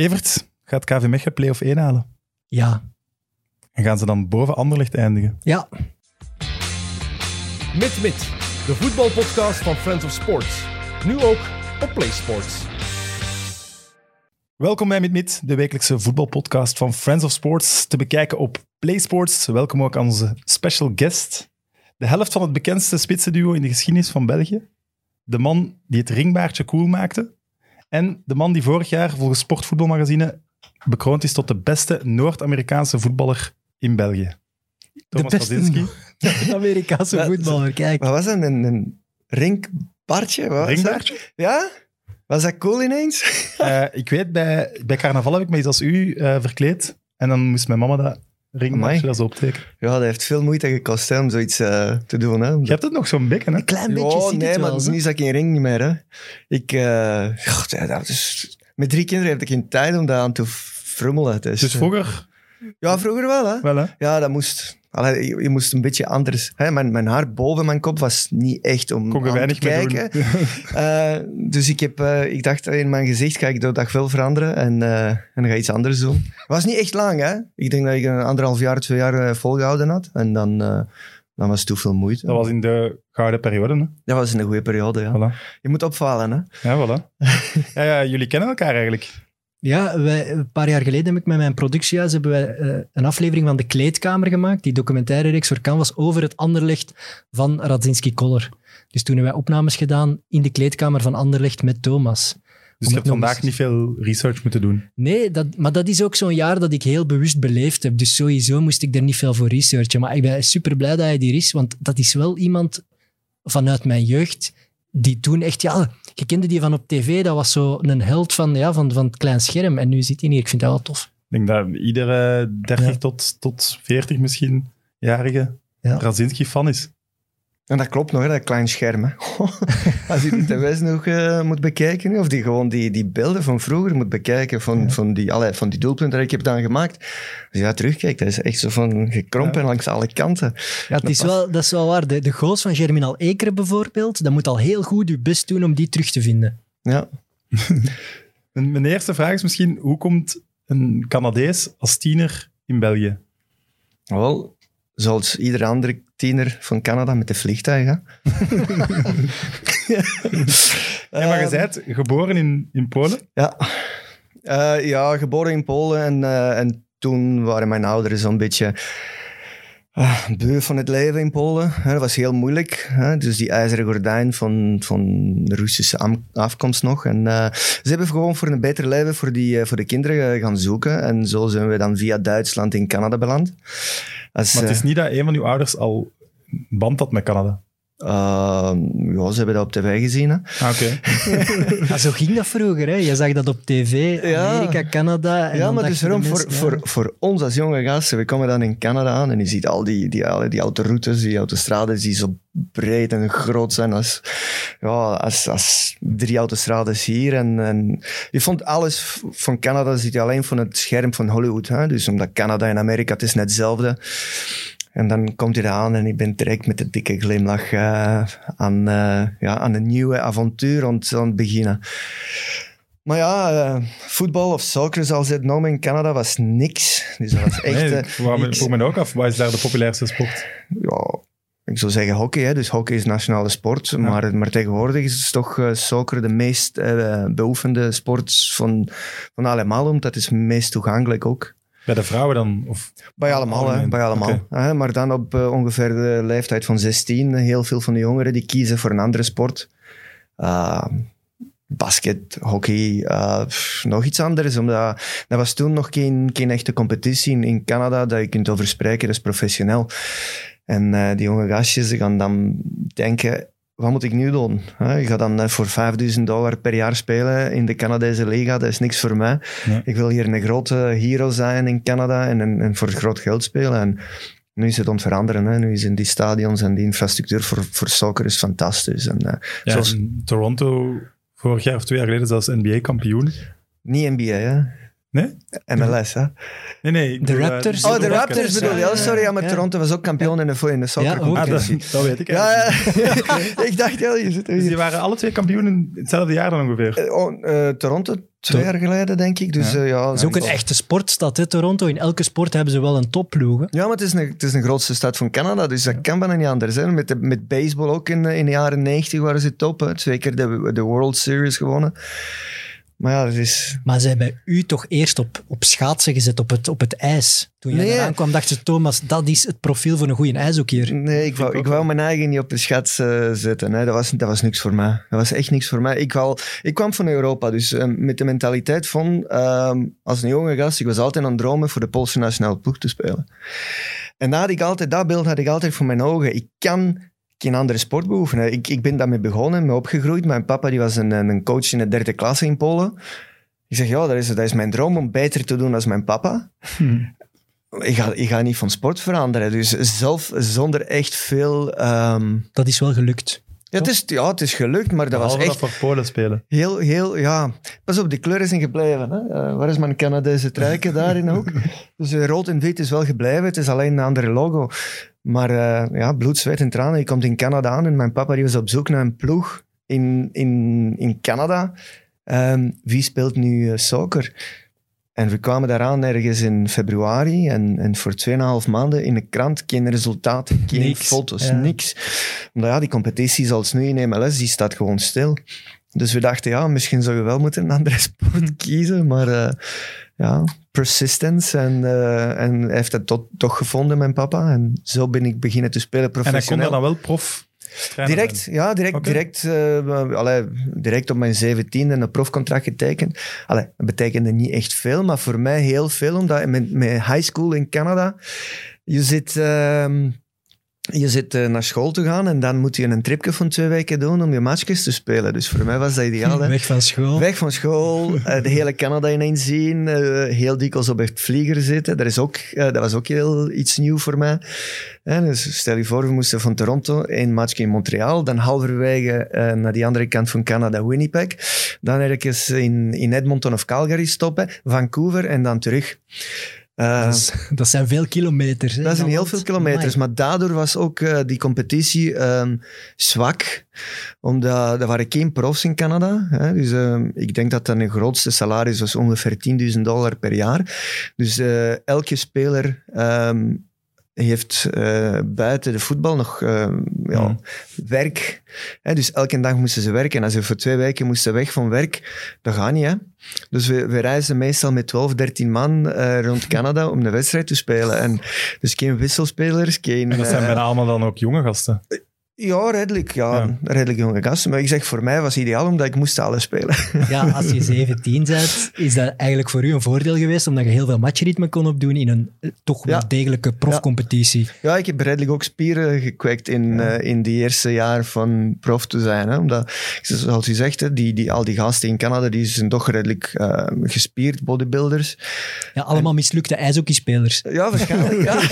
Evert, gaat KV Mechelen play-off 1 halen? Ja. En gaan ze dan boven Anderlecht eindigen? Ja. Mit Mit, de voetbalpodcast van Friends of Sports. Nu ook op PlaySports. Welkom bij Mit Mit, de wekelijkse voetbalpodcast van Friends of Sports, te bekijken op PlaySports. Welkom ook aan onze special guest, de helft van het bekendste spitsenduo in de geschiedenis van België. De man die het ringbaardje cool maakte. En de man die vorig jaar volgens Sportvoetbalmagazine bekroond is tot de beste Noord-Amerikaanse voetballer in België. Thomas. De Amerikaanse voetballer, kijk. Wat was dat? Een, een? Wat? Ringbaardje? Ja? Was dat cool ineens? Eh, ik weet, bij, bij carnaval heb ik me iets als u eh, verkleed. En dan moest mijn mama dat ringbaardje Amai. dat zo optekenen. Ja, dat heeft veel moeite gekost hè, om zoiets eh, te doen. Hè. Je hebt het nog zo'n bekken, hè? Een klein beetje ziet nee, het maar het is dat ik geen ring niet meer. Hè. Ik, eh, god, ja, dat is, met drie kinderen heb ik geen tijd om daar aan te frummelen. Dus, Dus vroeger Ja, vroeger wel. Hè. wel, hè? Ja, dat moest... Allee, je, je moest een beetje anders... Hè. Mijn, mijn haar boven mijn kop was niet echt om Kon aan te kijken. Eh, dus ik, heb, eh, ik dacht, in mijn gezicht ga ik dat dag wel veranderen en, eh, en ga iets anders doen. Het was niet echt lang, hè. Ik denk dat ik een anderhalf jaar, twee jaar eh, volgehouden had. En dan, dan was het toen veel moeite. Dat was in de gouden periode, hè? Dat was een goede periode, ja. Voilà. Je moet opvallen, hè. Ja, voilà. ja, ja, jullie kennen elkaar eigenlijk. Ja, wij, een paar jaar geleden heb ik met mijn productiehuis hebben wij, eh, een aflevering van De Kleedkamer gemaakt, die documentaire reeks voor Canvas over het Anderlecht van Radzinski Koller. Dus toen hebben wij opnames gedaan in de kleedkamer van Anderlecht met Thomas. Dus je hebt vandaag eens- niet veel research moeten doen. Nee, dat, maar dat is ook zo'n jaar dat ik heel bewust beleefd heb. Dus sowieso moest ik er niet veel voor researchen. Maar ik ben super blij dat hij hier is, want dat is wel iemand vanuit mijn jeugd die toen echt, ja, je kende die van op tv, dat was zo een held van, ja, van, van het klein scherm. En nu zit hij hier, ik vind dat wel tof. Ik denk dat iedere 30 Ja. tot, tot 40 misschien jarige Ja. Radzinski-fan is. En dat klopt nog, hè, dat klein scherm. Hè. Als je de tv nog eh, moet bekijken, of die gewoon die, die beelden van vroeger moet bekijken, van, van, die, allee, van die doelpunten die ik heb dan gemaakt. Als je daar terugkijkt, dat is echt zo van gekrompen langs alle kanten. Ja, het is wel, dat is wel waar. De, de goals van Germinal Ekeren bijvoorbeeld, dat moet al heel goed je best doen om die terug te vinden. Ja. Mijn, mijn eerste vraag is misschien, hoe komt een Canadees als tiener in België? Wel, zoals iedere andere tiener van Canada met de vliegtuig. Hè? Ja, maar je Ehm, bent geboren in, in Polen. Ja. Eh, ja, geboren in Polen en, eh, en toen waren mijn ouders zo'n beetje uh, beu van het leven in Polen. Hè, dat was heel moeilijk. Hè? Dus die ijzeren gordijn van, van Russische am- afkomst nog. En eh, ze hebben gewoon voor een beter leven voor, die, eh, voor de kinderen eh, gaan zoeken. En zo zijn we dan via Duitsland in Canada beland. Als, Maar het is niet dat een van uw ouders al band had met Canada. Eh, ja, ze hebben dat op tv gezien. Hè? Ah, oké. Ja, zo ging dat vroeger. Hè. Je zag dat op tv, Ja. Amerika, Canada. En ja, maar dus daarom, voor, voor, voor ons als jonge gasten, we komen dan in Canada aan en je ziet al die, die, al die autoroutes, die autostrades die zo breed en groot zijn als, ja, als, als drie autostrades hier. En, en je vond alles van Canada zit je alleen van het scherm van Hollywood. Hè? Dus omdat Canada en Amerika, het is net hetzelfde. En dan komt hij aan en ik ben direct met een dikke glimlach eh, aan, eh, ja, aan een nieuwe avontuur aan het, aan het beginnen. Maar ja, eh, voetbal of soccer, zoals ze het noemen in Canada, was niks. Dus dat was echt... Nee, ik vroeg me- me ook af, wat is daar de populairste sport? Ja, ik zou zeggen hockey. Hè. Dus hockey is nationale sport. Maar, maar tegenwoordig is toch eh, soccer de meest beoefende sport van, van allemaal. Omdat het is het meest toegankelijk ook. Bij de vrouwen dan? Of, Bij allemaal, hè, bij allemaal. Maar dan op eh, ongeveer de leeftijd van 16, heel veel van de jongeren die kiezen voor een andere sport. Uh, basket, hockey, uh, pff, nog iets anders. Omdat dat was toen nog geen, geen echte competitie in, in Canada dat je kunt over spreken, dat is professioneel. En eh, die jonge gastjes gaan dan denken, wat moet ik nu doen? Ik ga dan eh, voor 5000 dollar per jaar spelen in de Canadese liga, dat is niks voor mij. Ja. Ik wil hier een grote hero zijn in Canada en, en, en voor groot geld spelen. En nu is het aan het veranderen. Hè. Nu zijn die stadions en die infrastructuur voor, voor soccer is fantastisch. En, ja, zoals, in Toronto, vorig jaar of twee jaar geleden, zelfs NBA-kampioen. niet NBA, hè. Nee? MLS, hè. Nee, nee. De eh, Raptors. Oh, de Raptors, bedoel je? ja, Oh, sorry, ja, maar ja. Toronto was ook kampioen in de, in de soccer Ja. Ah, dat, weet ik Ja, eigenlijk. ja. ik dacht, ja, je zit Dus die waren alle twee kampioen in hetzelfde jaar dan ongeveer. Eh, oh, eh, Toronto twee To- jaar geleden, denk ik. Dus, Ja. Het is ook een echte sportstad, hè, Toronto. In elke sport hebben ze wel een topploeg. hè. Ja, maar het is, een, het is de grootste stad van Canada, dus dat kan bijna niet anders. Hè. Met, de, met baseball ook in, de- in de jaren 90 waren ze top. Hè. Twee keer de, de World Series gewonnen. Maar ja, het is... Maar ze hebben u toch eerst op, op schaatsen gezet, op het, op het ijs. Toen jij Nee. eraan kwam, dacht ze, Thomas, dat is het profiel voor een goede ijshockeyer. Nee, ik wou, ik wou mijn eigen niet op de schats eh, zetten. Hè. Dat, was, dat was niks voor mij. Dat was echt niks voor mij. Ik, wou, ik kwam van Europa, dus eh, met de mentaliteit van... ehm, als een jonge gast, ik was altijd aan het dromen voor de Poolse nationale ploeg te spelen. En daar had ik altijd, dat beeld had ik altijd voor mijn ogen. Ik kan geen andere sport beoefenen. Ik, ik ben daarmee begonnen, mee opgegroeid. Mijn papa die was een, een coach in de derde klasse in Polen. Ik zeg, ja, dat is, dat is mijn droom om beter te doen als mijn papa. Ik, ga, ik ga niet van sport veranderen. Dus zelf zonder echt veel... ehm, Dat is wel gelukt. ja, het is, ja, het is gelukt, maar dat was echt dat voor Polen spelen. heel, heel, ja... Pas op, de kleuren zijn gebleven. Hè? Eh, waar is mijn Canadese truiken daarin ook? Dus eh, rood en wit is wel gebleven, het is alleen een andere logo. Maar eh, ja, bloed, zweet en tranen. Je komt in Canada aan en mijn papa die was op zoek naar een ploeg in, in, in Canada. Ehm, wie speelt nu eh, soccer? En we kwamen daaraan ergens in februari en, en voor 2,5 maanden in de krant geen resultaten, geen Niks, foto's, ja. niks. Omdat ja, die competitie zoals nu in MLS, die staat gewoon stil. Dus we dachten, ja, misschien zou je wel moeten een andere sport kiezen, maar eh, ja, persistence en, eh, en hij heeft tot, toch gevonden, mijn papa. En zo ben ik beginnen te spelen En hij kon professioneel. daar dan wel prof Direct, ja, direct, direct, eh, allee, direct op mijn zeventiende een profcontract getekend. Allee, dat betekende niet echt veel, maar voor mij heel veel, omdat met, met high school in Canada, je zit, ehm, je zit eh, naar school te gaan en dan moet je een tripje van twee weken doen om je matchjes te spelen. Dus voor mij was dat ideaal. Hè. Weg van school. Weg van school, eh, de hele Canada ineens zien, eh, heel dikwijls op het vlieger zitten. Dat, is ook, dat was ook heel iets nieuw voor mij. Dus stel je voor, we moesten van Toronto, één match in Montreal, dan halverwege naar die andere kant van Canada, Winnipeg. Dan ergens in, in Edmonton of Calgary stoppen, Vancouver en dan terug. Eh, Dat, is- dat zijn veel kilometers. hè, dat zijn heel veel kilometers, Amai. maar daardoor was ook eh, die competitie ehm, zwak. Omdat er waren geen profs in Canada. Hè, dus ehm, ik denk dat dan een grootste salaris was ongeveer 10.000 dollar per jaar. Dus eh, elke speler ehm, heeft eh, buiten de voetbal nog ehm, ja, Hmm. werk. Hè, dus elke dag moesten ze werken. En als ze voor twee weken moesten weg van werk, dat gaat niet. Hè? Dus we, we reizen meestal met 12, 13 man eh, rond Canada om de wedstrijd te spelen. En dus geen wisselspelers, geen... En dat zijn eh, bijna allemaal dan ook jonge gasten. Ja, redelijk. Ja, Ja. redelijk jonge gasten. Maar ik zeg, voor mij was het ideaal omdat ik moest alles spelen. Ja, als je 17 bent, is dat eigenlijk voor u een voordeel geweest, omdat je heel veel matchritme kon opdoen in een eh, toch wel Ja. degelijke profcompetitie. Ja, ik heb redelijk ook spieren gekweekt in, eh, in die eerste jaar van prof te zijn. Hè? Omdat, zoals u zegt, hè, die, die, al die gasten in Canada die zijn toch redelijk eh, gespierd, bodybuilders. Ja, allemaal mislukte ijshockeyspelers. Ja, waarschijnlijk. ja.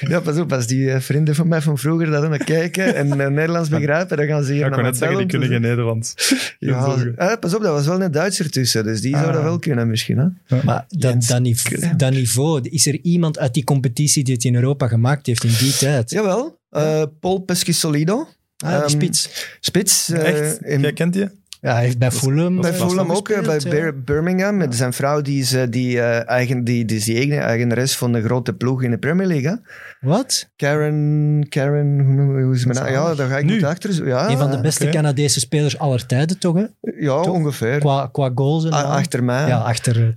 Ja, pas op, als die vrienden van mij van vroeger dat kijken en eh, Nederlands begrijpen, dan gaan ze hier Ja, ik naar net zeggen, die kunnen geen Nederlands. Ja, eh, pas op, dat was wel een Duitser tussen, dus die zou Ah. dat wel kunnen misschien. Hè? Maar dat, dat, niveau, dat niveau, is er iemand uit die competitie die het in Europa gemaakt heeft in die tijd? Jawel, eh, Paul Pescisolido. Ah, Ehm, spits. Spits. eh, Echt? in- Jij kent die? Ja, hij heeft bij Fulham. bij eh, Fulham ook, eh, bij ja. Birmingham. Met zijn vrouw, die is, eh, die, eh, eigen, die, die is die eigenares van de grote ploeg in de Premier League. Wat? Karen, Karen, hoe is mijn naam? Ja, daar ga ik Nu? niet achter. zo- Ja, een van de beste. Canadese spelers aller tijden, toch? Hè? Ja, toch? ongeveer. Qua, qua goals en A- achter mij. Ja, achter.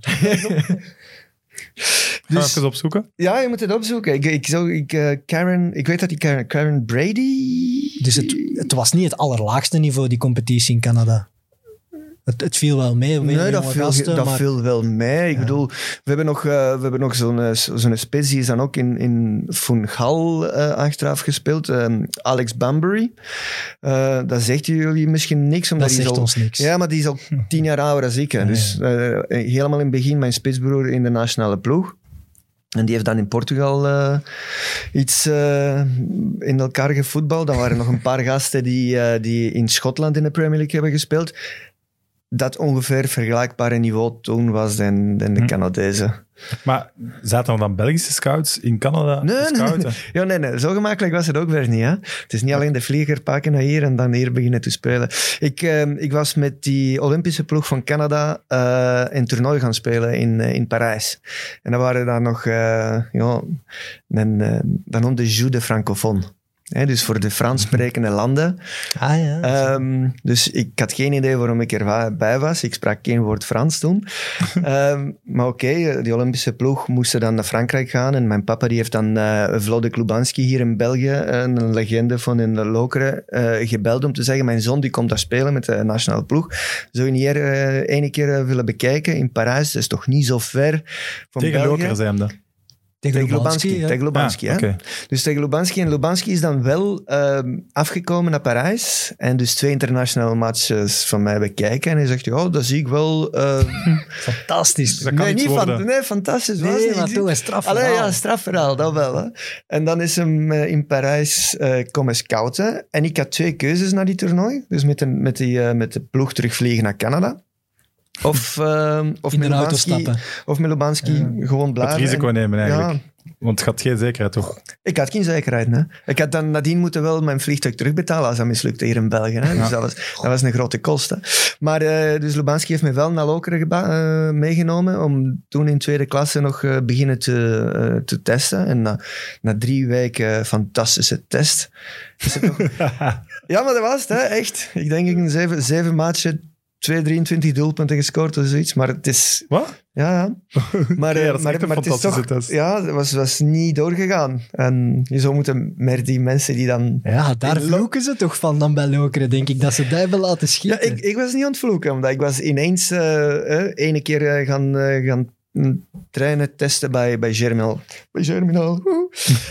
Ga Dus- even opzoeken. Ja, je moet het opzoeken. Ik, ik, zou, ik, eh, Karen, ik weet dat die Karen, Karen Brady... Dus het, het was niet het allerlaagste niveau, die competitie in Canada. Het, het viel wel mee. Nee, dat viel, gasten, dat maar- viel wel mee. Ik bedoel, we hebben nog, eh, we hebben nog zo'n eh, zo'n spits, die is dan ook in, in Funchal eh achteraf gespeeld. ehm, Alex Bambury. Dat zegt jullie misschien niks. Omdat Dat zegt al, ons niks. Ja, maar die is al tien jaar ouder dan ik. hè. Dus helemaal in het begin mijn spitsbroer in de nationale ploeg. En die heeft dan in Portugal iets in elkaar gevoetbald. Dan waren er nog een paar gasten die, die in Schotland in de Premier League hebben gespeeld. Dat ongeveer vergelijkbare niveau toen was dan, dan de Hm. Canadezen. Maar zaten er dan Belgische scouts in Canada Nee, te nee, scouten? Ja, nee, nee, zo gemakkelijk was het ook weer niet. Hè? Het is niet alleen de vlieger pakken naar hier en dan hier beginnen te spelen. Ik, eh, ik was met die Olympische ploeg van Canada eh een toernooi gaan spelen in, eh, in Parijs. En dan waren daar nog, eh ja, dan, dan noemde Jus de Francophone. Hè, dus voor de Frans sprekende landen. Ah ja. Ehm, dus ik had geen idee waarom ik erbij was. Ik sprak geen woord Frans toen. Ehm, maar oké, eh, die Olympische ploeg moesten dan naar Frankrijk gaan. En mijn papa die heeft dan Vlade Klubanski hier in België, eh, een legende van in de Lokeren, gebeld om te zeggen, mijn zoon die komt daar spelen met de nationale ploeg. Zou je niet hier eh ene keer willen bekijken in Parijs? Dat is toch niet zo ver van Tegen België? Lokeren zei hem dat. Tegen Lubanski, Lubanski. ja. Tegen Lubanski, Ah, oké. Dus tegen Lubanski. En Lubanski is dan wel ehm, afgekomen naar Parijs. En dus twee internationale matches van mij bekijken. En hij zegt, ja, dat zie ik wel... eh, Fantastisch. Dat kan nee, niet worden. van, nee, fantastisch. was Nee, niet. maar toch een straf Allee, ja, strafverhaal, dat wel. Hè. En dan is hem eh, in Parijs eh, komen scouten. En ik had twee keuzes naar die toernooi. Dus met de, met die, eh, met de ploeg terugvliegen naar Canada. Of, of, In met de auto Lubanski, stappen. of met Lubanski gewoon blijven. Het risico En- nemen eigenlijk. Ja, Want het gaat geen zekerheid, toch? ik had geen zekerheid. Hè. Ik had dan nadien moeten wel mijn vliegtuig terugbetalen als dat mislukte hier in België. Hè. Dus dat, was, dat was een grote kost. Hè. Maar eh, dus Lubanski heeft me wel naar Lokeren eh, meegenomen om toen in tweede klasse nog eh, beginnen te, te testen. En na, na drie weken fantastische test. Is het toch... ja, maar dat was het, hè, echt. Ik denk in zeven, zeven matchen 2, 23 doelpunten gescoord of zoiets. Maar het is... Wat? Ja, ja. Maar, Oké, eh, dat is maar, echt een maar het is toch... test. Ja, dat was, was niet doorgegaan. En je zou moeten met die mensen die dan... Ja, daar vloeken ze toch van dan bij Lokeren, denk ik, dat ze daar hebben laten Ja, schieten. ik, ik was niet aan het vloeken, omdat ik was ineens eh eh, ene keer gaan, eh, gaan trainen, testen bij, bij Germinal. Bij Germinal.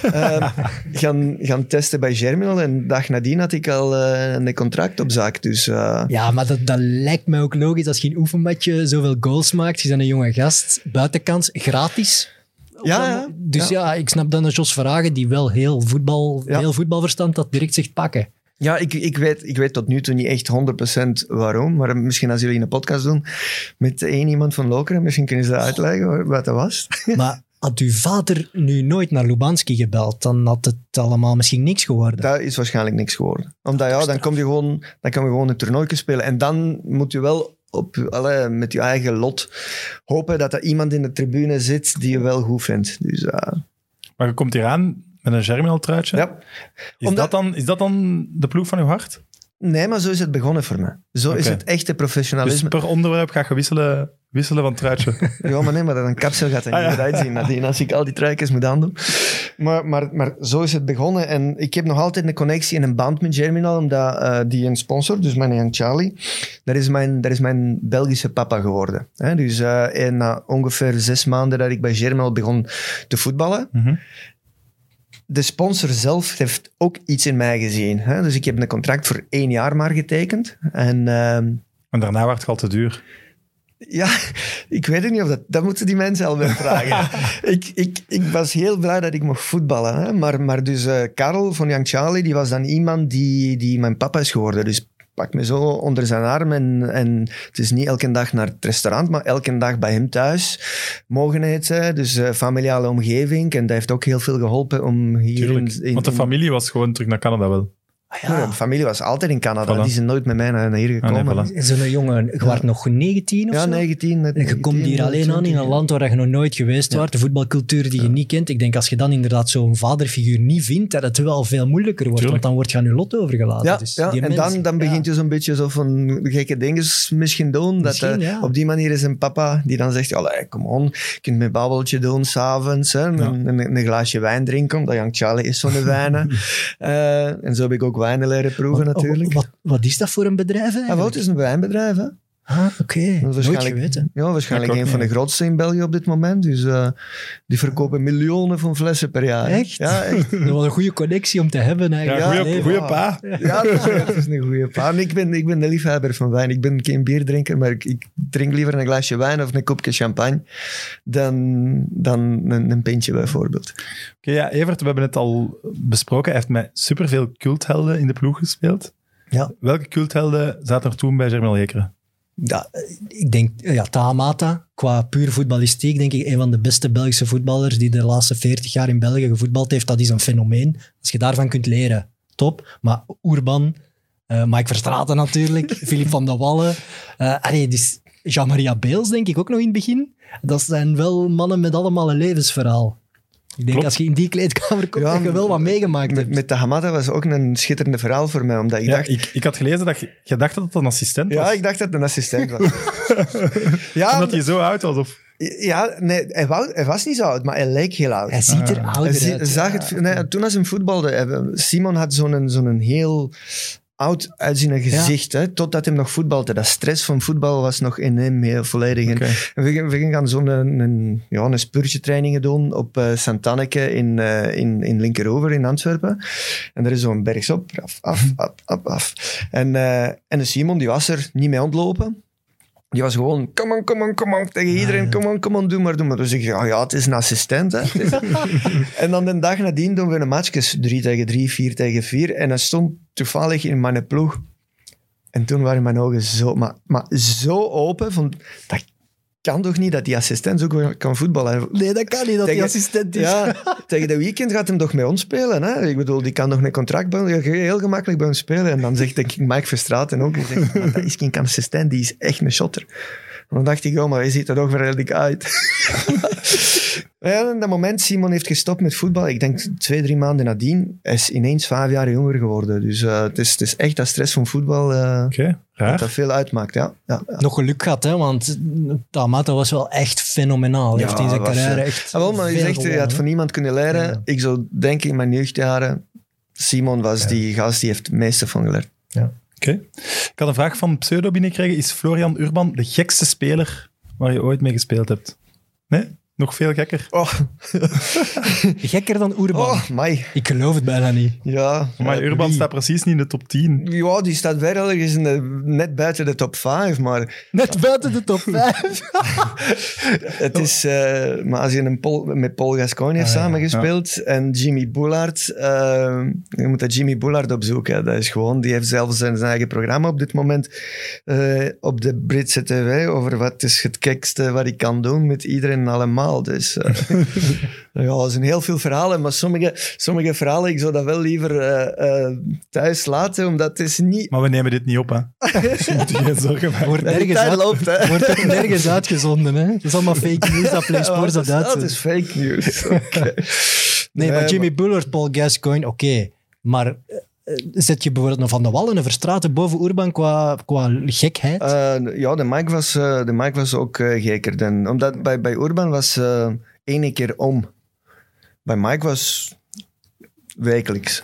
Ehm, gaan, gaan testen bij Germinal en de dag nadien had ik al eh, een contract op zak. Dus eh, Ja, maar dat, dat lijkt mij ook logisch. Als je in oefenmatje zoveel goals maakt, je bent een jonge gast, buitenkans, gratis. Ja, ja. Dus ja. ik snap dan een Jos Verhagen, die wel heel, voetbal, Ja. heel voetbalverstand dat direct zegt pakken. Ja, ik, ik, weet, ik weet tot nu toe niet echt 100% waarom. Maar misschien als jullie een podcast doen met één iemand van Lokeren, misschien kunnen ze dat uitleggen wa- wat dat was. Maar had uw vader nu nooit naar Lubanski gebeld, dan had het allemaal misschien niks geworden. Dat is waarschijnlijk niks geworden. Omdat ja, dan kom je gewoon, dan kan je gewoon een toernooi spelen. En dan moet je wel op, met je eigen lot hopen dat er iemand in de tribune zit die je wel goed vindt. Dus eh, Maar je komt hier aan met een Germinal truitje. ja. Is, Omdat- dat dan, is dat dan de ploeg van uw hart? Nee, maar zo is het begonnen voor mij. Zo is het echte Dus professionalisme. per onderwerp ga je wisselen, wisselen van truitje. Ja, maar nee, maar dat een kapsel gaat er niet Ah, ja. meer uitzien nadien als ik al die truikens moet aandoen. Maar, maar, maar zo is het begonnen. En ik heb nog altijd een connectie en een band met Germinal, omdat eh, die een sponsor, dus mijn Young Charlie, dat is mijn, dat is mijn Belgische papa geworden. Hè? Dus en na ongeveer zes maanden dat ik bij Germinal begon te voetballen, Mhm. De sponsor zelf heeft ook iets in mij gezien. Hè? Dus ik heb een contract voor één jaar maar getekend. En... ehm, En daarna werd het al te duur. ja, ik weet het niet of dat... Dat moeten die mensen al wel vragen. ik, ik, ik was heel blij dat ik mocht voetballen. Hè? Maar, maar dus eh Karel van Young Charlie, die was dan iemand die, die mijn papa is geworden. Dus pak me zo onder zijn arm en, en het is niet elke dag naar het restaurant, maar elke dag bij hem thuis mogen eten. Dus eh, familiale omgeving. En dat heeft ook heel veel geholpen om hier... Tuurlijk. in, in- Want de familie was gewoon terug naar Canada wel. Ah, Nee, mijn familie was altijd in Canada. Voilà. Die zijn nooit met mij naar, hier Ah, nee, gekomen. voilà. Zo'n jongen, je was nog 19 of ja, zo? 19. net En je komt 19, hier alleen aan in 20. een land waar je nog nooit geweest Ja. was, de voetbalcultuur die je niet kent. Ik denk als je dan inderdaad zo'n vaderfiguur niet vindt, dat het wel veel moeilijker wordt, Tuurlijk. want dan word je aan je lot overgelaten. Ja, Dus ja die en dan, dan ja. begint je zo'n beetje zo van gekke dingen misschien doen. Dat, Misschien, eh, ja. Op die manier is een papa die dan zegt, allee, kom on, je kunt mijn babbeltje doen s'avonds. Een, een, een glaasje wijn drinken, omdat Young Charlie is zo'n wijnen. Eh, en zo heb ik ook wijnen leren proeven Wat- natuurlijk. Wat, wat is dat voor een bedrijf Ah, eigenlijk? Wout is een wijnbedrijf, hè? Ah, oké. Nooit waarschijnlijk-. Ja, waarschijnlijk een van de grootste in België op dit moment. Dus eh, die verkopen miljoenen van flessen per jaar. Echt? Ja, echt. Dat was een goede connectie om te hebben Ja, eigenlijk. Ja, goeie, Nee, goeie ja. pa. Ja, dat is, dat is een goede pa. En Ik ben, ik ben de liefhebber van wijn. Ik ben geen bierdrinker, maar ik, ik drink liever een glaasje wijn of een kopje champagne dan, dan een, een pintje bijvoorbeeld. Oké, ja, Evert, we hebben het al besproken. Hij heeft met superveel culthelden in de ploeg gespeeld. Ja. Welke culthelden zaten er toen bij Germinal Ekeren? Ja, ik denk, ja, Tahamata, qua puur voetballistiek, denk ik een van de beste Belgische voetballers die de laatste 40 jaar in België gevoetbald heeft. Dat is een fenomeen. Als je daarvan kunt leren, top. Maar Urban, eh, Mike Verstraeten natuurlijk, Filip van der Wallen. eh allee, dus Jean-Maria Beels denk ik ook nog in het begin. Dat zijn wel mannen met allemaal een levensverhaal. Ik denk Klopt. als je in die kleedkamer komt, Ja, dat je wel wat meegemaakt Met, hebt. met de Hamada was ook een schitterende verhaal voor mij, omdat ik Ja, dacht... ik, ik had gelezen dat je, je dacht dat het een assistent was. Ja, ik dacht dat het een assistent was. ja, Omdat hij zo oud was. Of... ja nee, hij, wou- hij was niet zo oud, maar hij leek heel oud. Hij ziet er Ah. ouder Hij zie- uit. zag het, nee, toen als hij voetbalde, eh, Simon had zo'n zo'n heel oud uitziende gezicht, hè, totdat hij nog voetbalde. Dat stress van voetbal was nog in hem heel volledig. En we, gingen- we gingen gaan zo'n een, een, ja, een spurtje trainingen doen op eh Santanneke in, eh in, in Linkeroever in Antwerpen. En er is zo'n bergsop, af, af, af, af, af. En, eh, en de Simon, die was er niet mee ontlopen. Die was gewoon, come on, come on, come on, tegen iedereen, come on, come on, doe maar, doe maar. Dus ik oh ja, het is een assistent, hè. En dan de dag nadien doen we een matchjes, drie tegen drie, vier tegen vier. En hij stond toevallig in mijn ploeg. En toen waren mijn ogen zo, maar, maar zo open, van, dat kan toch niet dat die assistent zo kan voetballen? Nee, dat kan niet, dat die assistent is. Ja, tegen de weekend gaat hem toch met ons spelen. Hè? Ik bedoel, die kan nog een contract bij ons, heel gemakkelijk bij ons spelen. En dan zegt denk ik Mike Verstraeten ook, zegt, maar dat is geen assistent, die is echt een shotter. En dan dacht ik, oh, maar hij ziet er toch redelijk uit. ja, en dat moment, Simon heeft gestopt met voetbal. Ik denk twee, drie maanden nadien. Hij is ineens vijf jaar jonger geworden. Dus eh, het, is, het is echt dat stress van voetbal eh, dat dat veel uitmaakt. Ja, ja, ja. Nog geluk gehad, hè, want Tamata was wel echt fenomenaal. Hij Ja, heeft in zijn was, carrière eh, echt Ah, wel, maar je zegt, je had van niemand kunnen leren. Ja. Ik zou denken in mijn jeugdjaren, Simon was die gast die heeft het meeste van geleerd. Oké. Ik had een vraag van Pseudo binnengekregen. Is Florian Urban de gekste speler waar je ooit mee gespeeld hebt? Nee? Nog veel gekker? Oh, Gekker dan Urban. oh my. Ik geloof het bijna niet. Ja. Maar Urban wie? staat precies niet in de top 10. Ja, die staat wel ergens in de- net buiten de top 5, maar Net buiten de top 5. het is... eh, maar als je een Paul, met Paul Gascoigne heeft Ah, ja. samengespeeld en Jimmy Bullard, eh, je moet dat Jimmy Bullard opzoeken. Dat is gewoon, die heeft zelfs zijn, zijn eigen programma op dit moment eh, op de Britse tv over wat is het gekste wat ik kan doen met iedereen en allemaal. Dus eh, ja, dat zijn heel veel verhalen, maar sommige, sommige verhalen, ik zou dat wel liever eh, eh, thuis laten, omdat het is niet... Maar we nemen dit niet op, hè. Dus je moet je geen zorgen maken. Wordt nergens, uit, loopt, hè. wordt ook nergens uitgezonden. Hè? Het is allemaal fake news dat Play Sports Ja, dat dat, is, dat uitzendt. is fake news. Oké. Nee, maar Jimmy Bullard, Paul Gascoigne, oké. Maar zet je bijvoorbeeld een Van de Wallen, een Verstraeten boven Urban qua, qua gekheid? Eh, ja, de Mike was, eh, de Mike was ook eh, gekker. Dan, omdat bij, bij Urban was eh één keer om. Bij Mike was wekelijks.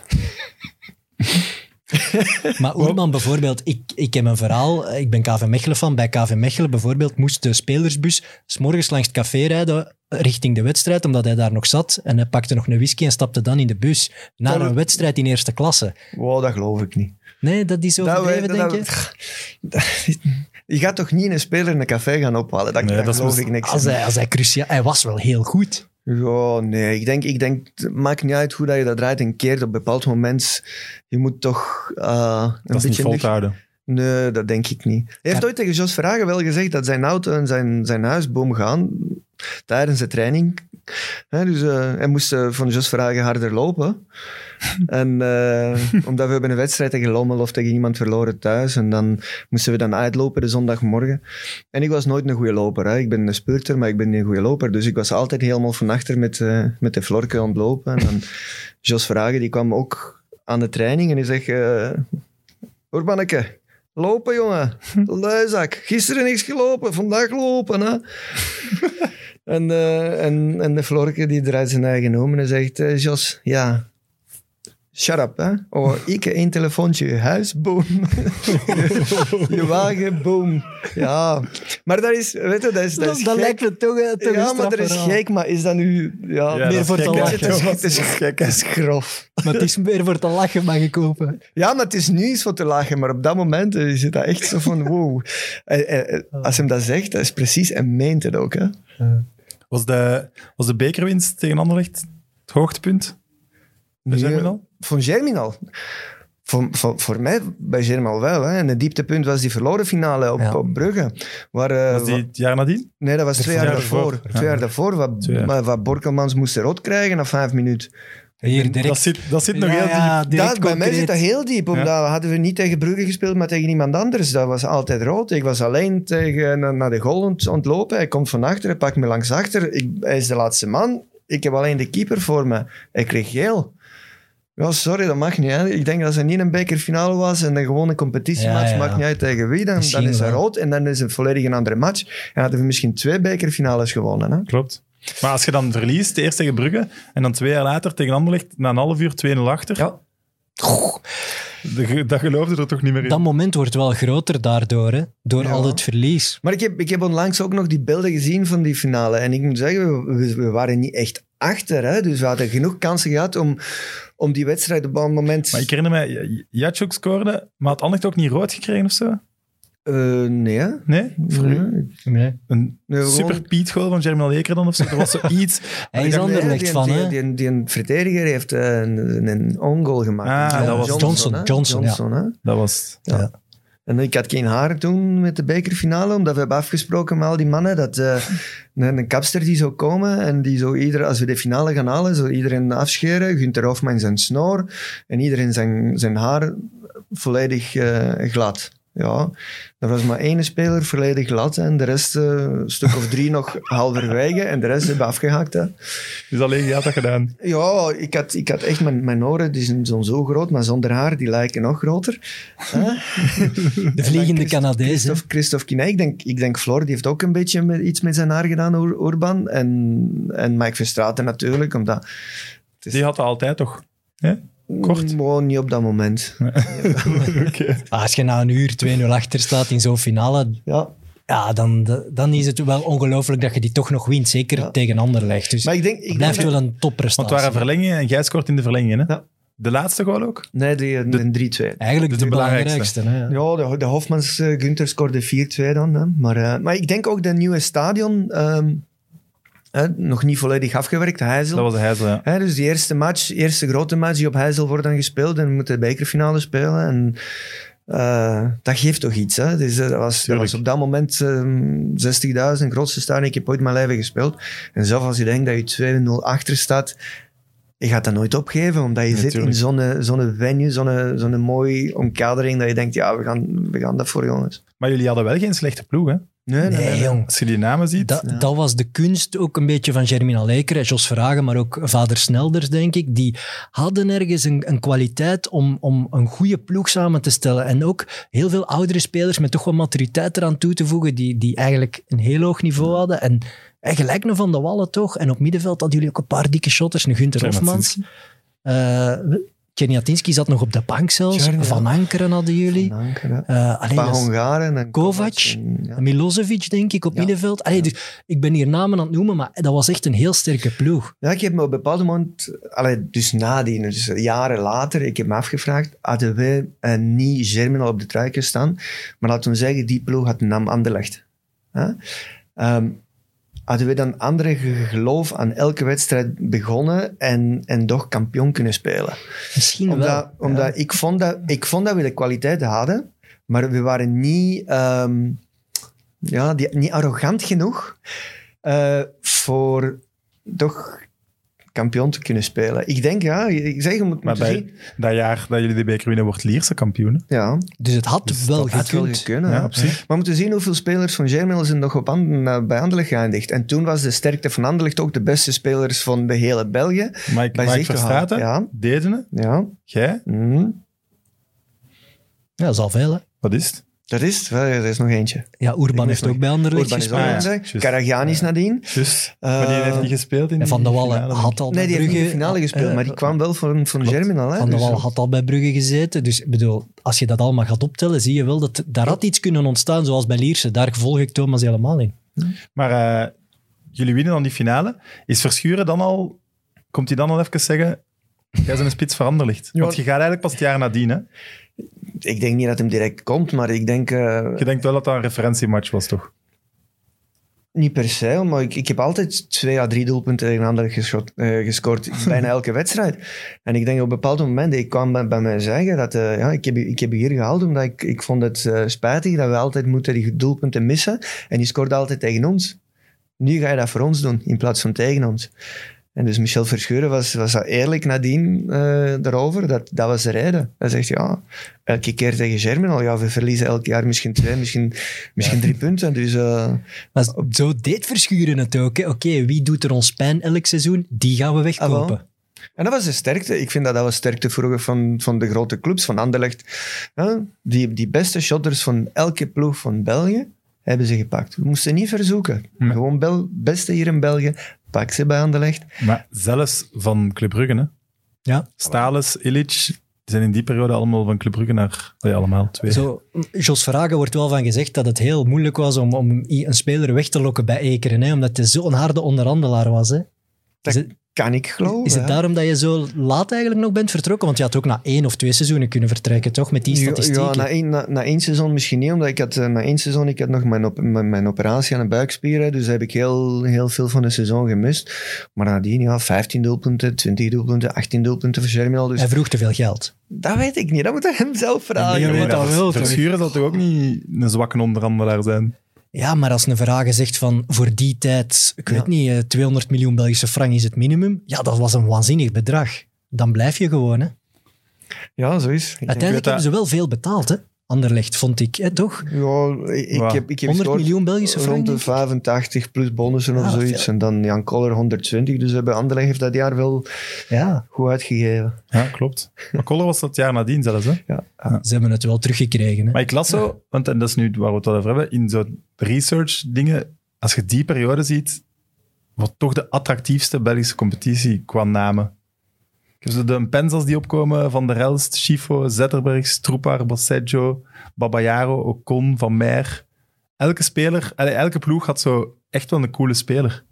Maar Oerman bijvoorbeeld, ik, ik heb een verhaal, ik ben KV Mechelen van. Bij KV Mechelen bijvoorbeeld moest de spelersbus s morgens langs het café rijden richting de wedstrijd, omdat hij daar nog zat. En hij pakte nog een whisky en stapte dan in de bus naar Dat- een wedstrijd in eerste klasse. Wow, dat geloof ik niet. Nee, dat is overdreven, Dat- denk dat- je? dat- je gaat toch niet een speler in een café gaan ophalen? Dat, Nee, dat geloof ik niks. Als hij, als hij cruciaal... Hij was wel heel goed. Ja, nee. Ik denk, ik denk, het maakt niet uit hoe dat je dat draait en keert. Op een bepaald moment, je moet toch eh, een Dat is niet beetje... te nuchter- houden. Nee, dat denk ik niet. Hij heeft Ja. ooit tegen Jos Vragen wel gezegd dat zijn auto en zijn, zijn huisboom gaan tijdens de training. Hè, dus eh, hij moest eh, van Jos Vragen harder lopen. en eh, omdat we hebben een wedstrijd tegen Lommel of tegen iemand verloren thuis. En dan moesten we dan uitlopen de zondagmorgen. En ik was nooit een goede loper. Hè. Ik ben een spurter, maar ik ben niet een goede loper. Dus ik was altijd helemaal van achter met, met de florken aan het lopen. En dan Jos Vragen, die kwam ook aan de training en die zegt... Urbanneke, lopen jongen. Luizak. Gisteren niks gelopen, vandaag lopen. Hè? en, eh, en, en de Florke die draait zijn eigen om en zegt... eh, Jos, ja... Shut up, hè. Oh, ik één telefoontje. je Huis, boom. je, je wagen, boom. Ja. Maar dat is... Weet je, dat is... Dat, Dat, is dat gek. lijkt me toch, eh, toch Ja, maar dat is gek. Maar is dat nu... Ja, Ja, meer dat is voor te lachen. Het is, het is gek, het is grof. Maar het is meer voor te lachen, mag ik hopen. Ja, maar het is nu iets wat te lachen, maar op dat moment is het dat echt zo van wow. Eh, eh, eh, Als hem dat zegt, dat is precies, en meent het ook. Hè? Was de, was de bekerwinst tegen Anderlecht het hoogtepunt? Bij Germinal? Van Germinal. Voor, voor, voor mij bij Germinal wel. Hè. En het dieptepunt was die verloren finale op, Ja. op Brugge. Waar, eh, Was die het jaar nadien? Nee, dat was twee jaar jaar daarvoor. ervoor. Twee Ja. jaar daarvoor, wat, jaar. wat Borkelmans moest rood krijgen na vijf minuten. Hier Dat direct. zit, dat zit nog Ja, heel diep. Dat, bij mij zit dat heel diep, omdat Ja. hadden we niet tegen Brugge gespeeld, maar tegen iemand anders. Dat was altijd rood. Ik was alleen tegen, naar, de goal ont- ontlopen. Hij komt van achter, hij pakt me langs achter. Ik, hij is de laatste man. Ik heb alleen de keeper voor me. Hij kreeg geel. Ja, sorry, dat mag niet. Hè. Ik denk dat het niet een bekerfinale was en een gewone competitiematch. Ja, ja. Maakt niet uit tegen wie. Dan, dan is dat rood en dan is het volledig een andere match. En hadden we misschien twee bekerfinales gewonnen. Hè. Klopt. Maar als je dan verliest, eerst tegen Brugge en dan twee jaar later tegen Anderlecht, na een half uur 2-0 achter, Ja. Dat geloofde er toch niet meer in. Dat moment wordt wel groter daardoor, hè? door Ja. al het verlies. Maar ik heb, ik heb onlangs ook nog die beelden gezien van die finale. En ik moet zeggen, we, we- we waren niet echt achter. Hè? Dus we hadden genoeg kansen gehad om, om die wedstrijd op een moment... Maar ik herinner me, Jacek scoorde, maar had Anderlecht ook niet rood gekregen of zo? Eh, nee, hè? Nee? Voor u? Nee. Nee. Een Nee, super Piet goal van Germinal Eker dan of zo. Er was zoiets. Hij is Anderlecht van, die, hè? Die, die, die verdediger heeft eh, een, een on-goal gemaakt. Ah, John- dat was Johnson, hè? Johnson, ja. hè? Dat was... Ja. Ja. En ik had geen haar toen met de bekerfinale, omdat we hebben afgesproken met al die mannen dat eh, een, een kapster die zou komen en die zou ieder, als we de finale gaan halen, zou iedereen afscheren. Gunther Hofman zijn snor en iedereen zijn, zijn haar volledig glad. Ja, er was maar één speler volledig glad en de rest, eh, een stuk of drie nog halverwege en de rest hebben afgehaakt. Hè. Dus alleen jij had dat gedaan. Ja, ik had, ik had echt mijn, mijn oren, die zijn zo, groot, maar zonder haar, die lijken nog groter. Hè? De vliegende Canadees. hè? Christophe, ik denk, ik denk Floor, die heeft ook een beetje met, iets met zijn haar gedaan, Ur- Urban. En, en Mike Verstraeten natuurlijk, omdat... het is- Die had altijd toch? Hè? Kort. Gewoon niet op dat moment. Oké. Maar Als je na een uur 2-0 achter staat in zo'n finale, Ja, ja, dan, dan is het wel ongelooflijk dat je die toch nog wint. Zeker Ja. tegen Anderlecht. Dus maar ik denk... het Ik blijft denk wel dat- een Want topprestatie. het waren verlengingen en jij scoort in de verlengingen. Hè? Ja. De laatste goal ook? Nee, die, De- een 3-2. Eigenlijk de, de belangrijkste. belangrijkste. Hè, ja. Ja, de, de Hofmans, eh Gunther scoorde 4-2 dan. Hè. Maar, eh, maar ik denk ook de nieuwe stadion, ehm, hè, nog niet volledig afgewerkt, Heijzel. Dat was de Heijzel, ja. Hè, dus die eerste match, eerste grote match die op Heijzel wordt dan gespeeld en we moeten de bekerfinale spelen. En eh, dat geeft toch iets. Hè? Dus, eh, dat, was, dat Tuurlijk. was op dat moment ehm 60.000, grootste stadion. Ik heb ooit mijn leven gespeeld. En zelfs als je denkt dat je 2-0 achter staat, je gaat dat nooit opgeven, omdat je zit in zo'n zo'n venue, zo'n zo'n mooie omkadering, dat je denkt, ja, we gaan, we gaan dat voor jongens. Maar jullie hadden wel geen slechte ploeg, hè? Nee, nee, jong. Als je die namen ziet. Dat, Ja. dat was de kunst ook een beetje van Germinal Leker, en Jos Verhagen, maar ook vader Snelders, denk ik. Die hadden ergens een, een kwaliteit om, om een goede ploeg samen te stellen. En ook heel veel oudere spelers met toch wat maturiteit eraan toe te voegen, die, die eigenlijk een heel hoog niveau hadden. En, en gelijk een Van de Wallen toch. En op middenveld hadden jullie ook een paar dikke shotters. Een Gunther Hofmans. Uh, Tjerniatinski zat nog op de bank zelfs. Van Ankeren hadden jullie. Van Anker, hè. Uh, alleen Hongaren. En Kovac. en- ja. Milosevic, denk ik, op Ja. middenveld. Allee, dus, ik ben hier namen aan het noemen, maar dat was echt een heel sterke ploeg. Ja, ik heb me op een bepaald moment, allee, dus nadien, dus jaren later, ik heb me afgevraagd, hadden wij eh, niet Germinal op de trui gestaan, maar laten we zeggen, die ploeg had NAM Anderlecht. Hè? Ehm, hadden we dan andere ge- geloof aan elke wedstrijd begonnen en, en toch kampioen kunnen spelen. Misschien Omdat, wel. omdat ik, vond dat, ik vond dat we de kwaliteit hadden, maar we waren niet, ehm, ja, die, niet arrogant genoeg eh, voor toch kampioen te kunnen spelen. Ik denk, ja, ik zeg, je moet Maar bij zien. dat jaar dat jullie de beker winnen, wordt Lierse kampioen. Ja, Dus het had Dus wel dat had wel gekund. Ja, zich. Maar we moeten zien hoeveel spelers van Germinal zijn nog op bij Anderlecht geëindigd. En toen was de sterkte van Anderlecht ook de beste spelers van de hele België. Mike, Bij Mike houden, ja. Dedene, Ja, jij, mhm. Ja, dat is al veel. Hè? wat is het? Dat is het. Wel, Er is nog eentje. Ja, Urban heeft nog- ook bij Anderlecht Urban is ook gespeeld. Ah, ja. is nadien. Maar die Eh, heeft niet gespeeld in En Van der Wallen finale. had al Nee, bij die heeft niet Brugge... in de finale gespeeld, eh, maar die kwam wel van, van Klopt. Germinal. Hè? Van der Dus- Wallen had al bij Brugge gezeten. Dus ik bedoel, als je dat allemaal gaat optellen, zie je wel dat daar had iets kunnen ontstaan, zoals bij Lierse. Daar volg ik Thomas helemaal in. Maar eh, jullie winnen dan die finale. Is Verschuren dan al... Komt hij dan al even zeggen... Jij bent een spits veranderlicht. Want je gaat eigenlijk pas het jaar nadien. Hè? Ik denk niet dat hem direct komt, maar ik denk... eh, Je denkt wel dat dat een referentiematch was, toch? Niet per se, maar ik, ik heb altijd twee à drie doelpunten tegen geschot- eh, gescoord. bijna elke wedstrijd. En ik denk op bepaalde momenten, ik kwam bij, bij mij zeggen dat eh, ja, ik, heb, ik heb hier gehaald omdat ik, ik vond het eh, spijtig dat we altijd moeten die doelpunten missen. En die scoorde altijd tegen ons. Nu ga je dat voor ons doen, in plaats van tegen ons. En dus Michel Verschuren was, was dat eerlijk nadien eh, daarover. Dat, dat was de reden. Hij zegt, ja, elke keer tegen Germinal, ja, we verliezen elk jaar misschien twee, misschien, misschien drie punten. Dus eh, Maar zo deed Verschuren het ook. Oké, wie doet er ons pijn elk seizoen? Die gaan we wegkopen. Ah, wel. En dat was de sterkte. Ik vind dat dat was sterkte vroeger van, van de grote clubs, van Anderlecht. Ja, die, die beste shotters van elke ploeg van België hebben ze gepakt. We moesten niet verzoeken. Gewoon bel, beste hier in België, pak ze bij Anderlecht. Maar zelfs van Club Brugge, hè. Ja. Stales, Illich, die zijn in die periode allemaal van Club Brugge naar... Nee, allemaal, twee. Zo, Jos Verhagen wordt wel van gezegd dat het heel moeilijk was om, om een speler weg te lokken bij Ekeren, hè, omdat hij zo'n harde onderhandelaar was. Hè. Is Dat het, kan ik geloven. is het hè. daarom dat je zo laat eigenlijk nog bent vertrokken? Want je had ook na één of twee seizoenen kunnen vertrekken, toch? Met die statistieken. Ja, na één, na, na één seizoen misschien niet, omdat ik had eh, na één seizoen ik had nog mijn, op, mijn, mijn operatie aan de buikspier, hè, dus heb ik heel, heel veel van de seizoen gemist. Maar nadien, ja, 15 doelpunten, 20 doelpunten, 18 doelpunten voor Germinal, dus Hij vroeg te veel geld. dat weet ik niet, dat moet hij hem zelf vragen. Nee, Ja, weet dat wel? Verschuren zal toch ook niet een zwakke onderhandelaar zijn? Ja, maar als een Verhagen zegt van voor die tijd, ik Ja. weet niet, eh, 200 miljoen Belgische frank is het minimum. Ja, dat was een waanzinnig bedrag. Dan blijf je gewoon. Hè. Ja, zo is. Ik Uiteindelijk dat- hebben ze wel veel betaald, hè? Anderlecht, vond ik, hè, toch? Ja, ik, heb, ik heb 100 gescoord miljoen Belgische frank, Rond de denk ik. 85 plus bonussen of Ah, zoiets. veel. En dan Jan Koller 120. Dus bij Anderlecht heeft dat jaar wel Ja, goed uitgegeven. Ja, klopt. Maar Koller was dat jaar nadien zelfs, hè. ze hebben het wel teruggekregen. Hè. Maar ik las zo, want en dat is nu waar we het over hebben, in zo'n research dingen, als je die periode ziet, wat toch de attractiefste Belgische competitie qua namen. Heb zo de pensels die opkomen, Van der Elst, Schifo, Zetterberg, Stroepar, Bosseggio, Babayaro, Ocon, Van Meer. Elke speler, elke ploeg had zo echt wel een coole speler.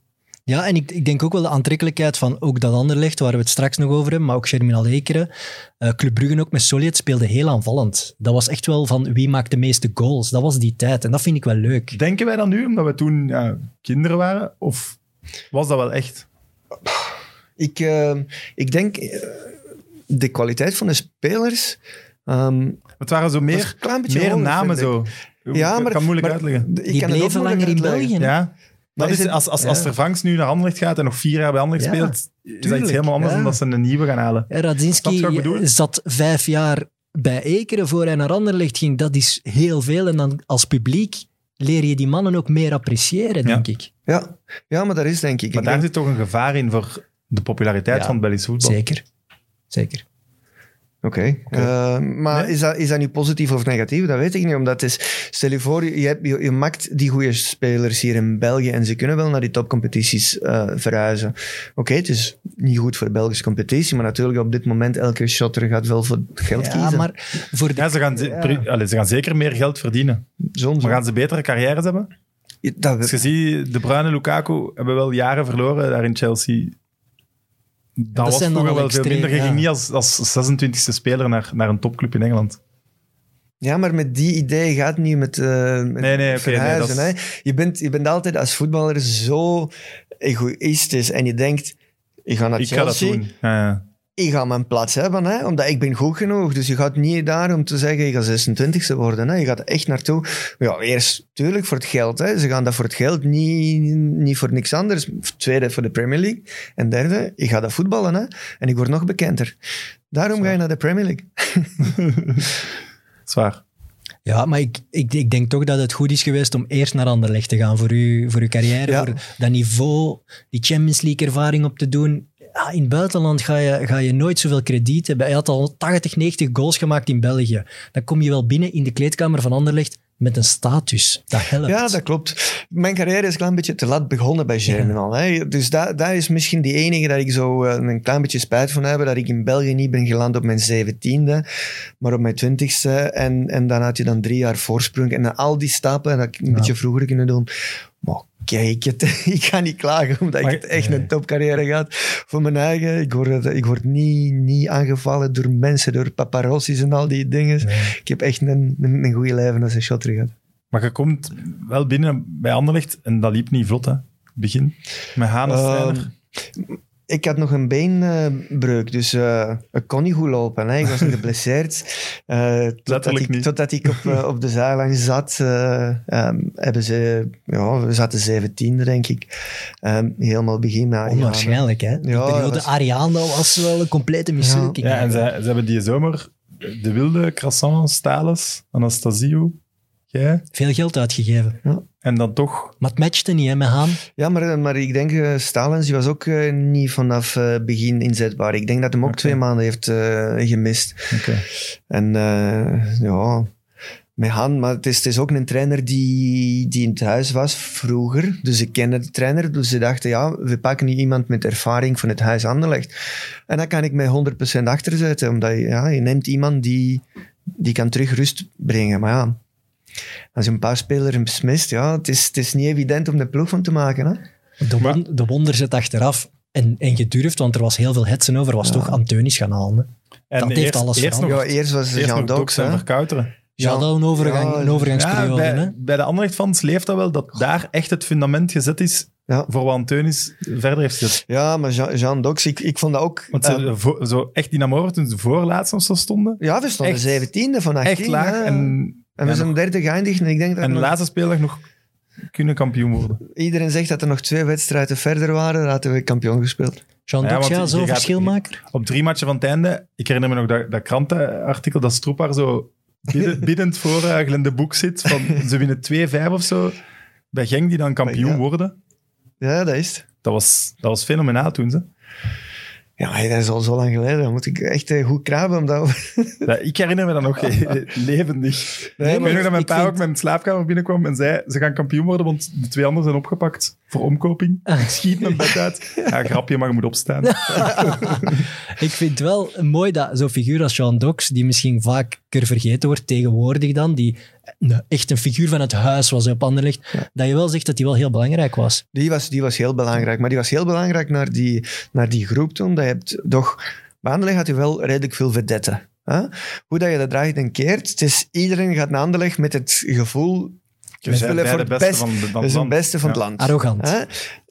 Ja, en ik, ik denk ook wel de aantrekkelijkheid van ook dat Anderlecht, waar we het straks nog over hebben, maar ook Germinal Ekeren. Eh, Club Brugge ook met Solid speelde heel aanvallend. Dat was echt wel van wie maakt de meeste goals. Dat was die tijd en dat vind ik wel leuk. Denken wij dat nu, omdat we toen ja, kinderen waren? Of was dat wel echt? Ik, eh, ik denk eh, de kwaliteit van de spelers. ehm, Het waren zo meer, meer namen zo. Ja, Ik maar, kan moeilijk maar uitleggen. ik Die kan bleven langer in uitleggen. België. Ja. Maar Dat is is, het- als, als, als ja. Ter Vanks nu naar Anderlecht gaat en nog vier jaar bij Anderlecht Ja, speelt, is dat tuurlijk, iets helemaal anders ja. dan dat ze een nieuwe gaan halen. Radzinski zat vijf jaar bij Ekeren voor hij naar Anderlecht ging. Dat is heel veel. En dan als publiek leer je die mannen ook meer appreciëren, denk ik. Ja. ja, maar dat is denk ik. Maar Ik daar denk- zit toch een gevaar in voor de populariteit Ja, van het Belgisch voetbal. Zeker. Zeker. Oké. Eh, maar Nee. is, dat, is dat nu positief of negatief? Dat weet ik niet. Omdat het is, stel je voor, je, hebt, je, je maakt die goede spelers hier in België en ze kunnen wel naar die topcompetities eh, verhuizen. Oké, het is niet goed voor de Belgische competitie, maar natuurlijk op dit moment elke shotter gaat wel voor geld Ja, kiezen. maar voor de Ja, ze, gaan ze- pri- allee, ze gaan zeker meer geld verdienen. Soms, Maar gaan ze betere carrières hebben? dat, Als je ziet, De Bruyne en Lukaku hebben wel jaren verloren daar in Chelsea. Dat, was zijn dan vroeger wel wel veel minder. Je ja. ging niet als, als 26e speler naar, naar een topclub in Engeland. Ja, maar met die idee gaat het niet met, eh met Nee, nee, oké, nee, verhuizen. dat hè. Je, bent, je bent altijd als voetballer zo egoïstisch en je denkt, ik ga naar Ik ga dat Chelsea, doen. Ja, ja. Ik ga mijn plaats hebben, hè, omdat ik ben goed genoeg. Dus je gaat niet daar om te zeggen, je gaat 26e worden. Hè. Je gaat er echt naartoe. Ja, eerst, tuurlijk, voor het geld. Hè. Ze gaan dat voor het geld, niet, niet voor niks anders. Tweede, voor de Premier League. En derde, ik ga dat voetballen. Hè. En ik word nog bekender. Daarom ga je naar de Premier League. Zwaar. Ja, maar ik, ik, ik denk toch dat het goed is geweest om eerst naar Anderlecht te gaan voor, u, voor uw carrière, Ja. voor dat niveau, die Champions League ervaring op te doen. Ja, in het buitenland ga je, ga je nooit zoveel krediet hebben. Hij had al 80, 90 goals gemaakt in België. Dan kom je wel binnen in de kleedkamer van Anderlecht met een status. Dat helpt. Ja, dat klopt. Mijn carrière is een klein beetje te laat begonnen bij Germinal. Hè. Dus dat, dat is misschien die enige dat ik zo eh, een klein beetje spijt van heb. Dat ik in België niet ben geland op mijn zeventiende, maar op mijn twintigste. En, en dan had je dan drie jaar voorsprong. En al die stappen, en dat ik een Ja. beetje vroeger kunnen doen. Maar kijk, het, ik ga niet klagen omdat Maar- ik het echt een topcarrière gehad. Voor mijn eigen. Ik word, ik word niet, niet aangevallen door mensen, door paparazzi's en al die dingen. Ik heb echt een, een, een goede leven als een shotter gehad. Maar je komt wel binnen bij Anderlecht en dat liep niet vlot, hè? Begin. Met als Ehm. Ik had nog een beenbreuk, dus eh, ik kon niet goed lopen. Hè. Ik was geblesseerd. Eh, totdat, Letterlijk ik, niet. totdat ik op, eh, op de zijlijn zat, ehm, hebben ze... Ja, we zaten zeventiende, denk ik. Ehm, helemaal begin. Ja, Onwaarschijnlijk, hè? Die Ja, periode was- Ariane was wel een complete mislukking. Ja, en ze, ze hebben die zomer de wilde croissants, Thales, Anastasio, jij. Veel geld uitgegeven. En dan toch... Maar het matchte niet, hè, met Haan. Ja, maar, maar ik denk, eh, Stalens die was ook eh, niet vanaf eh, begin inzetbaar. Ik denk dat hem ook twee maanden heeft eh, gemist. Oké. En eh, ja, met Han, maar het is, het is ook een trainer die, die in het huis was vroeger. Dus ik kende de trainer, dus ze dachten, ja, we pakken nu iemand met ervaring van het huis Anderlecht. En dan kan ik mij 100% achter zetten, omdat je, ja, je neemt iemand die, die kan terug rust brengen. Maar ja, als je een paar spelers besmist, ja, het is, het is niet evident om de ploeg van te maken. Hè? De, won- de wonder zit achteraf. En, en gedurfd, want er was heel veel hetsen over, was Ja. toch Anteunis gaan halen. hè. En Dat heeft alles eerst nog, veranderd. Ja, eerst was eerst Jean nog Dox. En. Verkouteren. Ja, dat een, overgang, Ja, een overgangsperiode. Ja, hè. bij, bij de Anderlecht-fans leeft dat wel, dat daar echt het fundament gezet is Ja. voor wat Anteunis verder heeft gezet. Ja, maar Jean, Jean Dox, ik, ik vond dat ook... Want ze, voor- zo echt die Namor toen ze voorlaatst of zo stonden, ja, we stonden echt- zeventiende van 18. echt laag. En, En we ja, zijn nog- derde geëindigd. En ik denk dat en de nog- laatste speeldag nog kunnen kampioen worden. iedereen zegt dat er nog twee wedstrijden verder waren. Dan hadden we kampioen gespeeld. Jean Ja, je zo'n gaat- verschilmaker. Op drie matchen van het einde, ik herinner me nog dat, dat krantenartikel, dat Stroepar zo bidden- biddend voor uh, Glenn de Boek zit, van ze winnen 2-5 of zo, bij Genk die dan kampioen Ja. worden. Ja, dat is het. Dat was, dat was fenomenaal toen. Ze. Ja, maar dat is al zo lang geleden. Dan moet ik echt eh, goed krabben. Om dat... Ja, ik herinner me dat nog eh, levendig. Nee, ik weet nog dat mijn pa vind- ook met mijn slaapkamer binnenkwam en zei, ze gaan kampioen worden, want de twee anderen zijn opgepakt voor omkoping. Ik schiet mijn bed uit. Ja, grapje, maar je moet opstaan. Ik vind het wel mooi dat zo'n figuur als Jean Dox, die misschien vaker vergeten wordt tegenwoordig dan, die echt een figuur van het huis was op Anderlecht, dat je wel zegt dat hij wel heel belangrijk was. Die, was, die was heel belangrijk. Maar die was heel belangrijk naar die, naar die groep toen. Dat je hebt toch... Bij Anderlecht had je wel redelijk veel vedetten. Hè? Hoe dat je dat draait en keert. Het is, iedereen gaat naar Anderlecht met het gevoel... We zijn spelen voor de het beste best, van, de- van we het land. beste van het land. Arrogant. Hè?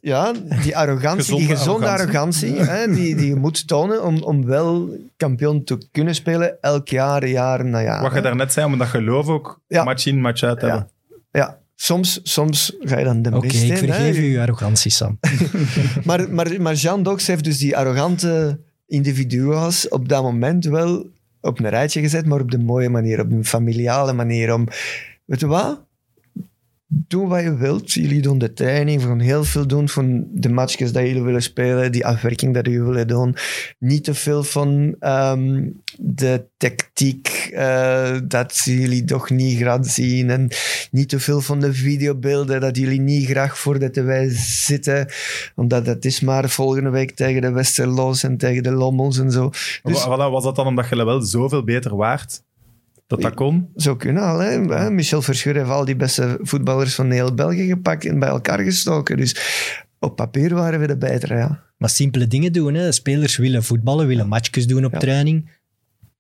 Ja, die arrogantie, die Gezonde gezonde arrogantie. arrogantie, hè, die, die je moet tonen om, om wel kampioen te kunnen spelen, elk jaar, jaar na jaar. Wat je hè. daarnet zei, om dat geloof ook Ja. match in, match uit te Ja. hebben. Ja, soms, soms ga je dan de Oké, mist in. ik vergeef u uw arrogantie, Sam. Maar, maar, maar Jean Dox heeft dus die arrogante individua's op dat moment wel op een rijtje gezet, maar op de mooie manier, op een familiale manier. Om, weet je wat? Doe wat je wilt. Jullie doen de training, we gaan heel veel doen van de matchjes dat jullie willen spelen, die afwerking dat jullie willen doen. Niet te veel van ehm, de tactiek eh, dat jullie toch niet graag zien en niet te veel van de videobeelden dat jullie niet graag voor de tv zitten, omdat dat is maar volgende week tegen de Westerloos en tegen de Lommels en zo. Dus voilà, was dat dan omdat je wel zoveel beter waard? Dat dat kon? zo kunnen al. Hè. Michel Verschuur heeft al die beste voetballers van heel België gepakt en bij elkaar gestoken. Dus op papier waren we de betere, ja. Maar simpele dingen doen. Hè. Spelers willen voetballen, willen matchjes doen op Ja. training.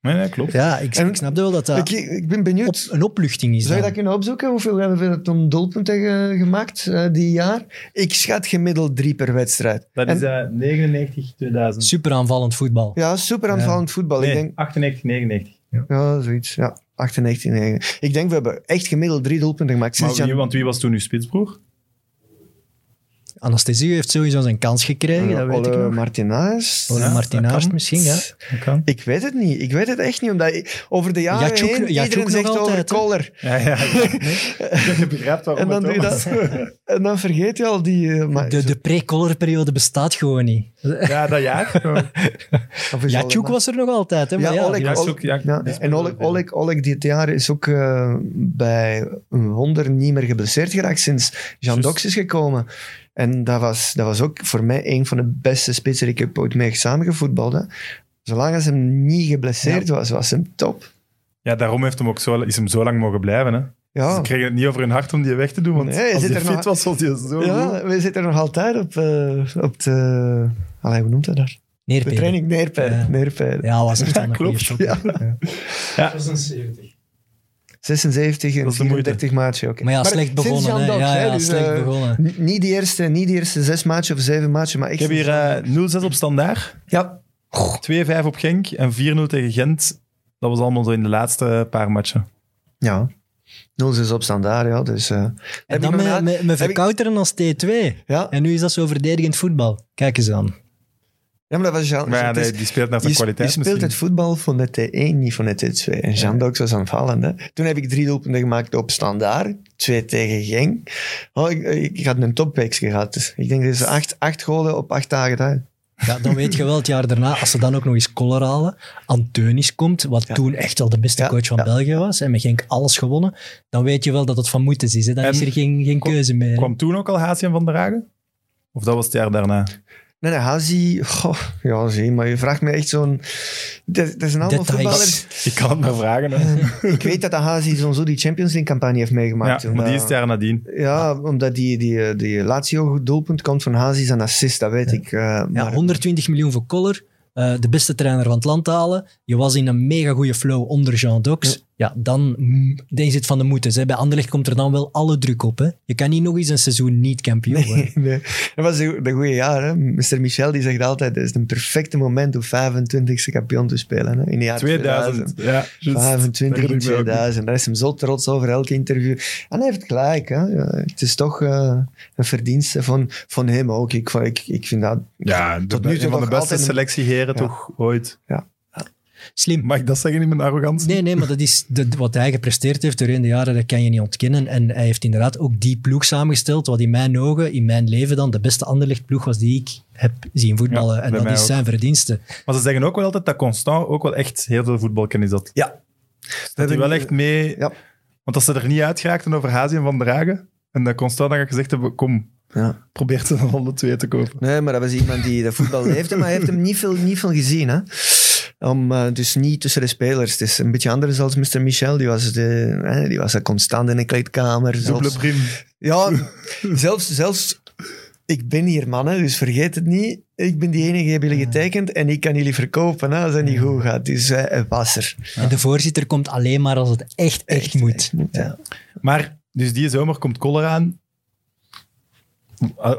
Nee, nee, klopt. Ja, ik, En- ik snap wel dat dat Ik, ik ben op, benieuwd. een opluchting is. Zou je dan. dat kunnen opzoeken? Hoeveel hebben we toen doelpunten ge- gemaakt eh, die jaar? Ik schat gemiddeld drie per wedstrijd. Dat En- is eh 99, 2000. Super aanvallend voetbal. Ja, super aanvallend voetbal. Ik denk, 98, 99. Ja, zoiets. Ja, 98, 9. Ik denk we hebben echt gemiddeld drie doelpunten gemaakt. Maar wie, want wie was toen uw spitsbroer? Anastasio heeft sowieso zijn kans gekregen, dat weet ik nog. Martinez. Ole Ja, kan. misschien, ja. Ik weet het niet. Ik weet het echt niet. Omdat ik- over de jaren Jatjoek- heen, Jatjoek iedereen nog zegt over? Kohler. Ja, ja. ja. Je begrijpt waarom En dan, doe het je dat, en dan vergeet je al die... eh, maar- De, de pre-color-periode bestaat gewoon niet. Ja, dat jaar. Ole- was er nog altijd. Hè, maar Ja, ja, Oleg, Ja, Oleg- zoek- ja, ja, die en Oleg. Oleg, Oleg dit jaar is ook eh, bij een wonder niet meer geblesseerd geraakt sinds Jean. Dox is gekomen. En dat was, dat was ook voor mij een van de beste spitsen die ik heb ooit mee samengevoetbald. Hè. Zolang als hem niet geblesseerd was, was hem top. Ja, daarom heeft hem ook zo, is hem zo lang mogen blijven. Hè. Ja, Ze kregen het niet over hun hart om die weg te doen, want Nee, hij als zit hij er fit nog- was, was hij zo goed. ja we zitten nog altijd op, eh, op de... Allee, hoe noemt dat daar? De Neerpeden. training neerpijden. Ja. Neerpijden. Ja, was echt wel een goede klopt. shot. Ja. Ja. 76. 76 en Dat is de moeite. 34 matchen. oké. Maar ja, slecht sinds begonnen. Hè. Ja, ja, dus, slecht eh, begonnen. niet, die eerste, niet die eerste zes matchen of zeven matchen, maar echt... Ik heb hier sinds- eh 0-6 op standaard, Ja, 2-5 op Genk en 4-0 tegen Gent. Dat was allemaal zo in de laatste paar matchen. ja. 0-6 op standaard, ja. Dus, eh, En heb dan met, ik- verkouteren als T2. ja. En nu is dat zo verdedigend voetbal. Kijk eens aan. Ja, maar dat was Jean... Maar ja, het is- nee, die speelt naar zijn je kwaliteit speelt misschien. het voetbal van de T1, niet van de T2. En Jean Dox was aanvallend. Toen heb ik drie doelpunten gemaakt op standaard. Twee tegen Genk. Oh, ik, ik had een topweek gehad. Dus ik denk dat ze acht, acht golen op acht dagen tijd. Ja, dan weet je wel het jaar daarna, als ze dan ook nog eens Koller halen, Anteunis komt, wat Ja. toen echt wel de beste Ja, coach van ja. België was, en met Genk alles gewonnen, dan weet je wel dat het van moeten is. Hè. Dan is er geen, geen keuze meer. Kwam toen ook al Hazian van der Hagen? Of dat was het jaar daarna? Nee, nee, Hazi... goh, ja, zie, maar je vraagt me echt zo'n... Dat, dat zijn allemaal Details. voetballers... Ik kan het maar vragen. Hè. Ik weet dat de Hazi zo'n zo die Champions League campagne heeft Ja, meegemaakt. toen, maar die eh, is jaar nadien. Ja, omdat die, die, die Lazio doelpunt komt van Hazi zijn assist, dat weet ik. eh, Ja, maar- 120 miljoen voor Koller, eh, de beste trainer van het land halen. Je was in een mega goede flow onder Jean Dox. Ja, dan, is het van de moeten. Hè. Bij Anderlecht komt er dan wel alle druk op. Hè. Je kan niet nog eens een seizoen niet kampioen worden. Nee, nee. Dat was de, de goede jaar. Hè? Mr. Michel die zegt altijd, het is een perfecte moment om 25e kampioen te spelen. Hè? In de jaren 2000. Ja, juist. 25 in Herinner ik me ook niet. 2000. Daar is hem zo trots over elk interview. En hij heeft gelijk. Hè? Ja, het is toch eh, een verdienste van, van hem ook. Ik, ik, ik vind dat... Ja, de, Tot nu toe een van de beste altijd een- selectieheren Ja. toch ooit. Slim. Mag ik dat zeggen in mijn arrogantie? Nee, nee, maar dat is de, wat hij gepresteerd heeft doorheen de jaren, dat kan je niet ontkennen. En hij heeft inderdaad ook die ploeg samengesteld, wat in mijn ogen, in mijn leven dan, de beste Anderlecht-ploeg was die ik heb zien voetballen. Ja, en dat is ook. zijn verdienste. Maar ze zeggen ook wel altijd dat Constant ook wel echt heel veel voetbalkennis had. Ja. Dat hij wel echt mee... Ja. Want als ze er niet uitgeraakten over Hazi en Van der Hagen, en dat Constant dan gezegd hebben, kom, Ja. probeer ze dan alle twee te kopen. Nee, maar dat was iemand die de voetbal leefde, maar hij heeft hem niet veel, niet veel gezien. Hè? Om, eh, dus niet tussen de spelers. Het is een beetje anders dan Mr. Michel. Die was, de, hè, die was er constant in de kleedkamer. Zelfs, ja, zelfs, zelfs... Ik ben hier, mannen, dus vergeet het niet. Ik ben die enige die hebben jullie getekend en ik kan jullie verkopen hè, als het niet goed gaat. Dus hij was er. En de voorzitter komt alleen maar als het echt, echt, moet. ja. Maar, dus die zomer komt Koller aan.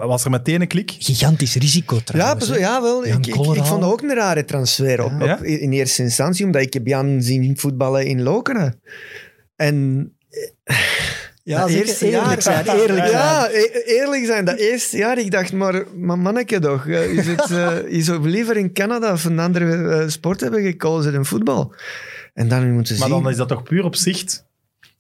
Was er meteen een klik? Gigantisch risico Ja, trouwens. hè. ja, wel. Ik, ik, Koller ik vond dat ook een rare transfer op, Ja? op- in eerste instantie, omdat ik heb Jan zien voetballen in Lokeren. En Ja, dat zeker. eerste eerlijk jaar, zijn, eerlijk ja, zijn. e- eerlijk zijn. Dat eerste jaar, ik dacht, maar, maar manneke toch, eh, is het, eh, je zou liever in Canada of een andere eh, sport hebben gekozen dan voetbal. En dan moeten Maar zien... dan is dat toch puur op zicht?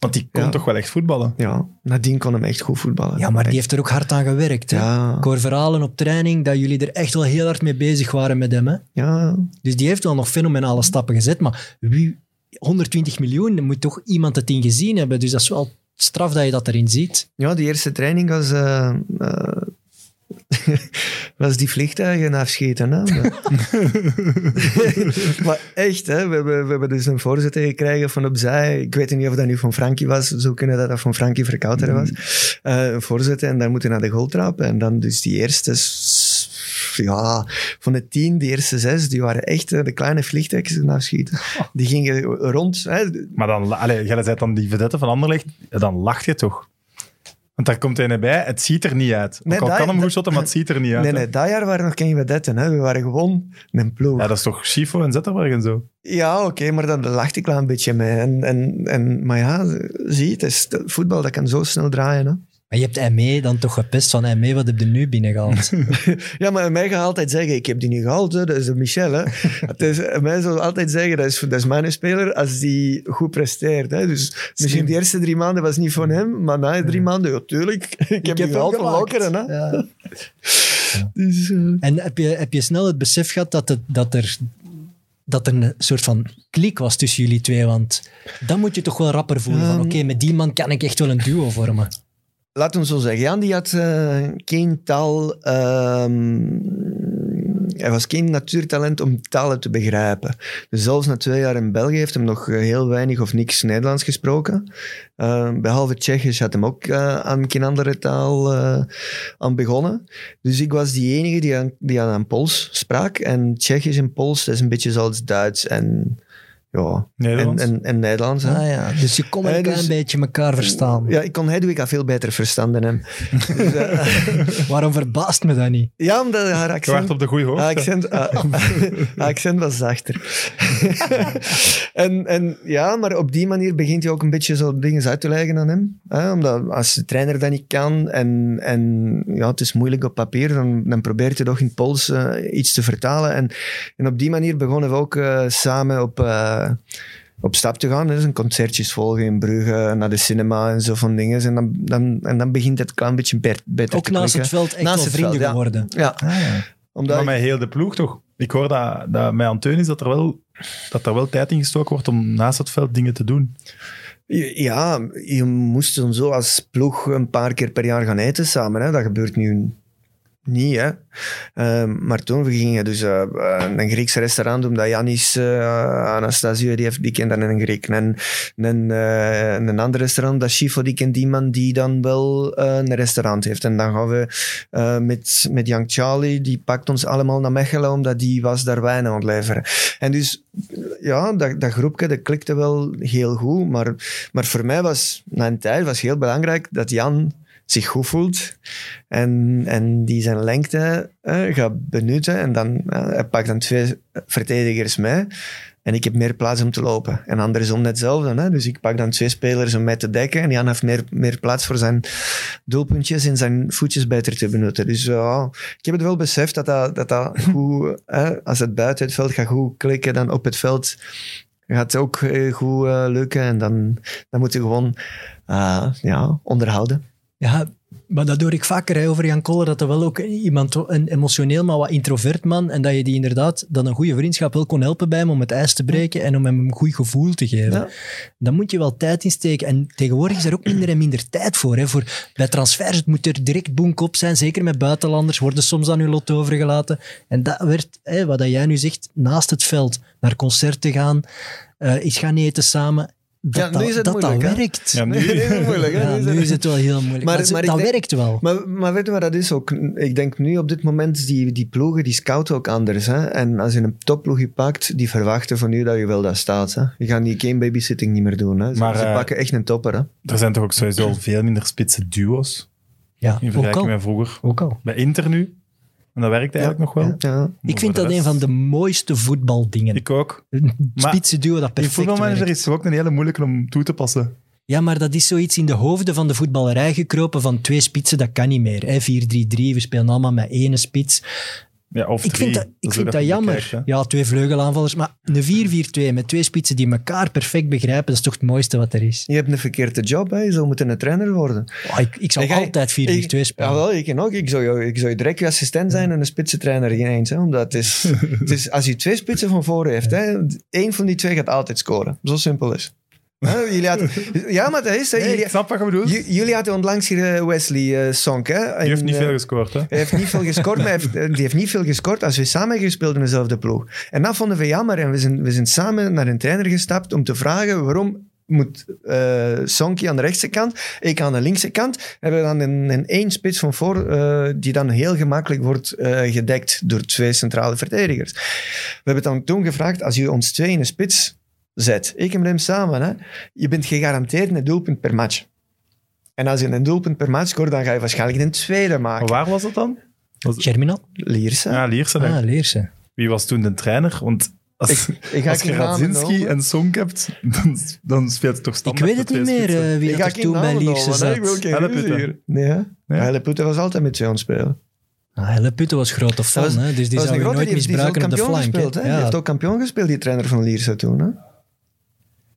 Want die kon Ja. toch wel echt voetballen? Ja, nadien kon hem echt goed voetballen. Ja, maar die heeft er ook hard aan gewerkt. Hè. Ja, Ik hoor verhalen op training dat jullie er echt wel heel hard mee bezig waren met hem. Hè. ja, Dus die heeft wel nog fenomenale stappen gezet. Maar wie, 120 miljoen, moet toch iemand het in gezien hebben. Dus dat is wel straf dat je dat erin ziet. Ja, die eerste training was, eh, eh, was die vliegtuigen afschieten. Hè? maar echt, hè? We, hebben, we hebben dus een voorzitter gekregen van opzij. Ik weet niet of dat nu van Frankie was. Zo kunnen dat dat van Frankie Verkouter was. Eh, een voorzitter en dan moeten naar de goaltrap. En dan dus die eerste... Ja, van de tien, die eerste zes, die waren echt eh, de kleine vliegtuigjes afschieten. Die gingen rond. Hè? Maar dan, allee, jij zei dan die vedette van Anderlecht, dan lacht je toch? Want daar komt hij bij, het ziet er niet uit. Ook Nee, al dat- kan hem goed maar het ziet er niet uit. Nee, hè. nee, dat jaar waren nog geen vedetten. Hè? We waren gewoon een ploeg. Ja, dat is toch Schifo en Zetterberg en zo? Ja, oké, maar dan lachte ik wel een beetje mee. En, en, en, maar ja, zie je, het is, voetbal dat kan zo snel draaien. Hè? Maar je hebt ME dan toch gepest van ME, wat heb je nu binnengehaald? Ja, maar mij gaat altijd zeggen, ik heb die niet gehaald, hè. dat is de Michel. Hè. het is, mij zal altijd zeggen, dat is, dat is mijn speler als die goed presteert. Hè. Dus misschien de eerste drie maanden was niet van hem, maar na drie maanden, ja, tuurlijk, ik heb die gehaald van Lokeren. Hè. Ja. Dus, eh, En heb je, heb je snel het besef gehad dat, het, dat, er, dat er een soort van klik was tussen jullie twee? Want dan moet je toch wel rapper voelen van Ehm. oké, met die man kan ik echt wel een duo vormen. Laat ons zo zeggen, Jan die had eh, geen taal... ehm, hij was geen natuurtalent om talen te begrijpen. Dus zelfs na twee jaar in België heeft hem nog eh, heel weinig of niks Nederlands gesproken. Eh, behalve Tsjechisch had hem ook eh, aan geen andere taal aan begonnen. Dus ik was die enige die aan, die aan, Pools sprak. En Tsjechisch en Pools, is een beetje zoals Duits en ja, en, Nederlands. en, en Nederlands. Ah ja, dus je kon een Eh, klein dus- beetje elkaar verstaan. Ja, ik kon Hedwig veel beter verstaan dan hem. Dus, eh, Waarom verbaast me dat niet? ja, omdat haar Je accent... op de goede hoogte. Haar accent, haar accent was zachter. en, en ja, maar op die manier begint hij ook een beetje zo dingen uit te leggen aan hem. Hè? Omdat als de trainer dat niet kan en, en ja, het is moeilijk op papier, dan, dan probeert hij toch in Pools eh, iets te vertalen. En, en op die manier begonnen we ook samen op, eh, op stap te gaan. Dus een concertjes volgen in Brugge, naar de cinema en zo van dingen. En dan, dan, en dan begint het een klein beetje be- beter Ook te naast het veld echt Naast wel vrienden veld, ja. geworden. Ja, Ah, ja. omdat Maar met heel de ploeg toch? Ik hoor dat, dat met Anteunis dat er, wel, dat er wel tijd in gestoken wordt om naast het veld dingen te doen. Ja, je moest dan zo als ploeg een paar keer per jaar gaan eten samen. Hè. Dat gebeurt nu niet. Hè. Eh, maar toen we gingen dus eh, eh, een Grieks restaurant doen, dat Janis uh, Anastasio, die, heeft, die kent dan een Griek. En een, eh, ander restaurant, dat Schifo, die kent iemand die dan wel eh, een restaurant heeft. En dan gaan we eh, met, met Young Charlie, die pakt ons allemaal naar Mechelen, omdat die was daar wijn aan het leveren. En dus, ja, dat, dat groepje, dat klikte wel heel goed. Maar, maar voor mij was, na een tijd, was heel belangrijk dat Jan zich goed voelt en, en die zijn lengte eh, gaat benutten. En dan eh, hij pakt dan twee verdedigers mee. En ik heb meer plaats om te lopen. En andersom net hetzelfde. Hè? Dus ik pak dan twee spelers om mij te dekken. En Jan heeft meer, meer plaats voor zijn doelpuntjes en zijn voetjes beter te benutten. Dus ja, ik heb het wel beseft dat dat, dat, dat goed... Als het buiten het veld gaat goed klikken, dan op het veld gaat het ook eh, goed eh, lukken. En dan, dan moet je gewoon uh, ja, onderhouden. Ja, maar dat hoor ik vaker hè, over Jan Koller, dat er wel ook iemand, een emotioneel, maar wat introvert man, en dat je die inderdaad, dan een goede vriendschap wel kon helpen bij hem om het ijs te breken en om hem een goed gevoel te geven. Ja. Dan moet je wel tijd insteken. En tegenwoordig is er ook minder en minder tijd voor. Hè, voor bij transfers het moet er direct boenk op zijn, zeker met buitenlanders, worden soms aan hun lot overgelaten. En dat werd, hè, wat dat jij nu zegt, naast het veld, naar concerten gaan, uh, iets gaan eten samen, dat, ja, nu is het dat, moeilijk, dat werkt. Ja, nu, nu is het moeilijk. Hè? Ja, nu is het wel heel moeilijk. Maar, Maar- maar ik dat denk- werkt wel. Maar, maar weet je wat dat is ook? Ik denk nu op dit moment, die, die ploegen, die scouten ook anders. Hè? En als je een topploegje pakt, die verwachten van u dat je wel daar staat. Hè? Je gaat die game babysitting niet meer doen. Hè? Ze, Maar, ze eh, pakken echt een topper. Hè? Er zijn toch ook sowieso veel minder spitse duo's Ja, in ook vergelijking al. met vroeger. Ook al. Bij Inter nu. En dat werkt eigenlijk nog wel. Ja. Ik vind dat een van de mooiste voetbaldingen. Ik ook. Een spitse duo dat In perfect voetbalmanager werkt. is het ook een hele moeilijke om toe te passen. Ja, maar dat is zoiets in de hoofden van de voetballerij gekropen van twee spitsen, dat kan niet meer. hè. 4-3-3, we spelen allemaal met ene spits. Ja, of Ik drie. vind dat, ik vind dat jammer. bekijkt, ja, twee vleugelaanvallers, maar een 4-4-2 met twee spitsen die elkaar perfect begrijpen, dat is toch het mooiste wat er is. Je hebt een verkeerde job, hè? je zou moeten een trainer worden. Oh, ik, ik zou Ik altijd 4-4-2 Ik- spelen. Jawel, ik, ook. Ik, zou, ik zou je direct je assistent zijn en een spitsentrainer geen eens. Hè? Omdat het is, het is, als je twee spitsen van voren heeft, hè, één van die twee gaat altijd scoren. Zo simpel is. Hè, jullie hadden, ja, maar dat is... Hè, Nee, jullie, ik snap wat je bedoelt. J- jullie hadden onlangs hier eh, Wesley uh, Sonk. Hè? Die heeft En, niet eh, veel gescoord, hè? Hij heeft niet veel gescoord, maar hij heeft, eh, die heeft niet veel gescoord als we samen hebben gespeeld in dezelfde ploeg. En dat vonden we jammer. En we zijn, we zijn samen naar een trainer gestapt om te vragen waarom moet eh Sonky aan de rechtse kant, ik aan de linkse kant. Hebben we dan een, een één spits van voor, eh, die dan heel gemakkelijk wordt eh, gedekt door twee centrale verdedigers. We hebben dan toen gevraagd, als je ons twee in een spits zet, ik en hem samen, hè, je bent gegarandeerd een doelpunt per match. En als je een doelpunt per match scoort, dan ga je waarschijnlijk een tweede maken. Maar waar was dat dan? Was het- Germinal? Lierse. Ja, Lierse. denk ik. Ah, Leerse. Wie was toen de trainer? Want als, Ik- ik ga als je Radzinski en Sonk hebt, dan, dan speelt het toch Ik standaard weet het niet meer eh, wie Ik dat er toen bij Lierse. Ik zat. Helleputte. Nee, hè? Helleputte was altijd met twee aan het spelen. Ah, Helle Putte was grote fan, was- hè, dus die zou een je grote, nooit die, die misbruiken op de flank. gespeeld. Hè? Die Ja, heeft ook kampioen gespeeld, die trainer van Lierse toen. Hè?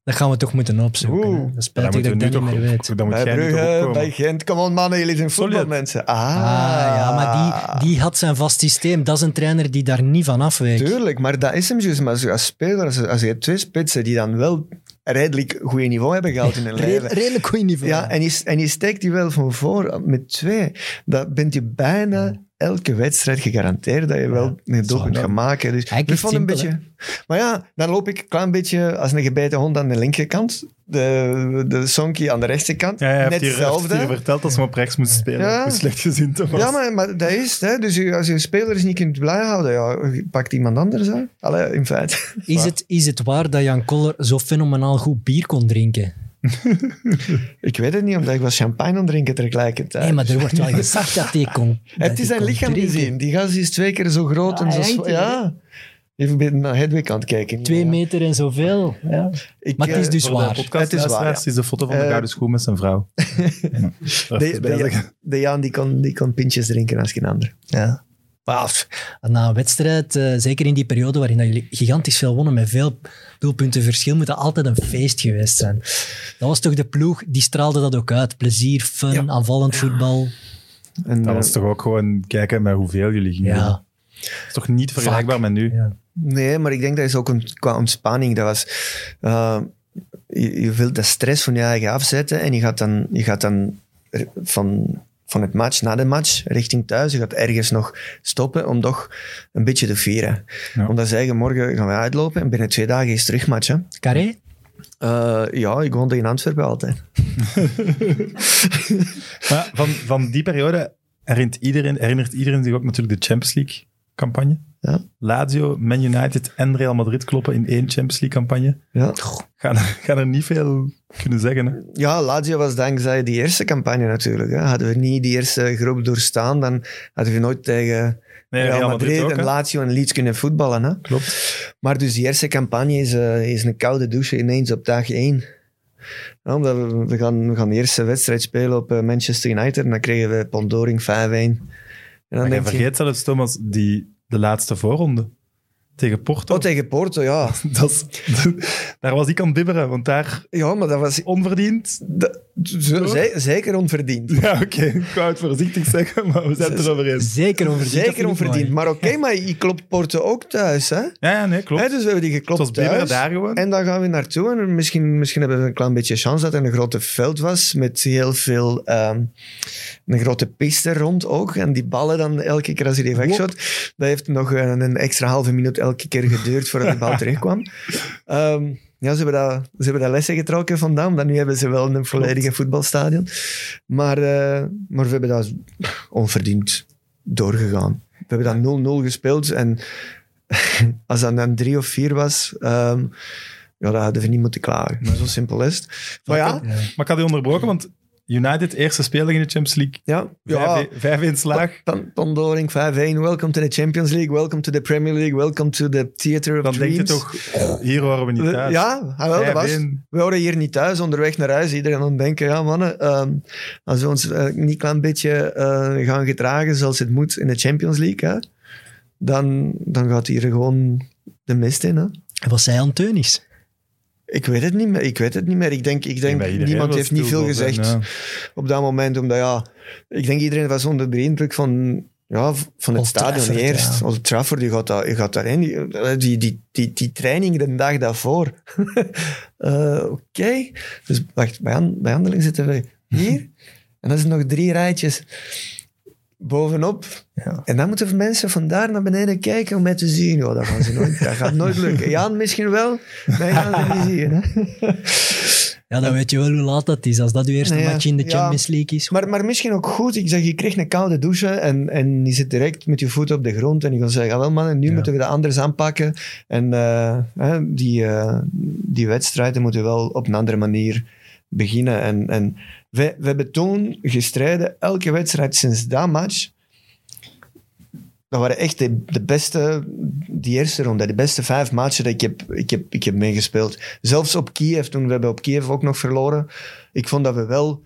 Dat gaan we toch moeten opzoeken. Oeh. Dat Ja, spijt dan ik dat ik dat nu niet meer weet. Dan moet Bij Brugge, bij Gent. Kom on mannen, jullie zijn voetbalmensen. Ah, Ah, ja, maar die, die had zijn vast systeem. Dat is een trainer die daar niet van afweekt. Tuurlijk, maar dat is hem juist. Maar zo als speler, als, als je hebt twee spitsen die dan wel redelijk goed niveau hebben gehaald in hun Re- leven. redelijk goed niveau. Ja, en je, en je steekt die wel van voor met twee. Dan bent je bijna elke wedstrijd gegarandeerd dat je wel een doelpunt Ja. gaat maken. Dus ik vond een beetje... Maar ja, dan loop ik een klein beetje als een gebeten hond aan de linkerkant. De, de Sonky aan de rechterkant. Ja, hij heeft Net hier, hetzelfde. hier verteld als hij op rechts moest spelen. Ja. Hoe slecht gezien was. Ja, maar, maar dat is het. Hè. Dus je- als je spelers niet kunt blij houden, ja, je pakt iemand anders aan. Allee, in feite. Is het, is het waar dat Jan Koller zo fenomenaal goed bier kon drinken? Ik weet het niet, omdat ik was champagne aan het drinken tegelijkertijd. Nee, maar er wordt wel gezegd dat hij kon. dat je hij zijn lichaam drinken. gezien? Die gast is twee keer zo groot Ja, en zo... Ja. Even naar Hedwig aan het kijken. Twee Ja. meter en zoveel. Ja. Ik, Maar het is eh, dus waar. Het is waar, ja. is de foto van de Eh, gouden schoen met zijn vrouw. De, de, de Jan die kon, die kon pintjes drinken als geen ander. Ja. Maar na een wedstrijd, eh, zeker in die periode waarin dat jullie gigantisch veel wonnen met veel doelpunten verschil, moet dat altijd een feest geweest zijn. Dat was toch de ploeg, die straalde dat ook uit. Plezier, fun, Ja. aanvallend voetbal. En, Dat eh, was toch ook gewoon kijken met hoeveel jullie gingen. winnen. Ja. Dat is toch niet vergelijkbaar met nu? Ja. Nee, maar ik denk dat is ook een, qua ontspanning. Dat was, eh, je, je wilt de stress van je eigen afzetten en je gaat dan, je gaat dan van, van het match na de match richting thuis. Je gaat ergens nog stoppen om toch een beetje te vieren. Ja. Omdat ze zeggen, morgen gaan we uitlopen en binnen twee dagen is het terugmatch. Hè. Carré? Eh, ja, ik woonde in Antwerpen altijd. Maar van, van die periode herinnert iedereen, herinnert iedereen zich ook natuurlijk de Champions League campagne. Ja. Lazio, Man United en Real Madrid kloppen in één Champions League campagne. Ja. Gaan er, gaan er niet veel kunnen zeggen. Hè? Ja, Lazio was dankzij die eerste campagne natuurlijk. Hè. Hadden we niet die eerste groep doorstaan, dan hadden we nooit tegen Nee, Real, Madrid, ook, en? Lazio en Leeds kunnen voetballen. Hè. Klopt. Maar dus die eerste campagne is, eh, is een koude douche ineens op dag één. Ja, omdat we, we, gaan, we gaan de eerste wedstrijd spelen op eh, Manchester United en dan kregen we Pondoring 5-1. En dan Maar je vergeet zelfs, Thomas, die, de laatste voorronde tegen Porto. oh, tegen Porto, ja. Dat is- daar was ik aan het bibberen, want daar Ja, maar dat was onverdiend. dat- zeker onverdiend. Ja, oké. Ik wou het voorzichtig zeggen, maar we zijn het erover eens. Zeker onverdiend. Zeker onverdiend. Maar oké, maar je klopt Porto ook thuis. Hè? Ja, ja nee, klopt. Hè, dus we hebben die het was geklopt thuis. daar gewoon. En dan gaan we naartoe. En misschien, misschien hebben we een klein beetje chance dat er een grote veld was. Met heel veel... ehm, een grote piste rond ook. En die ballen dan elke keer als hij die wegshot. Dat heeft nog een, een extra halve minuut elke keer geduurd voordat die bal terugkwam. Ehm, ja, ze hebben, dat, ze hebben dat lessen getrokken vandaan. Dan nu hebben ze wel een volledige voetbalstadion. Maar, eh, maar we hebben dat onverdiend doorgegaan. We hebben dat 0-0 gespeeld. En als dat dan 3 of 4 was... ehm, ja, dat hadden we niet moeten klagen. Maar zo simpel is het. Maar ja, Ja. Maar ik had je onderbroken, want United, eerste speler in de Champions League. ja, ja 5-1 slaag. Pan- Pandoring 5-1, welcome to the Champions League, welcome to the Premier League, welcome to the Theater of Dan denk Dreams. je toch, hier horen we niet thuis. Ja, ah, wel, dat was. 5-1. We horen hier niet thuis, onderweg naar huis. Iedereen aan het denken, ja mannen, ehm, als we ons eh, niet een klein beetje eh, gaan gedragen zoals het moet in de Champions League, hè, dan, dan gaat hier gewoon de mist in. Hè. En wat zei Anteunis? Ik weet het niet meer. Ik weet het niet meer. Ik denk, ik denk niemand heeft niet veel gezegd ja. op dat moment. Omdat ja, ik denk iedereen was onder de indruk van, ja, van het Old stadion Trafford, eerst. ja. Old Trafford, je gaat, daar, je gaat daarin. Die, die, die, die, die training de dag daarvoor. Eh, Oké. Dus wacht, bij, bij handeling zitten we hier. en dan zijn nog drie rijtjes bovenop. Ja. En dan moeten mensen van daar naar beneden kijken om mij te zien. Ja, dat, gaan ze nooit, dat gaat nooit lukken. Jan misschien wel, maar gaan ze niet zien. Hè? Ja, dan weet je wel hoe laat dat is. Als dat uw eerste ja. match in de Ja. Champions League is. Maar, maar misschien ook goed. Ik zeg, je kreeg een koude douche en, en je zit direct met je voet op de grond. En je gaat zeggen, "Ah, wel mannen, nu Ja. moeten we dat anders aanpakken. En eh, die, eh, die wedstrijden moeten wel op een andere manier beginnen. En, en we, we hebben toen gestreden, elke wedstrijd sinds dat match. Dat waren echt de, de beste, die eerste ronde, de beste vijf matchen dat ik heb, ik heb, ik heb meegespeeld. Zelfs op Kiev, toen we hebben op Kiev ook nog verloren. Ik vond dat we wel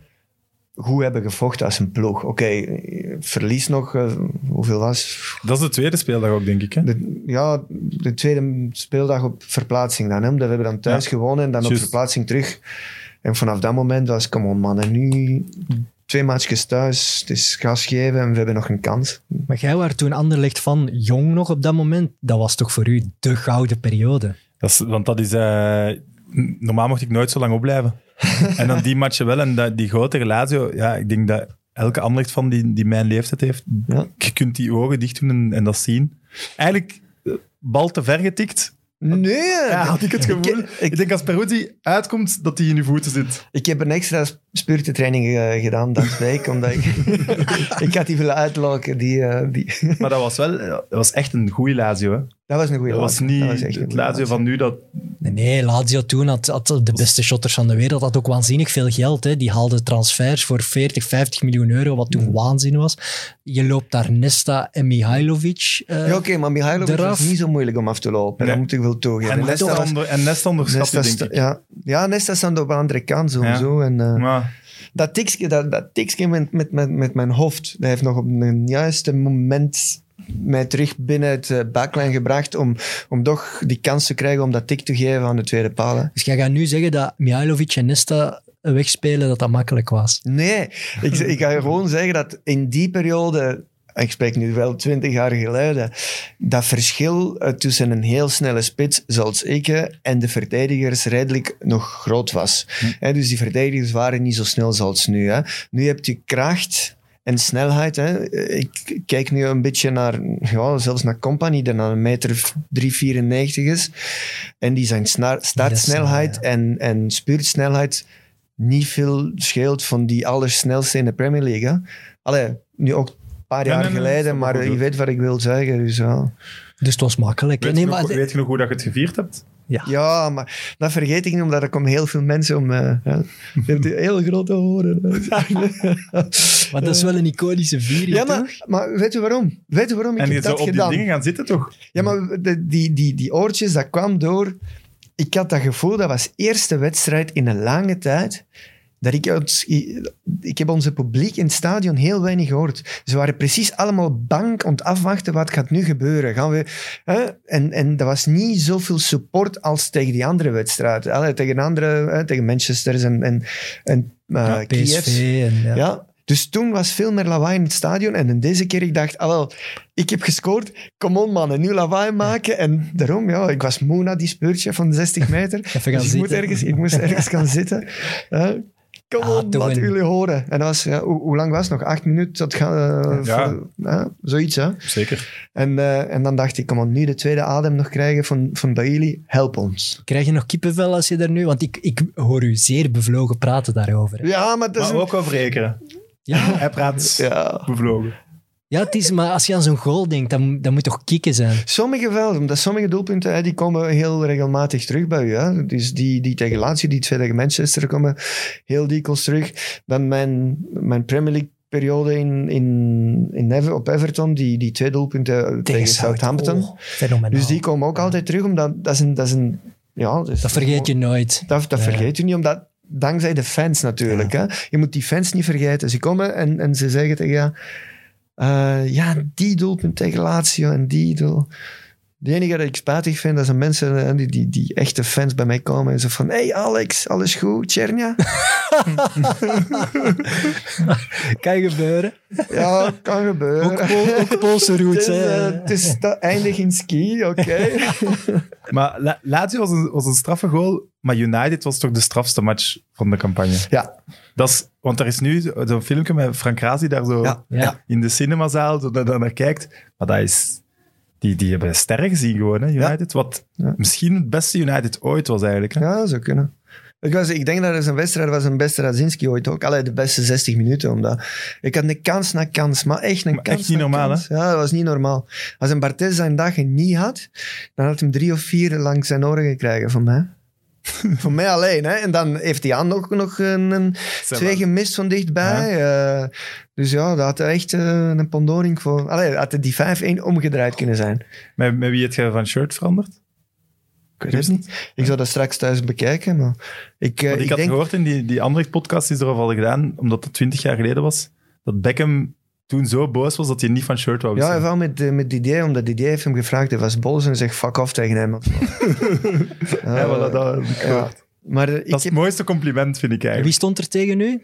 goed hebben gevochten als een ploeg. Oké, verlies nog, eh, hoeveel was? Dat is de tweede speeldag ook, denk ik. Hè? De, ja, de tweede speeldag op verplaatsing dan. Hè? omdat We hebben dan thuis Ja. gewonnen en dan op verplaatsing terug. En vanaf dat moment was, come on man, en nu twee matchjes thuis, het is gas geven en we hebben nog een kans. Maar jij was toen Anderlecht van jong nog op dat moment. Dat was toch voor u de gouden periode? Dat is, want dat is... eh, normaal mocht ik nooit zo lang opblijven. en dan die matchen wel. En dat, die grote Lazio, ja, ik denk dat elke Anderlecht van die, die mijn leeftijd heeft, Ja. je kunt die ogen dicht doen en, en dat zien. Eigenlijk, eh, bal te ver getikt. Nee, Ja, had ik het gevoel. Ik- Ik, denk als Peruti uitkomt, dat hij in je voeten zit. Ik heb een extra spurtentraining eh, gedaan dat week, omdat ik, ik had die willen uitlokken. Die, eh, die, Maar dat was wel, dat was echt een goede Lazio. Hè? dat was een goede Dat was niet echt een het goeie Lazio van nu dat... Nee, nee, Lazio toen had, had de beste shotters van de wereld. Had ook waanzinnig veel geld. Hè. Die haalden transfers voor 40, 50 miljoen euro, wat toen waanzin was. Je loopt daar Nesta en Mihailovic. eh, Ja, oké, maar Mihailovic Eraf. was niet zo moeilijk om af te lopen. Nee. Dat moet ik wel toegeven. En Nesta Nesta, was- onder, en Nesta onderschat Nesta je, sta- denk ik. ja. ja, Nesta stond op de andere kant sowieso. En, eh, Maar, dat tikje, dat, dat tikje met, met, met, met mijn hoofd, dat heeft nog op een juiste moment mij terug binnen het eh, backline gebracht om, om toch die kans te krijgen om dat tik te geven aan de tweede paal. hè. Dus jij gaat nu zeggen dat Mihailovic en Nesta wegspelen, dat dat makkelijk was. Nee, ik, ik ga gewoon zeggen dat in die periode, ik spreek nu wel twintig jaar geleden, dat verschil eh, tussen een heel snelle spits zoals ik eh, en de verdedigers redelijk nog groot was. Hè, dus die verdedigers waren niet zo snel zoals nu. Hè. Nu heb je kracht en snelheid. Hè. Ik kijk nu een beetje naar, ja, zelfs naar Company, die een meter 3,94 is. En die zijn startsnelheid snel, en, en spurtsnelheid niet veel scheelt van die allersnelste in de Premier League. Hè. Allee, nu ook paar Ja, jaar nee, nee, geleden, maar je weet wat ik wil zeggen. Dus, ja. Dus het was makkelijk. weet, nee, je nog, maar, weet je nog hoe dat je het gevierd hebt? ja. ja, maar dat vergeet ik niet, omdat er komen heel veel mensen om... eh die heel grote horen. maar dat is wel een iconische viering, ja, maar, toch? maar weet je waarom? Weet je waarom ik En je dat op die gedaan? dingen gaan zitten, toch? Ja, maar de- die, die, die oortjes, dat kwam door... Ik had dat gevoel, dat was eerste wedstrijd in een lange tijd... Dat ik, ik heb onze publiek in het stadion heel weinig gehoord. Ze waren precies allemaal bang om te afwachten wat gaat nu gebeuren. Gaan we, hè? En, en dat was niet zoveel support als tegen die andere wedstrijden. Allee, tegen andere, hè, tegen Manchester en, en, en uh, Ja, Kievs. PSV en ja. Ja. Dus toen was veel meer lawaai in het stadion. En in deze keer ik dacht, ah wel, ik heb gescoord. Kom on man, nu lawaai maken. En daarom, ja, ik was moe na die speurtje van 60 meter. Even gaan dus ik, moet ergens, ik moest ergens gaan zitten. Hè. Kom Ah, toch laat een- jullie horen. En dat was, ja, hoe, hoe lang was het nog? Acht minuten? Dat gaat, eh, Ja. voor- hè, zoiets, hè. Zeker. En, eh, en dan dacht ik, kom on, nu de tweede adem nog krijgen van, van Bailey. Help ons. Krijg je nog kippenvel als je daar nu... Want ik, ik hoor u zeer bevlogen praten daarover. hè. Ja, maar dat is Maar een- ook over rekenen. Ja, Hij praat Ja. bevlogen. Ja het is, maar als je aan zo'n goal denkt, dan, dan moet toch kicken zijn. Sommige wel, omdat sommige doelpunten hè, die komen heel regelmatig terug bij u. Hè. Dus die, die tegen Lazio, die twee tegen Manchester komen heel dikwijls terug. Dan mijn, mijn Premier League periode in, in, in Ever- op Everton, die, die twee doelpunten tegen, Southampton. Oh, fenomenaal. Dus die komen ook altijd terug, omdat dat is een... Dat, is een, ja, dat, vergeet je nooit. Dat, dat Ja. vergeet je niet, omdat dankzij de fans natuurlijk. Hè? Je moet die fans niet vergeten. Ze komen en, en ze zeggen tegen ja, eh, ja, die doelpunt tegen Lazio en die doel. De enige dat ik spijtig vind, dat zijn mensen eh, die, die, die echte fans bij mij komen en zo van hey Alex, alles goed, Tjernia? Kan gebeuren. Ja, kan gebeuren. Ook, Pool, ook Poolse Het roots. is, hè. eh, het is dat eindig in ski, oké. Maar La- Lazio was een, was een straffe goal, maar United was toch de strafste match van de campagne. ja, Dat is, want er is nu zo- zo'n filmpje met Frank Razi daar zo ja, Ja. ja. in de cinemazaal, daar daar naar kijkt. Maar dat is... Die, die hebben sterk gezien gewoon, hè, United. Wat Ja. misschien het beste United ooit was eigenlijk. Hè? Ja, dat zou kunnen. Ik, was, ik denk dat er een wedstrijd was, een beste Radzinski ooit ook. Allee, de beste 60 minuten. Omdat ik had een kans na kans, maar echt een Maar kans echt niet normaal, kans. Ja, dat was niet normaal. Als een Barthez zijn dagen niet had, dan had hem drie of vier langs zijn oren gekregen van mij. Voor mij alleen, hè. En dan heeft hij nog, nog een, een twee gemist van dichtbij. Eh, dus ja, dat had echt eh, een pondoring voor... Allee, had die 5-1 omgedraaid kunnen zijn. Met, met wie heb je van shirt veranderd? Ik weet het niet. Ik zou dat straks thuis bekijken, maar... Ik, eh, ik, ik had denk... gehoord in die, die andere podcast is er al gedaan, omdat het 20 jaar geleden was, dat Beckham toen zo boos was dat hij niet van shirt wou Ja, vooral met, eh, met Didier, omdat Didier heeft hem gevraagd, hij was boos en zegt fuck off tegen hem. Ja, voilà, dat ja. Maar eh, Dat ik is het mooiste compliment, vind ik Wie eigenlijk. stond er tegen nu?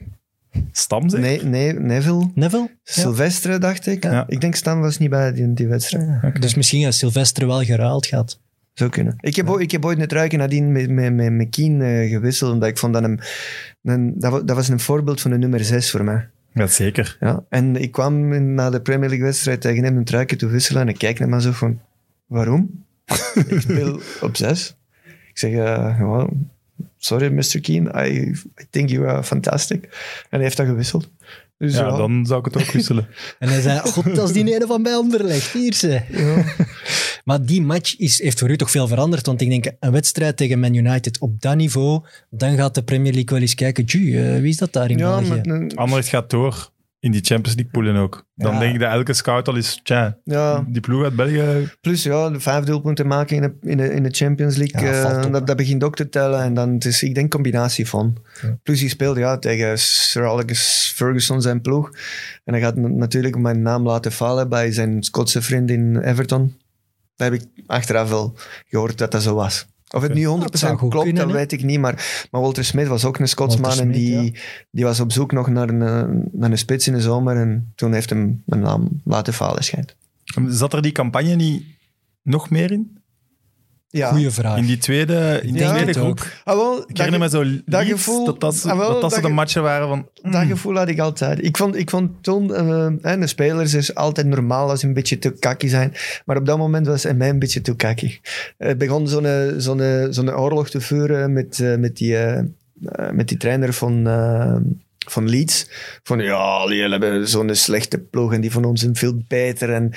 Stam, zeg? Nee, nee, Neville. Neville? Sylvestre, dacht ik. Ja. Ik denk Stan was niet bij die, die wedstrijd. Ja. Dus misschien heeft Sylvester wel geruild gehad. Zou kunnen. Ik heb, ooit- ik heb ooit met Ruiken nadien met, met, met, met Keen eh, gewisseld, omdat ik vond dat hem... Een, dat, dat was een voorbeeld van de nummer 6 voor mij. Ja, zeker. Ja. En ik kwam in- na de Premier League wedstrijd tegen hem een truikje te wisselen en ik kijk naar hem zo van, waarom? ik speel op zes. Ik zeg, eh, sorry Mr. Keane, I, I think you are fantastic. En hij heeft dat gewisseld. Dus Ja, ja, dan zou ik het ook wisselen. En hij zei, god, dat is die ene van bij Anderlecht. Hier ze. Maar die match is, heeft voor u toch veel veranderd? Want ik denk, een wedstrijd tegen Man United op dat niveau, dan gaat de Premier League wel eens kijken, eh, wie is dat daar in ja, België? Anderlecht gaat door in die Champions League poelen ook. Dan Ja. denk ik dat elke scout al is, tja, ja, die ploeg uit België, plus ja, de vijf doelpunten maken in de, in de, in de Champions League, Ja, eh, op, dat, hè. dat begint ook te tellen. En dan, het is, ik denk, combinatie van. Plus hij speelde ja, tegen Sir Alex Ferguson zijn ploeg. En hij gaat natuurlijk mijn naam laten vallen bij zijn Schotse vriend in Everton. Daar heb ik achteraf wel gehoord dat dat zo was. Of het nu 100% Dat zou goed klopt, kunnen, dat weet ik niet. Maar, maar Walter Smith was ook een Scotsman en die, die was op zoek nog naar een, eh, naar een spits in de zomer. En toen heeft hem mijn naam laten vallen, schijnt. zat er die campagne niet nog meer in? Ja, Goeie vraag. In die tweede, in die Ja. tweede groep? ook. Ah, wel, Ik herinner me zo dat gevoel- dat ah, wel, dat, dat zo dat de matchen waren van... Dat mm, gevoel had ik altijd. Ik vond, ik vond toen, eh, hè, de spelers is altijd normaal als ze een beetje te kakkie zijn. Maar op dat moment was hij mij een beetje te kakkie. Het begon zo'n zo'n zo'n oorlog te voeren met, eh, met, die, eh, eh, met die trainer van, eh, van Leeds. Van ja, die hebben zo'n slechte ploeg en die van ons zijn veel beter. En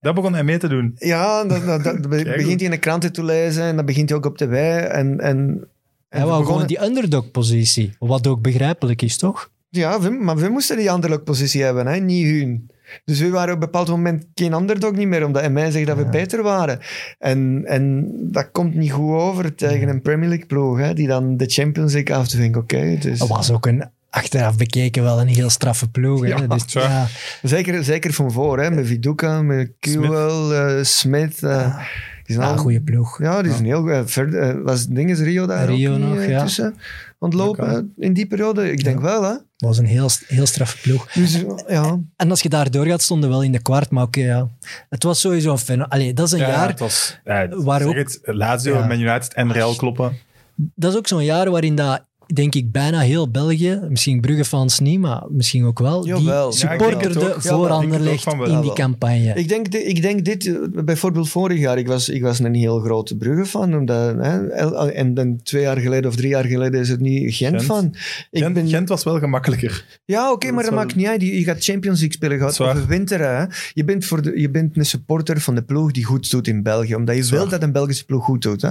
Dat begon hij mee te doen. ja, dat, dat, dat begint hij in de kranten te lezen en dan begint hij ook op de wei. En, en, en Hij we wou gewoon begonnen- die underdog-positie, wat ook begrijpelijk is, toch? Ja, we- maar we moesten die underdog-positie hebben, hè? niet hun. Dus we waren op een bepaald moment geen underdog niet meer, omdat mij zegt dat we beter waren. En, en dat komt niet goed over tegen een Premier League ploeg, hè, die dan de Champions League afdwingt. Oké, dus Dat was ook een, achteraf bekeken, wel een heel straffe ploeg. Hè? Ja, dus, ja, zeker, zeker van voor, hè, met Viduka, met Kuel, eh, Smith. eh, die zijn ja, al- goede ploeg. Ja, die is een heel goed. Verder, eh, was ding is Rio daar Rio ook nog, eh, ja. tussen aan het lopen hè, in die periode? Ik denk wel, hè. was een heel, heel straffe ploeg. Dus ja, En als je daar doorgaat, stonden we wel in de kwart. Maar oké, ja. Het was sowieso een fenomeen. Allee, dat is een Ja, jaar... het was, ja, waar zeg ook- het, Lazio, Ja. Man United en Real kloppen. Dat is ook zo'n jaar waarin dat, denk ik, bijna heel België, misschien Brugge-fans niet, maar misschien ook wel, Jawel. die Ja, ik supporterde denk het ook. voor Jawel, ik denk het ook Anderlecht van wel. in die campagne. Ik denk, ik denk dit, bijvoorbeeld vorig jaar, ik was, ik was een heel grote Brugge-fan. Omdat, hè, el- en dan twee jaar geleden of drie jaar geleden is het nu Gent, Gent. van. Ik Gent, ben, Gent was wel gemakkelijker. ja, oké, maar dat wel- maakt niet uit. Je, gaat Champions League spelen, gaat overwinteren. Hè. Je, bent voor de, je bent een supporter van de ploeg die goed doet in België. Omdat je wilt dat een Belgische ploeg goed doet. Hè.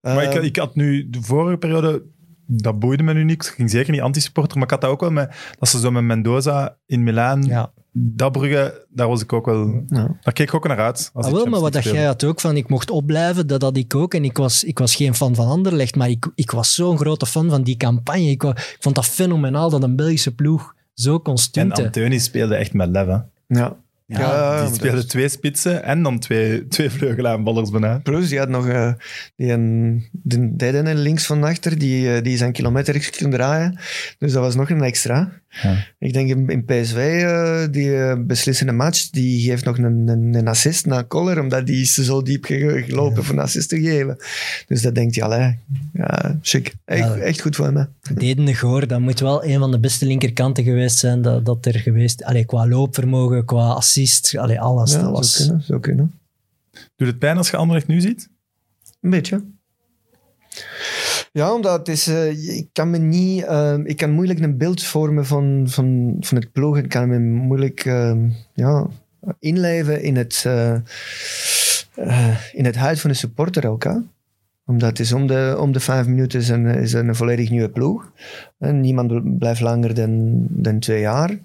Maar ik, Eh, ik had nu de vorige periode, dat boeide me nu niet. Ik ging zeker niet anti-supporter, maar ik had dat ook wel met, dat ze zo met Mendoza in Milaan, Ja. dat Brugge, daar was ik ook wel, ja. daar keek ik ook naar uit. Als Ah, wel, maar wat dat jij had ook van, ik mocht opblijven, dat had ik ook. En ik was, ik was geen fan van Anderlecht, maar ik, ik was zo'n grote fan van die campagne. Ik, vond dat fenomenaal dat een Belgische ploeg zo kon speelde. En stunten. Antoni speelde echt met lef. hè. ja. Ja, Ja, die speelde twee spitsen en dan twee, twee vleugelaanballers bijna. Plus, die had nog eh, die een, de links van achter, die, eh, die zijn kilometer kon draaien. Dus dat was nog een extra. Ja. Ik denk in, in PSV, eh, die eh, beslissende match, die geeft nog een, een, een assist naar Koller, omdat die is zo diep ge- gelopen voor een assist te geven. Dus dat denkt hij, allee, ja, chic. Echt, Ja. echt goed voor hem. hè. Dedende Goor, dat moet wel een van de beste linkerkanten geweest zijn dat, dat er geweest Allee, qua loopvermogen, qua assist, allee, alles. Ja, dat zou was, kunnen, zou kunnen. Doet het pijn als je Anderlecht nu ziet? Een beetje. Ja, omdat het is, eh, ik kan me niet, eh, ik kan moeilijk een beeld vormen van, van, van het ploeg. Ik kan me moeilijk eh, ja, inleven in het, eh, eh, in het huid van de supporter ook. Omdat het is om de, om de vijf minuten is een, is een volledig nieuwe ploeg. En niemand blijft langer dan, dan twee jaar.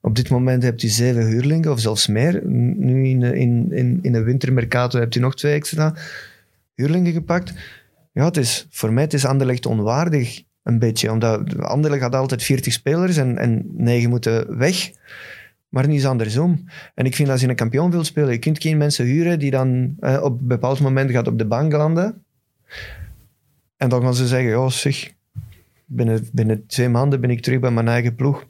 Op dit moment hebt u zeven huurlingen, of zelfs meer. Nu in, in, in, in de wintermercato hebt u nog twee extra huurlingen gepakt. Ja, het is, voor mij het is Anderlecht onwaardig. Een beetje, omdat Anderlecht had altijd 40 spelers en, en 9 moeten weg. Maar niet andersom. En ik vind als je een kampioen wilt spelen, je kunt geen mensen huren die dan eh, op een bepaald moment gaat op de bank landen. En dan gaan ze zeggen, ja zeg, binnen, binnen twee maanden ben ik terug bij mijn eigen ploeg.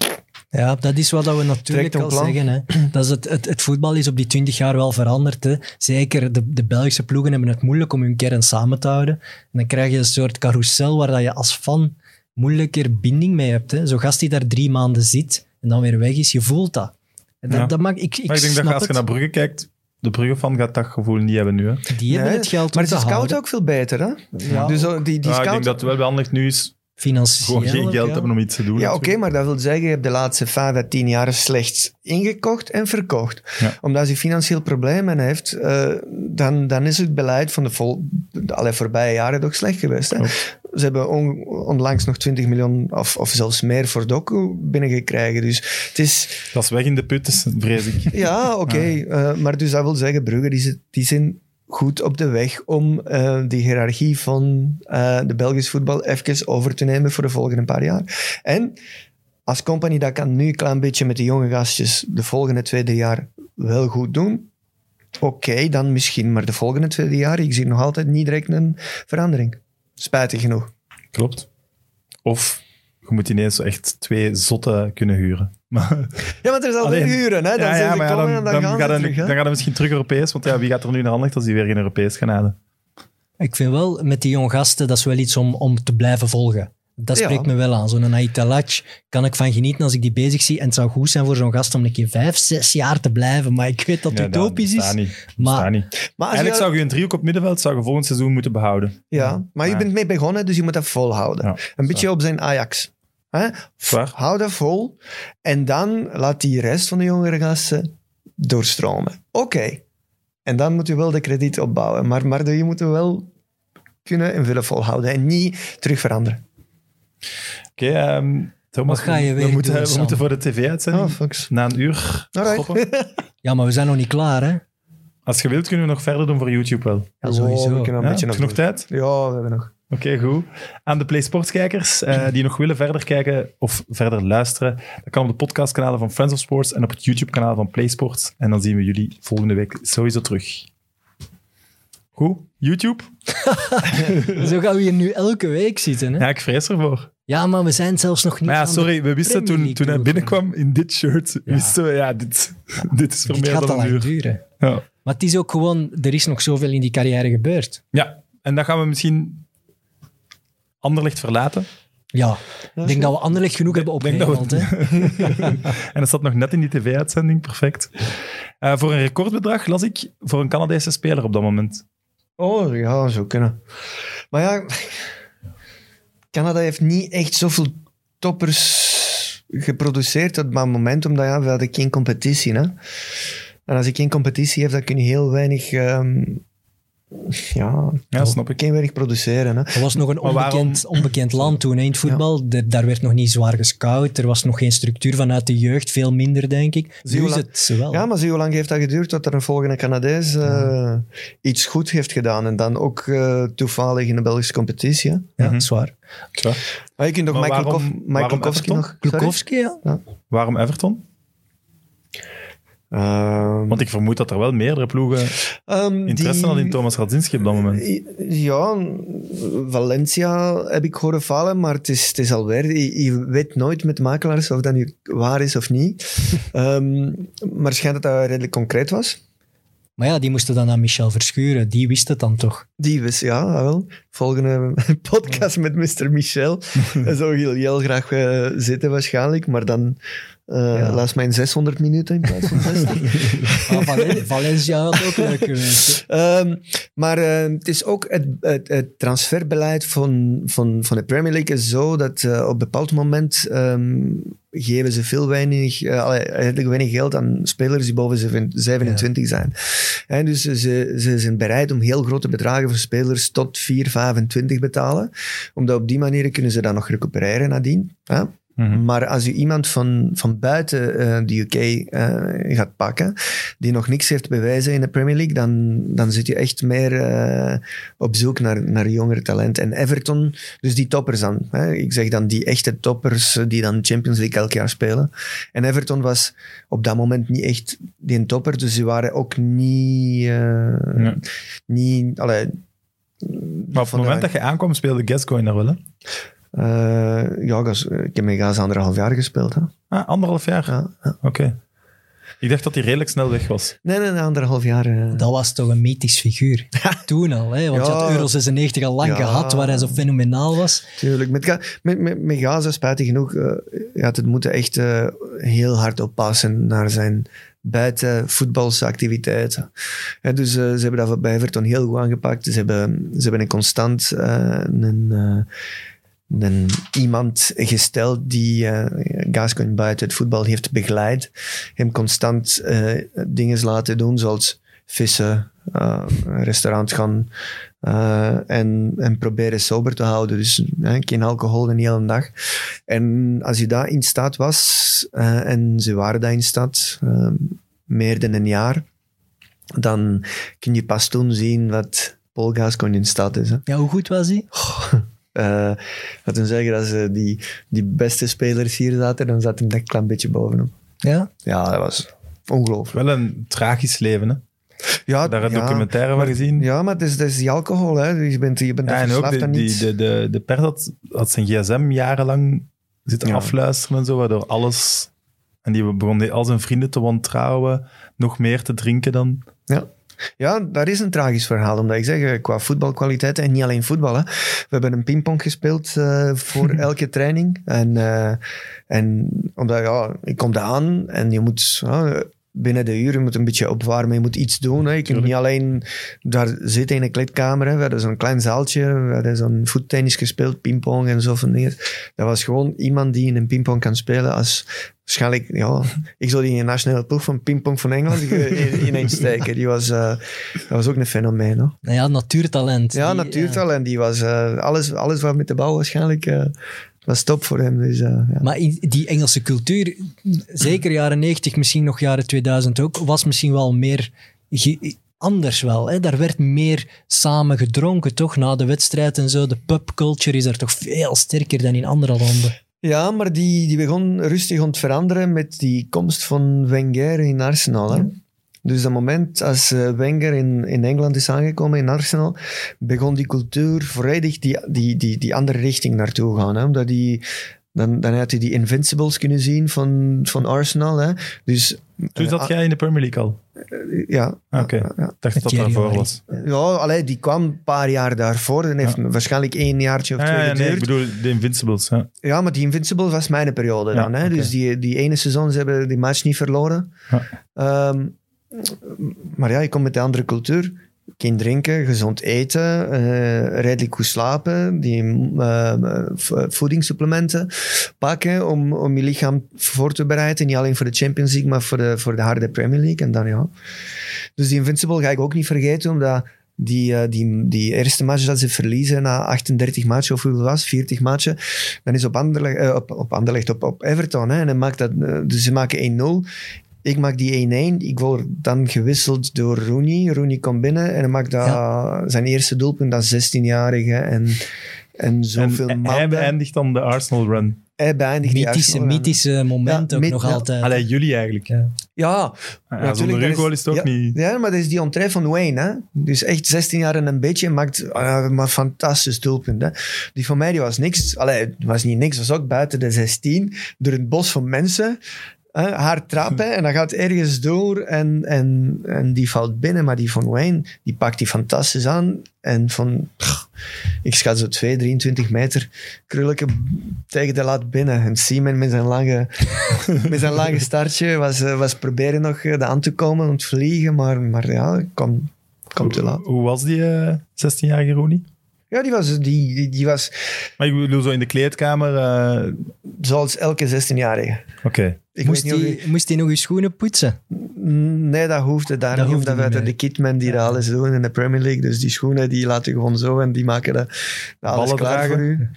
Ja, dat is wat dat we natuurlijk al plan. zeggen. Hè. Dat is het, het, het voetbal is op die twintig jaar wel veranderd. Hè. Zeker de, de Belgische ploegen hebben het moeilijk om hun kern samen te houden. En dan krijg je een soort carousel waar dat je als fan moeilijker binding mee hebt. Hè. Zo'n gast die daar drie maanden zit, en dan weer weg is. Je voelt dat. En dat, Ja. dat mag, ik, ik, Maar ik denk dat als je het. naar Brugge kijkt, de Brugge-fan gaat dat gevoel niet hebben nu. Hè? Die hebben Nee, het geld Maar om ze te scouten houden. ook veel beter, hè? Ja, Dus oh, die, die Ja, ik scout... denk dat het wel Anderlecht nu is financieel. gewoon geen geld ja. hebben om iets te doen. Ja, oké, maar dat wil zeggen, je hebt de laatste vijf à tien jaar slechts ingekocht en verkocht. Ja. Omdat hij financieel problemen heeft, eh, dan, dan is het beleid van de vol, alle voorbije jaren toch slecht geweest. Hè? Ze hebben on- onlangs nog 20 miljoen of, of zelfs meer voor Doku binnengekregen. Dus het is, Dat is weg in de put, dus, vrees ik. ja, oké. eh, maar dus dat wil zeggen, Brugge, die, die zijn goed op de weg om eh die hiërarchie van eh, de Belgisch voetbal even over te nemen voor de volgende paar jaar. En als company dat kan nu een klein beetje met de jonge gastjes de volgende tweede jaar wel goed doen. Oké, dan misschien, maar de volgende tweede jaar, ik zie nog altijd niet direct een verandering. Spijtig genoeg. Klopt. Of je moet ineens echt twee zotten kunnen huren. Maar, Ja, want er is altijd Alleen- huren, hè? Dan ja, zijn ja, ze maar ja, komen dan, en dan, dan, gaan gaat terug, dan gaat hij misschien terug Europees. Want ja, wie gaat er nu naar Anderlecht als die weer geen Europees gaan halen? Ik vind wel, met die jonge gasten, dat is wel iets om, om te blijven volgen. Dat Ja. spreekt me wel aan. Zo'n Aitalac kan ik van genieten als ik die bezig zie. En het zou goed zijn voor zo'n gast om een keer vijf, zes jaar te blijven. Maar ik weet dat het utopisch is. Niet. Maar- niet. Maar Eigenlijk je, zou je een driehoek op middenveld zou je volgend seizoen moeten behouden. ja, maar je Ja. bent mee begonnen, dus je moet dat volhouden. Ja, een beetje op zijn Ajax. Hè? Hou dat vol. En dan laat die rest van de jongere gasten doorstromen. Oké. En dan moet je wel de krediet opbouwen. Maar, maar je moet wel kunnen en willen volhouden. En niet terug veranderen. Oké, ehm, Thomas, Wat ga je we, weer moeten, doen, we moeten voor de tv-uitzending Oh, fucks. na een uur Alright. stoppen. Ja, maar we zijn nog niet klaar, hè? Als je wilt, kunnen we nog verder doen voor YouTube wel. Ja, sowieso. Oh, we kunnen Ja, een beetje nog tijd? Ja, we hebben nog. Oké, goed. Aan de Play Sports kijkers eh, die nog willen verder kijken of verder luisteren, dat kan op de podcastkanalen van Friends of Sports en op het YouTube-kanaal van Play Sports. En dan zien we jullie volgende week sowieso terug. Goed, YouTube? Zo gaan we hier nu elke week zitten, hè? Ja, ik vrees ervoor. Ja, maar we zijn zelfs nog niet Maar ja, sorry, we wisten toen, toen hij binnenkwam in dit shirt, Ja. wisten we, ja, dit, dit is voor Dit meer gaat dan al een uur. duren. Ja. Maar het is ook gewoon, er is nog zoveel in die carrière gebeurd. ja, en dan gaan we misschien Anderlecht verlaten. Ja, ik denk dat we Anderlecht genoeg hebben dat we- hè. en dat zat nog net in die tv-uitzending, perfect. Eh, voor een recordbedrag las ik voor een Canadese speler op dat moment. Oh, ja, zo kunnen. Maar ja, Canada heeft niet echt zoveel toppers geproduceerd op dat moment, omdat ja, we hadden geen competitie. Hè? En als je geen competitie hebt, dan kun je heel weinig... ehm, ja, Ja, snap ik. geen weinig produceren. Hè? Er was nog een waarom- onbekend, onbekend land toen hè, in het voetbal. Daar werd nog niet zwaar gescout. Er was nog geen structuur vanuit de jeugd. Veel minder, denk ik. Zie Nu is het wel. Ja, maar zie hoe lang heeft dat geduurd tot er een volgende Canadees eh, iets goed heeft gedaan. En dan ook eh, toevallig in de Belgische competitie. hè. Ja, Mhm. dat is waar. Tja. Maar je kunt nog Maar Michael, waarom- Michael waarom Kowski Everton? nog... Klukowski, ja. Waarom Everton? Ehm, Want ik vermoed dat er wel meerdere ploegen ehm, interesse die- hadden in Thomas Radzinski op dat moment. Ja, Valencia heb ik horen vallen, maar het is, het is alweer... Je, je weet nooit met makelaars of dat nu waar is of niet. Ehm, maar het schijnt dat dat redelijk concreet was. Maar ja, die moesten dan aan Michel Verschuren. Die wist het dan toch. Die wist, ja, wel. Volgende podcast met Mr. Michel. Daar zou heel, heel graag eh, zitten waarschijnlijk, maar dan eh Ja. laat mij in 600 minuten in plaats van 60. Maar Valen- Valencia had ook leuk geweest. Ehm, maar eh, het is ook het, het, het transferbeleid van, van, van de Premier League is zo dat eh, op een bepaald moment ehm, geven ze veel weinig, weinig geld aan spelers die boven zeven- 27 zijn. En dus ze, ze zijn bereid om heel grote bedragen voor spelers tot 4, 25 betalen. Omdat op die manier kunnen ze dan nog recupereren nadien. Mhm. Maar als u iemand van, van buiten eh, de UK eh, gaat pakken, die nog niks heeft bewijzen in de Premier League, dan, dan zit je echt meer eh, op zoek naar, naar jongere talent. En Everton, dus die toppers dan. Hè? Ik zeg dan die echte toppers die dan Champions League elk jaar spelen. En Everton was op dat moment niet echt die topper, dus ze waren ook niet... niet allee, Maar op het moment dat je aankwam, speelde Gascoigne daar wel, hè? Eh, ja, Gas- ik heb met Gaza anderhalf jaar gespeeld. Hè? Ah, anderhalf jaar? Ja, ja. Oké. Ik dacht dat hij redelijk snel weg was. Nee, nee, nee, anderhalf jaar. eh. Dat was toch een mythisch figuur. Toen al, hè? want je had Euro 96 al lang Ja. gehad, waar hij zo fenomenaal was. Tuurlijk. Met, met, met, met Gaza, spijtig genoeg, eh je had het moeten echt eh, heel hard oppassen naar zijn buiten voetbalsactiviteiten. Hè, dus ze hebben dat bij Everton heel goed aangepakt. Ze hebben, ze hebben een constant eh, een, eh, een, iemand gesteld die uh, Gascoigne buiten het voetbal heeft begeleid. Hem constant eh, dingen laten doen, zoals vissen, een restaurant gaan en, en proberen sober te houden. Dus hè, geen alcohol de hele dag. En als je daar in staat was, en ze waren daar in staat, meer dan een jaar, dan kun je pas toen zien wat Paul Gascoigne in staat is. Hè. Ja, hoe goed was hij? Uh, laten we zeggen, als uh, die, die beste spelers hier zaten, dan zat hem dat een klein beetje bovenop. Ja? Ja, dat was ongelooflijk. Wel een tragisch leven, hè? Ja, Daar een ja, documentaire van maar, gezien. Ja, maar het is, het is die alcohol, hè. Je bent, je bent ja, en ook de, aan die, de, de, de pers had, had zijn gsm jarenlang zitten Ja. afluisteren en zo, waardoor alles... En die begon al zijn vrienden te wantrouwen, nog meer te drinken dan... Ja. Ja, dat is een tragisch verhaal, omdat ik zeg, eh, qua voetbalkwaliteit, en niet alleen voetbal, hè. we hebben een pingpong gespeeld uh, voor elke training. En, uh, en omdat, ja, ik kom daar aan en je moet... Uh, binnen de uur, je moet een beetje opwarmen, je moet iets doen. Hè. Je kunt niet alleen daar zitten in een kleedkamer. Hè. We hadden zo'n klein zaaltje, we hadden zo'n voettennis gespeeld, pingpong en zo van neer. Dat was gewoon iemand die in een pingpong kan spelen als... Waarschijnlijk, ja, ik zou die in de nationale ploeg van pingpong van Engeland ineens steken. Die was, uh, dat was ook een fenomeen. Hoor. Nou ja, natuurtalent. Ja, die, natuurtalent. Die was, uh, alles, alles wat met de bal waarschijnlijk uh, was top voor hem. Dus, ja. Maar die Engelse cultuur, zeker jaren 90, misschien nog jaren 2000 ook, was misschien wel meer anders wel. Hè? Daar werd meer samen gedronken, toch? Na de wedstrijd en zo. De pubculture is er toch veel sterker dan in andere landen. Ja, maar die, die begon rustig aan het veranderen met die komst van Wenger in Arsenal. Hè? Ja. Dus dat moment als Wenger in, in Engeland is aangekomen, in Arsenal, begon die cultuur volledig die, die, die, die andere richting naartoe gaan. Hè? Omdat die, dan, dan had hij die Invincibles kunnen zien van, van Arsenal. Hè? Dus, Toen zat uh, jij in de Premier League al? Uh, ja. Oké, okay. ja, ja. dacht dat dat daarvoor was. Ja, allee, die kwam een paar jaar daarvoor. En heeft ja. waarschijnlijk één jaartje of twee ja, geduurd. Nee, ik bedoel de Invincibles. Ja, ja maar die Invincibles was mijn periode dan. Hè? Okay. Dus die, die ene seizoen, ze hebben die match niet verloren. Um, maar ja, je komt met de andere cultuur. Geen drinken, gezond eten, uh, redelijk goed slapen, die uh, voedingssupplementen pakken om, om je lichaam voor te bereiden. Niet alleen voor de Champions League, maar voor de, voor de harde Premier League. En dan ja. Dus die Invincible ga ik ook niet vergeten, omdat die, uh, die, die eerste match dat ze verliezen na 38 matchen, of hoeveel was 40 matchen, dan is op Anderlecht, op, op, Anderlecht, op, op Everton. Hè, en maakt dat, dus ze maken 1-0. Ik maak die 1-1. Ik word dan gewisseld door Rooney. Rooney komt binnen en hij maakt dat, ja. zijn eerste doelpunt als 16-jarige. En, en zoveel en maanden. Hij beëindigt dan de Arsenal run. Hij beëindigt mythische, die Arsenal mythische moment ja, ook nog ja. altijd. Allee, jullie eigenlijk. Ja, ja, ja zonder Hugo is het ook ja, niet... Ja, maar dat is die entree van Wayne. Hè? Dus echt 16 jaar en een beetje maakt uh, maar fantastisch doelpunt. Hè? Die van mij die was niks. Allee, het was niet niks. was ook buiten de 16. Door een bos van mensen haar trappen en dan gaat ergens door en, en, en die valt binnen. Maar die van Wayne, die pakt die fantastisch aan. En van, pff, ik schat zo 2, 23 meter, krullijke tegen de lat binnen. En Simon met zijn lange, met zijn lange startje was, was proberen nog aan te komen, om te vliegen. Maar, maar ja, kom, kom te laat. Hoe, was die uh, 16-jarige Rooney? Ja, die was, die, die, die, was... Maar ik bedoel, zo in de kleedkamer... Uh... Zoals elke 16-jarige. Oké. Okay. Moest hij moest nog je schoenen poetsen? Nee, dat hoefde daar dat niet. Hoefde dat niet de kitmen die ja. dat alles doen in de Premier League. Dus die schoenen, die laten gewoon zo en die maken dat, dat alles Ballen klaar dragen. voor u.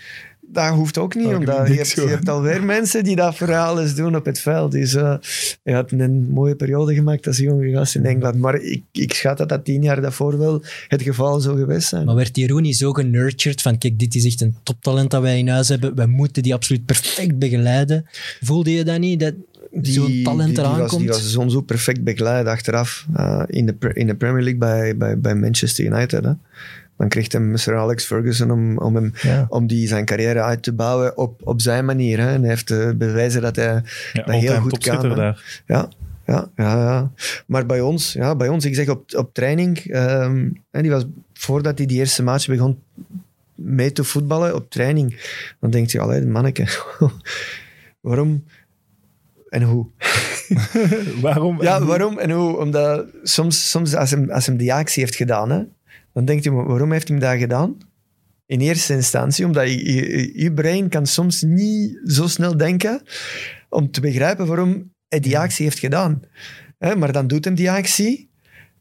Dat hoeft ook niet, omdat je hebt, je hebt, alweer mensen die dat voor alles doen op het veld. Dus uh, je had een mooie periode gemaakt als jonge gast in Engeland. Maar ik, ik schat dat dat tien jaar daarvoor wel het geval zou geweest zijn. Maar werd die Rooney zo genurtured van kijk, dit is echt een toptalent dat wij in huis hebben. Wij moeten die absoluut perfect begeleiden. Voelde je dat niet? Dat zo'n talent die, eraan die was, komt? Die was zo'n zo perfect begeleid achteraf uh, in, de, in de Premier League bij, bij, bij Manchester United. Hè. Dan kreeg hem Sir Alex Ferguson om, om, hem, ja. om die zijn carrière uit te bouwen op, op zijn manier. Hè. En hij heeft uh, bewijzen dat hij ja, dat heel goed kan. Daar. Ja. Ja, ja, ja. Maar bij ons, ja, bij ons, ik zeg op, op training, ehm, hè, die was, voordat hij die eerste match begon mee te voetballen op training, dan denkt hij, allee, manneke, waarom en hoe? Waarom? Ja, waarom en hoe? Omdat soms, soms als, hem, als hem die actie heeft gedaan, hè, dan denkt maar waarom heeft hij dat gedaan? In eerste instantie, omdat je, je, je brein kan soms niet zo snel denken om te begrijpen waarom hij die actie heeft gedaan. Maar dan doet hem die actie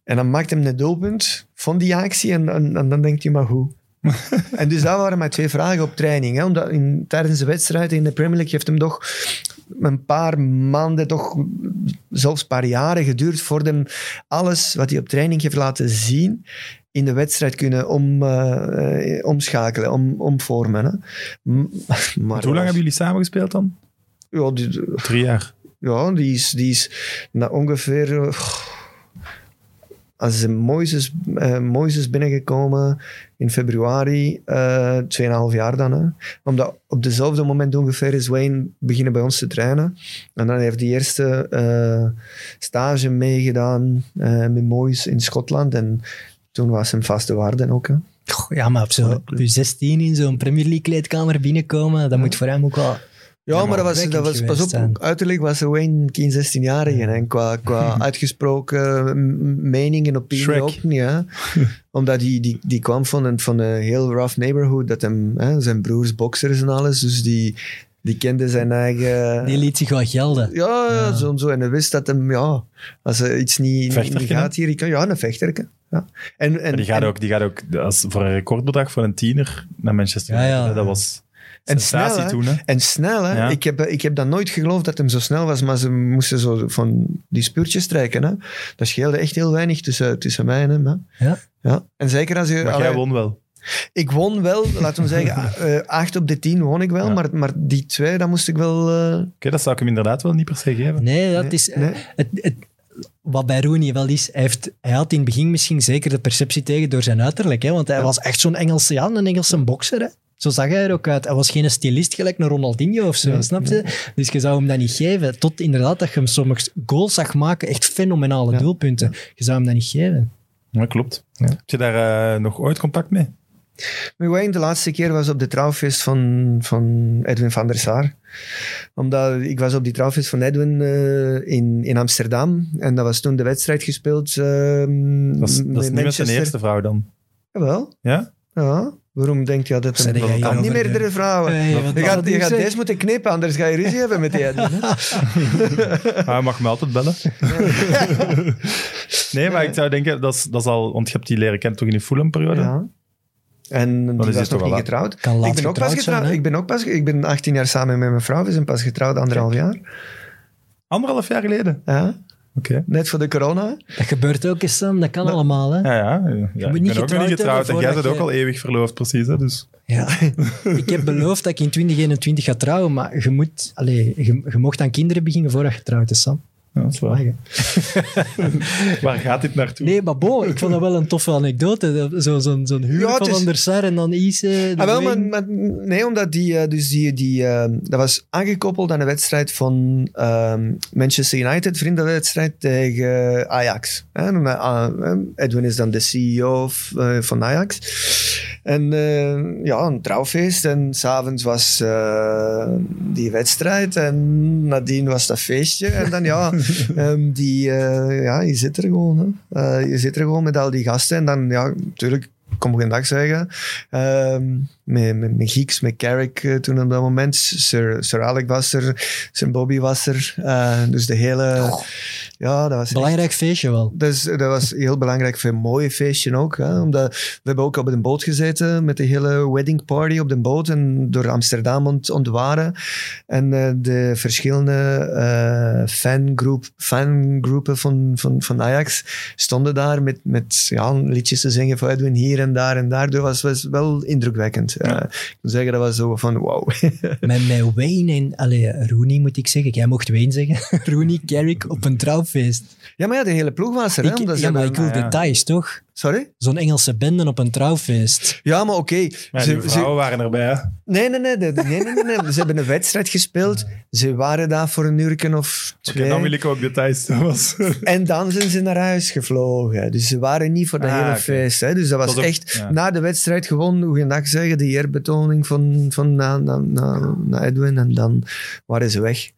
en dan maakt hem een doelpunt van die actie en, en, en dan denkt hij, maar hoe? en dus dat waren mijn twee vragen op training. Hè? Omdat in, tijdens de wedstrijd in de Premier League heeft hem toch een paar maanden, toch zelfs een paar jaren geduurd voordat hem alles wat hij op training heeft laten zien in de wedstrijd kunnen om, eh, omschakelen, om, omvormen. Hè? Maar Hoe lang hebben jullie samen gespeeld dan? Ja, die, Drie jaar. ja, die is, die is na ongeveer... eh, als de Moises, eh, Moises binnengekomen in februari, eh 2,5 jaar dan. Hè. Omdat op dezelfde moment ongeveer is Wayne beginnen bij ons te trainen. En dan heeft hij eerste eh, stage meegedaan eh, met Moyes in Schotland. En toen was hem vaste waarde ook. Hè. Goh, Ja, maar op, zo, op je 16 in zo'n Premier League kleedkamer binnenkomen, dat moet voor hem ook wel... Ja, maar dat was, dat was, pas op, zijn. uiterlijk was Wayne geen 16-jarige. En qua, qua uitgesproken mening en opinie Shrek. ook niet. Hè? Omdat die, die, die kwam van een, van een heel rough neighborhood. Dat hem, hè, zijn broers boxers en alles. Dus die, die kende zijn eigen... Die liet zich wel gelden. ja, ja, zo en zo. En hij wist dat hem, ja, als er iets niet, gaat hier, ik kan, ja, een vechterke. Ja. En, en, die gaat, en- ook, die gaat ook als, voor een recordbedrag voor een tiener naar Manchester Ja, ja. United. Dat was En snel, hè? toen. Hè? En snel, hè? Ja. Ik, heb, ik heb dat nooit geloofd dat hem zo snel was, maar ze moesten zo van die spuurtjes strijken. Hè? Dat scheelde echt heel weinig tussen, tussen mij en hem. Hè? Ja. Ja. En zeker als je... Maar allee, jij won wel. Ik won wel, laten we zeggen, eh, acht op de tien won ik wel, Ja. maar, maar die twee, dat moest ik wel... eh, Oké, dat zou ik hem inderdaad wel niet per se geven. Nee, dat Nee, is... nee. Het, het, wat bij Rooney wel is, hij, heeft, hij had in het begin misschien zeker de perceptie tegen door zijn uiterlijk. Hè, want hij was echt zo'n Engelse, ja, een Engelse bokser. Hè. Zo zag hij er ook uit. Hij was geen stylist gelijk een Ronaldinho of zo, snap je? Dus je zou hem dat niet geven. Tot inderdaad dat je hem sommige goals zag maken, echt fenomenale Ja. doelpunten. Je zou hem dat niet geven. Ja, klopt. Heb je daar eh, nog ooit contact mee? Met Wayne, de laatste keer was op de trouwfeest van, van Edwin van der Sar. Omdat ik was op die trouwfeest van Edwin eh, in, in Amsterdam. En dat was toen de wedstrijd gespeeld ehm, Dat is, dat is met niet met zijn Manchester. eerste vrouw dan. Jawel, Ja? ja. Waarom denk je dat kan niet hierover, meerdere vrouwen? Je was gaat, je gaat deze moeten knippen, anders ga je ruzie hebben met die hij mag me altijd bellen. nee, maar ik zou denken, dat is, dat is al... Want je hebt die leren kennen toch in die Fulham-periode? Ja. En die is was toch nog niet wel- getrouwd. Kan Ik ben, ook pas getrouwd zijn, ik ben ook pas Ik ben 18 jaar samen met mijn vrouw. We zijn pas getrouwd, anderhalf jaar. Anderhalf jaar geleden? Ja. Oké. Net voor de corona. Dat gebeurt ook eens, Sam. Dat kan allemaal. Hè? Ja, ja. ja. moet ik ben ook nog getrouwd niet getrouwd. En jij bent ook al eeuwig verloofd, precies. Hè? Dus. Ja. ik heb beloofd dat ik in 2021 ga trouwen, maar je moet... Allee, je, je mocht aan kinderen beginnen voordat je trouwt, hè, Sam. Ja, dat is waar. Waar gaat dit naartoe? Nee, maar bo, ik vond dat wel een toffe anekdote. Zo'n zo, zo'n huwelijk Ja, het van der Sar en dan Ise. Ah, wel, maar, Wayne. maar- nee, omdat die, eh, dus die, die, eh, dat was aangekoppeld aan de wedstrijd van ehm, Manchester United, vriendenwedstrijd tegen Ajax. Hè, en, eh, Edwin is dan de CEO eh, van Ajax. En eh, ja, een trouwfeest. En s'avonds was eh, die wedstrijd. En nadien was dat feestje. En dan ja, ehm, die, eh, ja je zit er gewoon. Hè. Je zit er gewoon met al die gasten. En dan, ja, natuurlijk, ik kom geen dag zeggen. Ehm, met, met, met Geeks, met Carrick eh, toen op dat moment. Sir, Sir Alec was er, Sir Bobby was er. Eh, dus de hele... Ja, dat was echt- Belangrijk feestje wel. dus dat was heel belangrijk voor een mooie feestje ook. Hè? Omdat we hebben ook op een boot gezeten met de hele wedding party op de boot en door Amsterdam ont ontwaren. En eh, de verschillende eh fangroep, fangroepen van, van, van Ajax stonden daar met, met ja, liedjes te zingen voor Edwin hier en daar en daar. Dat was, was wel indrukwekkend. Eh, ik moet zeggen, dat was zo van wauw. Met, met Wayne en allee, Rooney moet ik zeggen. Jij mocht Wayne zeggen. Rooney, Carrick op een trouwfeest. ja, maar ja, de hele ploeg was er. Hè? Ik, ja, maar ik wil ja. details, toch? Sorry? Zo'n Engelse bende op een trouwfeest. Ja, maar oké. Maar Ze- vrouwen waren erbij. hè. Nee, nee, nee, nee, nee, nee, nee, nee. Ze hebben een wedstrijd gespeeld. Ze waren daar voor een uur of Oké, twee. dan wil ik ook details. Dat was... En dan zijn ze naar huis gevlogen. Dus ze waren niet voor dat Ah, hele feest. Hè. Dus dat was Dat echt ja. na de wedstrijd gewoon, goeiedag zeggen, de eerbetoning van, van na, na, na, na Edwin. En dan waren ze weg.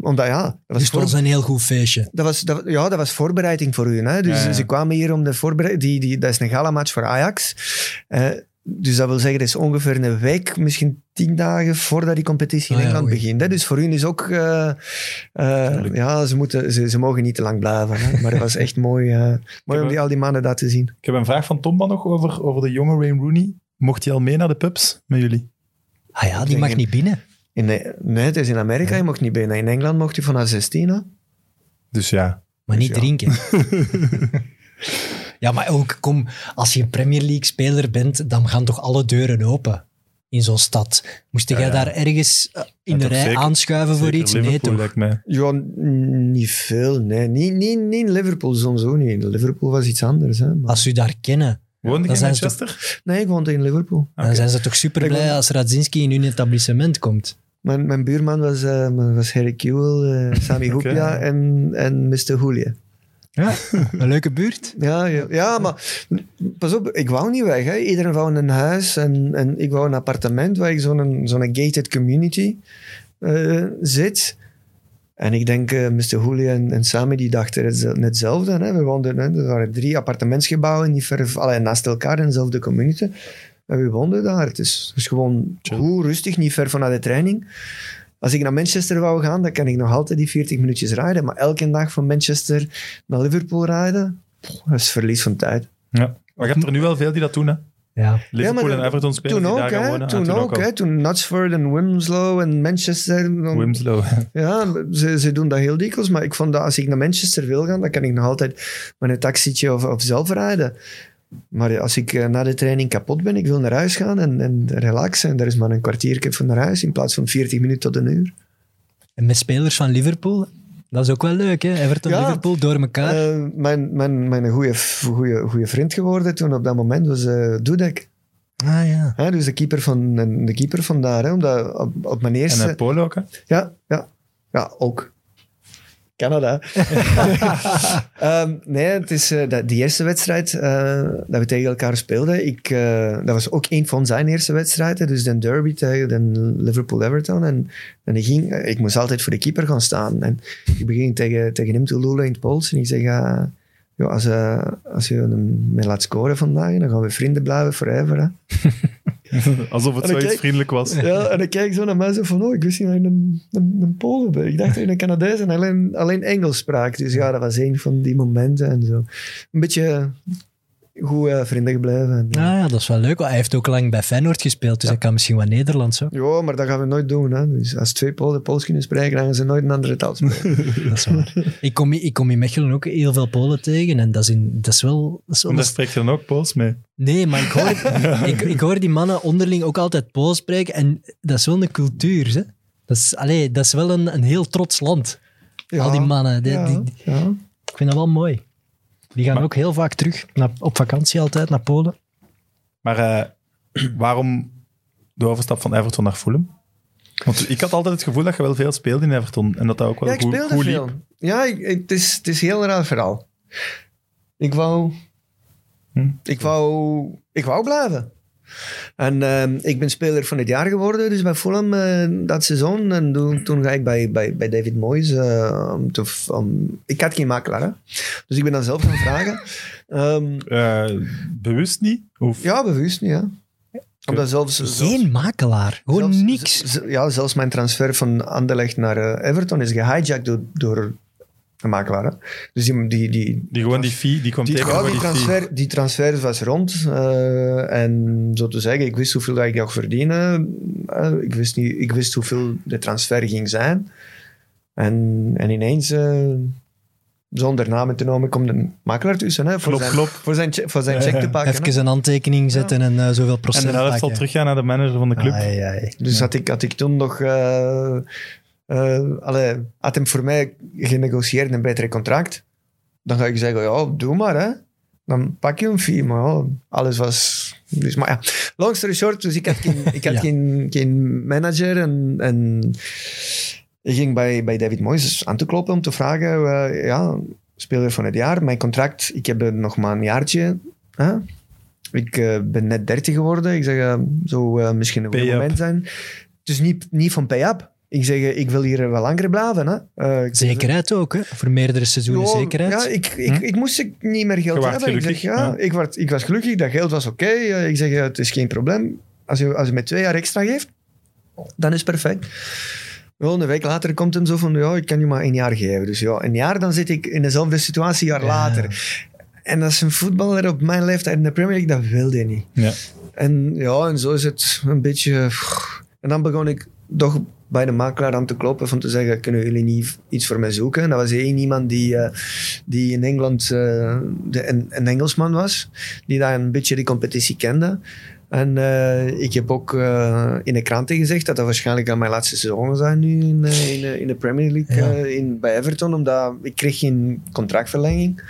Omdat ja, dat was, Dus het voor, was een heel goed feestje. dat was, dat, ja, dat was voorbereiding voor hun. Hè. Dus Ja, ja. ze kwamen hier om de voorbereiding. Die, die, dat is een gala-match voor Ajax. Eh, dus dat wil zeggen, dat is ongeveer een week, misschien tien dagen voordat die competitie in Ah, ja, Engeland begint. Hè. Dus voor hun is ook... eh, eh, ja, ze, moeten, ze, ze mogen niet te lang blijven. Hè. Maar het was echt mooi, eh, mooi om die, al die mannen daar te zien. Ik heb een vraag van Tomba nog over, over de jonge Wayne Rooney. Mocht hij al mee naar de pubs met jullie? Ah ja, die mag niet binnen. In, nee, het is in Amerika, je mocht niet binnen. In Engeland mocht je vanaf 16. hè. Dus ja. Maar niet ja. drinken. ja, maar ook, kom, als je Premier League speler bent, dan gaan toch alle deuren open in zo'n stad. Moest jij Ja, ja. daar ergens eh, in Ja, de rij zeker- aanschuiven voor iets? Nee, toch? mij. Ja, niet veel. Nee. Niet, niet, niet in Liverpool, soms ook niet. In Liverpool was iets anders. Hè. Maar- Als u daar kennen, Woonde je in Manchester? Nee, ik woonde in Liverpool. dan zijn ze toch super blij als Radzinski in hun etablissement komt. Mijn, mijn buurman was, eh, was Harry Kewell, eh, Sami. Hoepia en, en Mr. Julia. Ja, een leuke buurt. Ja, ja, ja, maar pas op, ik wou niet weg. Hè. Iedereen wou een huis en, en ik wou een appartement waar ik zo'n zo'n gated community eh, zit. En ik denk, eh Mr. Julia en, en Sami die dachten het- net hetzelfde. Hè. We woonden, hè. Er waren drie appartementsgebouwen niet ver, allee, naast elkaar in dezelfde community. En we woonden daar. Het is, het is gewoon goed, rustig, niet ver vanuit de training. Als ik naar Manchester wou gaan, dan kan ik nog altijd die 40 minuutjes rijden. Maar elke dag van Manchester naar Liverpool rijden, dat is verlies van tijd. Ja. Maar je hebt er nu wel veel die dat doen, hè? Ja. Liverpool maar en Everton spelen Toen die ook, daar gaan hè? wonen. Toen, Ah, ook, hè? Toen Knutsford en Winslow en Manchester. dan- Wimslow. Ja, ze, ze doen dat heel dikwijls. Maar ik vond dat als ik naar Manchester wil gaan, dan kan ik nog altijd met een taxietje of, of zelf rijden. Maar als ik eh, na de training kapot ben, ik wil naar huis gaan en, en relaxen. En daar is maar een kwartier van naar huis in plaats van 40 minuten tot een uur. En met spelers van Liverpool, dat is ook wel leuk, hè? Everton, Ja. Liverpool, door elkaar. Eh, mijn mijn, mijn goede, goede, goede vriend geworden toen op dat moment was eh Dudek. ah ja. Hè? Dus de keeper van, de keeper van daar. Hè? Omdat op, op mijn eerste... En uh, Polo ook, hè? Ja, ja. Ja, ook. Canada. Ehm, nee, het is uh, dat, die eerste wedstrijd uh, dat we tegen elkaar speelden. Ik, uh, dat was ook een van zijn eerste wedstrijden. Dus de derby tegen de Liverpool-Everton. En, en ik, ging, ik moest altijd voor de keeper gaan staan. En ik begin tegen, tegen hem te lullen in het Pools. En ik zeg, ja, als, als je hem laat scoren vandaag, dan gaan we vrienden blijven forever. Hè. Alsof het zoiets kijk- vriendelijk was. Ja, en dan kijk ik zo naar mij zo van, oh, ik wist niet dat je een, een, een Polen bent. Ik dacht dat je een Canadees en alleen, alleen Engels sprak. Dus ja, dat was een van die momenten en zo. Een beetje goed uh, vrienden gebleven. En, Ah ja, dat is wel leuk. Hij heeft ook lang bij Feyenoord gespeeld, dus hij kan misschien wat Nederlands. Ja, maar dat gaan we nooit doen. Hè. Dus als twee Polen Pools kunnen spreken, dan gaan ze nooit een andere taal spreken. Dat is waar. ik, kom, ik kom in Mechelen ook heel veel Polen tegen en dat is, in, dat is wel... Dat is wel En daar spreekt je dan ook Pools mee. Nee, maar ik hoor, ik, ik hoor die mannen onderling ook altijd Pools spreken en dat is wel een cultuur. Hè? Dat, is, allee, dat is wel een, een heel trots land. Ja, Al die mannen. Die, ja, die- ja. ik vind dat wel mooi. Die gaan Maar- ook heel vaak terug naar, op vakantie altijd naar Polen. Maar eh, waarom de overstap van Everton naar Fulham? Want ik had altijd het gevoel dat je wel veel speelde in Everton. En dat dat ook wel Ja, ik speelde goed veel. liep. Ja, ik, het, is, het is een heel raar verhaal. Ik wou... Hm. Ik wou, ik wou blijven. En ehm, ik ben speler van het jaar geworden, dus bij Fulham eh, dat seizoen. En toen, toen ga ik bij, bij, bij David Moyes. eh, om te, om, ik had geen makelaar, hè. dus ik ben dan zelf gaan vragen. Ehm, Eh, bewust niet? Of? ja, bewust niet, ja. Omdat zelfs, zelfs- Geen makelaar. Gewoon zelfs- niks. Ja, zelfs mijn transfer van Anderlecht naar Everton is gehijacked door, door een makelaar. hè. Dus die, die, die, Die gewoon die fee, die kwam Die, tegen die, die fee. transfer, die transfer was rond. eh, en zo te zeggen, ik wist hoeveel dat ik nog verdienen. Eh, ik, wist niet, ik wist hoeveel de transfer ging zijn. En, en ineens, eh, zonder namen te noemen, komt een makelaar tussen. Hè, voor, Klop, zijn, klop. voor zijn, voor zijn check te pakken. hè. Even een handtekening zetten en eh, zoveel En procent de helft zal teruggaan naar de manager van de club. Ai, ai. Dus had, ik, had ik toen nog... allee, had hem voor mij genegocieerd een betere contract. Dan ga ik zeggen, ja, doe maar. Hè. dan pak je een fee. Maar ja, alles was... Dus, maar ja, long story short, dus ik had geen, ik had Ja. geen, geen manager en... en ik ging bij, bij David Moyes aan te kloppen om te vragen, eh, ja, speler van het jaar, mijn contract, ik heb nog maar een jaartje. Hè? Ik eh, ben net 30 geworden. Ik zeg, eh, misschien een goed moment zijn. Dus niet, niet van pay-up. Ik zeg, eh, ik wil hier wel langer blijven. Hè? Eh, Zekerheid ook, hè? voor meerdere seizoenen zekerheid. Ja, ik, ik, Hm? ik moest ik niet meer geld hebben. Ik, zeg, ja, ja. Ik, werd, ik was gelukkig, dat geld was oké. Eh, Ik zeg, het is geen probleem. Als je, als je mij twee jaar extra geeft, dan is het perfect. Wel, een week later komt hem zo van, ja, ik kan je maar een jaar geven. Dus ja, een jaar, dan zit ik in dezelfde situatie een jaar Ja. later. En als een voetballer op mijn leeftijd in de Premier League, dat wilde je niet. Ja. En ja, en zo is het een beetje... En dan begon ik toch bij de makelaar aan te kloppen van te zeggen, kunnen jullie niet iets voor mij zoeken? En dat was één iemand die, eh, die in Engeland eh, de, een, een Engelsman was, die daar een beetje die competitie kende. En eh, ik heb ook in de kranten gezegd dat dat waarschijnlijk aan mijn laatste seizoen zou zijn nu in, in, de- in de Premier League Ja. in, bij Everton, omdat ik kreeg geen contractverlenging.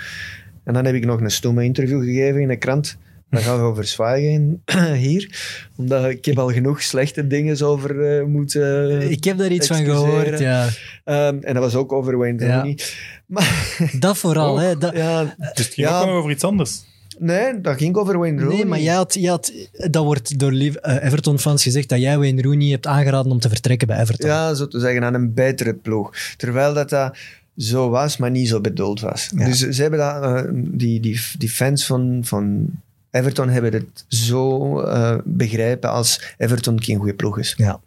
En dan heb ik nog een stomme interview gegeven in de krant. Dan gaan we over zwijgen hier. Omdat ik heb al genoeg slechte dingen over eh, moeten... Ik heb daar iets van gehoord, ja. Ehm, en dat was ook over Wayne Ja. Rooney. Maar Dat vooral, Ook. hè. Dat, ja, Dus het ging Ja. ook over iets anders. nee, dat ging over Wayne Rooney. Nee, maar jij had, jij had, dat wordt door eh, Everton-fans gezegd dat jij Wayne Rooney hebt aangeraden om te vertrekken bij Everton. Ja, zo te zeggen, aan een betere ploeg. Terwijl dat, dat zo was, maar niet zo bedoeld was. Ja. Dus ze hebben dat, eh, die, die, die fans van, van Everton hebben het zo eh, begrijpen als Everton geen goede ploeg is. Ja.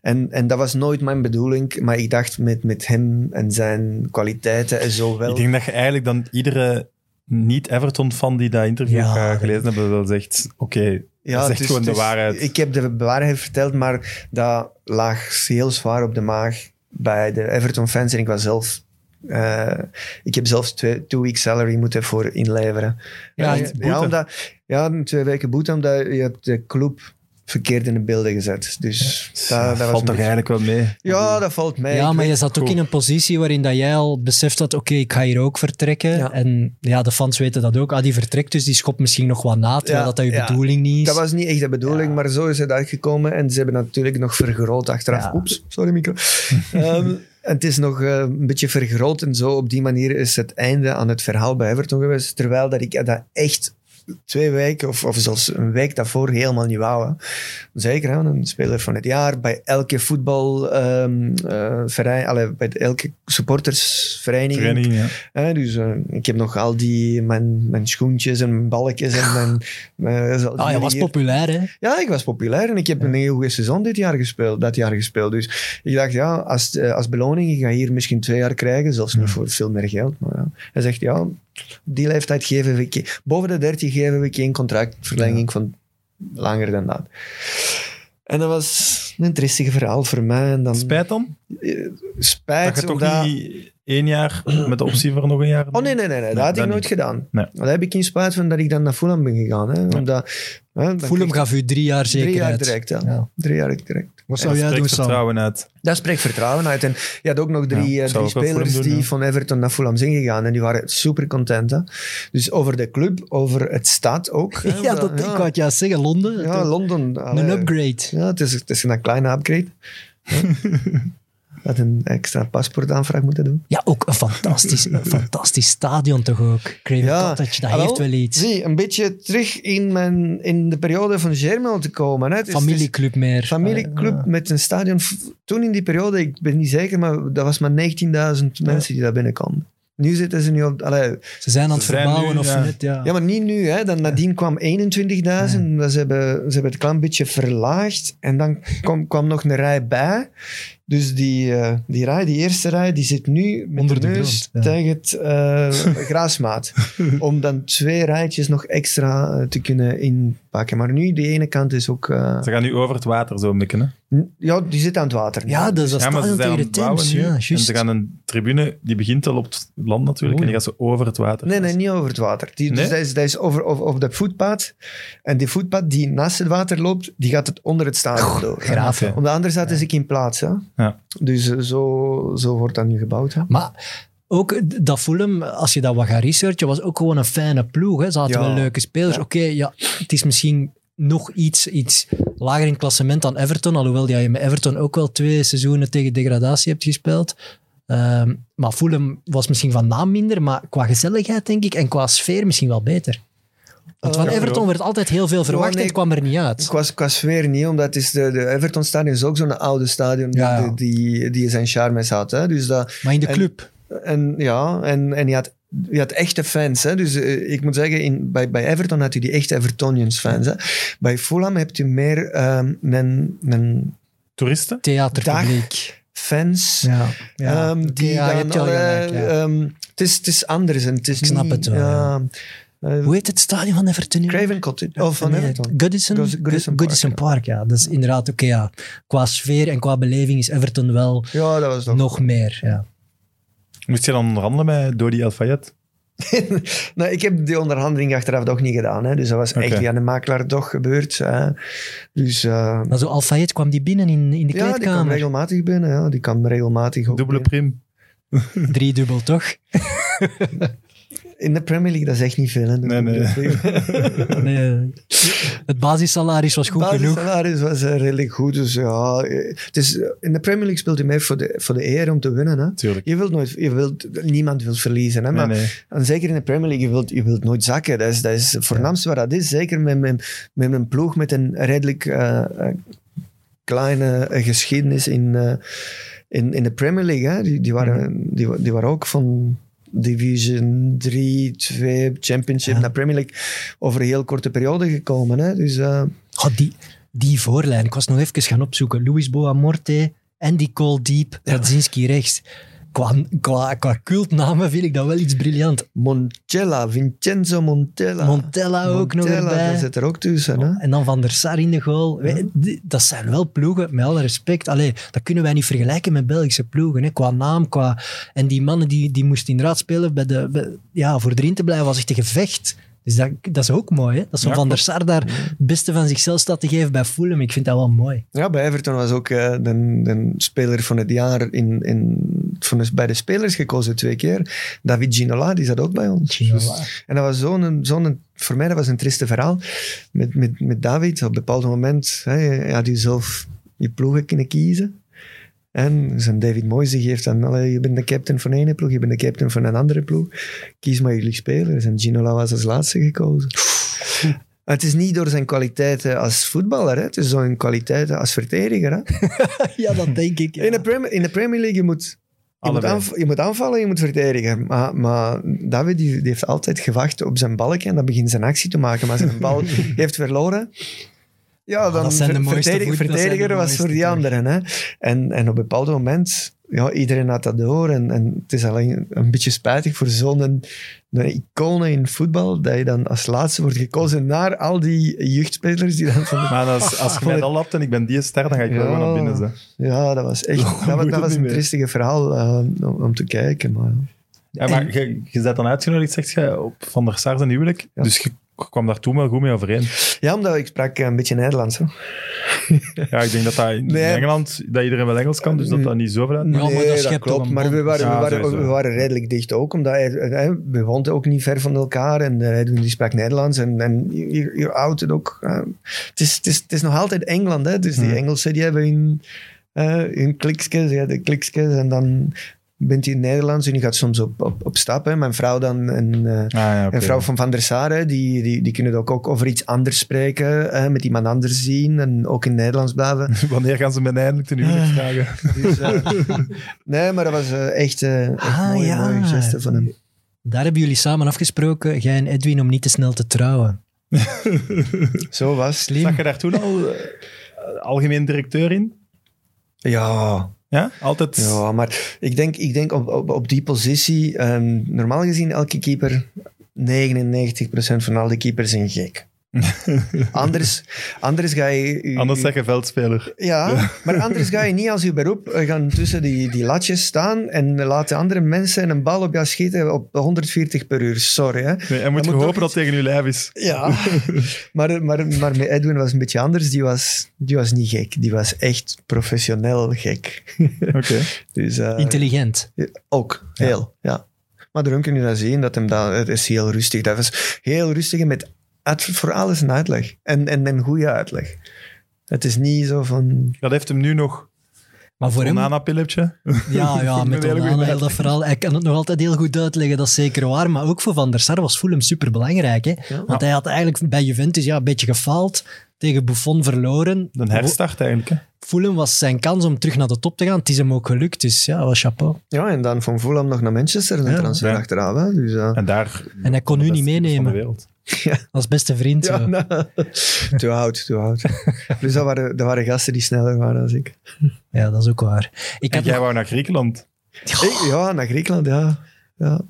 En, en dat was nooit mijn bedoeling, maar ik dacht met, met hem en zijn kwaliteiten en zo wel. Ik denk dat je eigenlijk dan iedere niet-Everton-fan die dat interview Ja, eh, gelezen hebben, wel zegt, oké, dat is echt is- gewoon de is- waarheid. Ik heb de waarheid verteld, maar dat lag heel zwaar op de maag bij de Everton-fans. En ik was zelf... eh, ik heb zelfs twee, two weeks salary moeten voor inleveren. Ja, ja, ja, omdat, ja, twee weken boete, omdat je hebt de club verkeerd in de beelden gezet. Dus dat, dat valt toch beetje- eigenlijk wel mee? Ja, dat valt mee. Ja, Ik maar je zat ook Goed. in een positie waarin dat jij al beseft had, oké, ik ga hier ook vertrekken. Ja. En ja, de fans weten dat ook. Ah, die vertrekt, dus die schopt misschien nog wat na, terwijl Ja, dat, dat je ja. bedoeling niet is. Dat was niet echt de bedoeling, Ja. maar zo is het uitgekomen. En ze hebben natuurlijk nog vergroot achteraf. Ja. Oeps, sorry. Ehm, en het is nog eh, een beetje vergroot en zo. Op die manier is het einde aan het verhaal bij Everton geweest. Terwijl dat ik dat echt twee weken of, of zelfs een week daarvoor helemaal niet wou. hè. Zeker, hè, een speler van het jaar. Bij elke voetbalvereniging, bij elke supportersvereniging. Vereniging, ja. Hè, dus eh, ik heb nog al die, mijn, mijn schoentjes en mijn balkjes en mijn... mijn zoals Ah, je was hier. populair, hè? Ja, ik was populair en ik heb een heel goede seizoen dit jaar gespeeld, dat jaar gespeeld. Dus ik dacht, ja, als, eh, als beloning, ik ga hier misschien twee jaar krijgen, zelfs niet voor veel meer geld. Maar ja. Hij zegt, ja, op die leeftijd geven we, boven de 30 geven we geen contractverlenging van langer dan dat. En dat was een tristig verhaal voor mij. En dan, Spijt dan? eh, Spijt, Dat je toch omdat- niet één jaar met de optie voor nog een jaar? Oh nee, nee, nee, nee. dat had ik nooit niet. gedaan. Nee. Daar heb ik geen spijt van dat ik dan naar Fulham ben gegaan. Hè, omdat, hè, dan Fulham kreeg- gaf u drie jaar Drie jaar zekerheid. direct, ja. Ja. Drie jaar direct. Wat Dat zou jij doen, vertrouwen uit. Dat spreekt vertrouwen uit. En je had ook nog drie, Ja, eh, drie spelers doen, die ja. van Everton naar Fulham zijn gegaan. En die waren super content. Hè. Dus over de club, over het stad ook. hè, Ja, dat, ik wou het juist zeggen. Londen. ja? Londen. allee. een upgrade. Ja, het is, het is een kleine upgrade. Had een extra paspoortaanvraag moeten doen. Ja, ook een fantastisch, een fantastisch stadion toch ook. Craven Cottage, dat Ah, heeft wel iets. Zie, een beetje terug in, mijn, in de periode van Germel te komen. Hè. Het is- Familieclub meer. familieclub Ah, met een stadion. Toen in die periode, ik ben niet zeker, maar dat was maar 19.000 mensen die daar binnenkomen. Nu zitten ze nu op... Allee, Ze zijn aan het verbouwen nu, of ja. net, ja. ja, maar niet nu. Hè. Dan, nadien kwam 21.000. maar Ze, hebben, ze hebben het klein beetje verlaagd. En dan kwam, kwam nog een rij bij. Dus die, eh, die rij, die eerste rij, die zit nu met Onder de de neus grond, ja. tegen het eh, grasmaat. Om dan twee rijtjes nog extra eh, te kunnen inpakken. Maar nu, die ene kant is ook... eh, Ze gaan nu over het water zo mikken. Hè? n- ja, die zit aan het water. Ja, dat is dat Ja, ze tegen de Thames. nu. Ja, en ze gaan een tribune, die begint al op het land natuurlijk, en die gaat zo over het water. Nee, nee, niet over het water. Die, Nee? Dus dat is, dat is over, over, over de voetpad. En die voetpad die naast het water loopt, die gaat het onder het stadion door. graaf. Om de andere zaten ze in plaats. Hè? Ja. Dus eh, zo, zo wordt dat nu gebouwd. Hè? Maar ook dat Fulham, als je dat wat gaat researchen, was ook gewoon een fijne ploeg. Hè. Ze hadden Ja. wel leuke spelers. Ja. Oké, ja, het is misschien nog iets, iets lager in het klassement dan Everton, alhoewel ja, je met Everton ook wel twee seizoenen tegen degradatie hebt gespeeld. Ehm, maar Fulham was misschien van naam minder, maar qua gezelligheid denk ik en qua sfeer misschien wel beter. Want van Eh, Everton werd altijd heel veel verwacht nee, en het kwam er niet uit. Qua, qua sfeer niet, omdat het is de, de Everton stadion is ook zo'n oude stadion Ja, ja. Die, die, die zijn charmes had. Hè? Dus dat, Maar in de en- club, En ja, en, en je, had, je had echte fans. Hè? Dus eh, ik moet zeggen, in, bij, bij Everton had je die echte Evertonians fans. Hè? Bij Fulham heb je meer ehm een, een Toeristen? theaterpubliek. fans. Ja, ja. ehm, die ja, je hebt ja. ehm, het, is, het is anders. En het is Ik snap niet, het wel, ja. Eh, Hoe heet het stadion van Everton nu? Craven Cottage. Of van Nee, Everton. Goodison, Goodison Goodison, Park, Park, ja. ja. Dat is inderdaad, oké, ja. Qua sfeer en qua beleving is Everton wel Ja, dat was toch. nog meer, ja. Moest je dan onderhandelen met Dodi El Fayed? nou, ik heb die onderhandeling achteraf toch niet gedaan. Hè? Dus dat was echt Oké. via de makelaar toch gebeurd. Hè? Dus eh, Maar zo Al-Fayed kwam die binnen in, in de ja, die kwam kleedkamer. regelmatig binnen. Ja. Die kwam regelmatig ook Dubbele prim. Driedubbel, toch? In de Premier League, dat is echt niet veel. Hè? Nee, nee. het basissalaris was goed genoeg. Basissalaris was eh, redelijk goed. Dus ja, het is, eh, in de Premier League speelt je mee voor de, voor de eer om te winnen. Hè? Tuurlijk. Je wilt nooit, je wilt, niemand wil verliezen. Hè? Nee, Maar nee. En zeker in de Premier League, je wilt, je wilt nooit zakken. Dat is, dat is het voornaamste wat dat is. Zeker met, met, met een ploeg met een redelijk kleine geschiedenis in, eh, in, in de Premier League. Hè. Die, die, waren, die, wa- die waren ook van Division 3, 2, Championship Ja. naar Premier League over een heel korte periode gekomen. Hè. Dus Oh, die, die voorlijn, ik was nog even gaan opzoeken. Luis Boamorte, Andy Cole Deep, Radzinski rechts. Qua, qua, qua cultnamen vind ik dat wel iets briljant. Montella, Vincenzo Montella. Montella ook nog erbij. Dat zit er ook tussen. Hè. En dan Van der Sar in de goal. Dat zijn wel ploegen, met alle respect. Allee, dat kunnen wij niet vergelijken met Belgische ploegen. Hè. Qua naam, qua... En die mannen die, die moesten inderdaad spelen bij de... bij- ja, voor erin te blijven was echt een gevecht. Dus dat, dat is ook mooi. Hè? Dat zo'n Ja, Van der. Sar daar het beste van zichzelf staat te geven bij Fulham. Ik vind dat wel mooi. Ja, bij Everton was ook eh, de, de speler van het jaar in, in, van de, bij de spelers gekozen twee keer. David Ginola, die zat ook bij ons. Ginola. En dat was zo'n, zo'n, voor mij dat was een triste verhaal. Met, met, met David, op een bepaald moment hè, had hij zelf je ploegen kunnen kiezen. En zijn David Moyes die geeft dan, je bent de captain van een ploeg, je bent de captain van een andere ploeg. Kies maar jullie spelers. En Ginola was als laatste gekozen. Het is niet door zijn kwaliteiten als voetballer, hè. het is zijn kwaliteiten als verdediger. Hè. ja, dat denk ik. ja. In, de Premier, in de Premier League, je moet, je moet, aanv- je moet aanvallen, je moet verdedigen. Maar, maar David die, die heeft altijd gewacht op zijn balkje en dan begint zijn actie te maken. Maar een bal heeft verloren, ja, dan dat zijn de verdediger, voet- dat zijn de verdediger was voor die anderen. Hè. En, en op een bepaald moment, ja, iedereen had dat door. En, en het is alleen een beetje spijtig voor zo'n een icoon in voetbal, dat je dan als laatste wordt gekozen naar al die jeugdspelers die dan van de Maar als, als je mij dat lapt en ik ben die ster, dan ga ik wel Ja. gewoon naar binnen. Zo. ja, dat was echt dat, was- dat een tristige verhaal eh, om, om te kijken. Maar, Ja, maar je, je bent dan uitgenodigd, zegt je, op Van der Sar zijn huwelijk. Ja. Dus je kwam daar toen wel goed mee overeen. ja, omdat ik sprak een beetje Nederlands. Hè. Ja, ik denk dat dat in Nee. Engeland, dat iedereen wel Engels kan, dus dat dat niet zoveel uit. Ja, maar dat klopt. Maar we waren, Ja, we, waren, we waren redelijk dicht ook, omdat we woonden ook niet ver van elkaar en eh, hij die sprak Nederlands en, en je, je houdt het ook. eh, het, is, het, is, het is nog altijd Engeland, hè? dus die Mhm. Engelsen die hebben hun, eh hun kliksjes, ja, de kliksjes en dan bent hij in Nederlands en je gaat soms op, op, op stap. Hè. Mijn vrouw dan en, eh, Ah, ja, vrouw van Van der Sar, hè, die, die, die kunnen ook, ook over iets anders spreken, hè, met iemand anders zien en ook in Nederlands blijven. Wanneer gaan ze mij eindelijk ten huwelijk vragen? Dus, eh, nee, maar dat was eh, echt, echt Ah, mooie, ja. mooie geste van hem. Daar hebben jullie samen afgesproken, jij en Edwin, om niet te snel te trouwen. Zo was het. Zag je daar toen al algemeen directeur in? Ja, Ja, altijd. ja, maar ik denk, ik denk op, op, die positie, ehm, normaal gezien elke keeper, 99% van al die keepers zijn gek. anders, anders ga je... je- Anders zeg je veldspeler. Ja, maar anders ga je niet als je beroep eh, gaan tussen die, die latjes staan en laten andere mensen een bal op jou schieten op 140 per uur. Sorry, hè. Nee, en moet je moet hopen dat het tegen je lijf is. Ja, maar, maar, maar met Edwin was het een beetje anders. Die was, die was niet gek. Die was echt professioneel gek. Oké. Dus, eh, Intelligent. ook, heel, ja. Maar daarom kun je dat zien, dat hem dat, het is heel rustig. Dat was heel rustig en met uit, voor alles een uitleg. En, en een goede uitleg. Het is niet zo van... Dat heeft hem nu nog. Maar voor hem, Onana-pilletje. ja, ja, Een met Onana, heel dat verhaal. Hij kan het nog altijd heel goed uitleggen, dat is zeker waar. Maar ook voor Van der Sar was Fulham superbelangrijk. Hè? Want hij had eigenlijk bij Juventus ja, een beetje gefaald. Tegen Buffon verloren. Een herstart eigenlijk. Hè. Fulham was zijn kans om terug naar de top te gaan. Het is hem ook gelukt, dus ja, wel chapeau. Ja, en dan van Fulham nog naar Manchester, een Ja. transfer Ja. achteraan. Hè? Dus, eh, En daar. En hij kon u de niet meenemen. Als beste vriend. ja, nou, te oud, te oud. dus dat waren, dat waren gasten die sneller waren dan ik. Ja, dat is ook waar. Ik En jij nog- wou naar Griekenland. Ik- ja, naar Griekenland, ja. ja.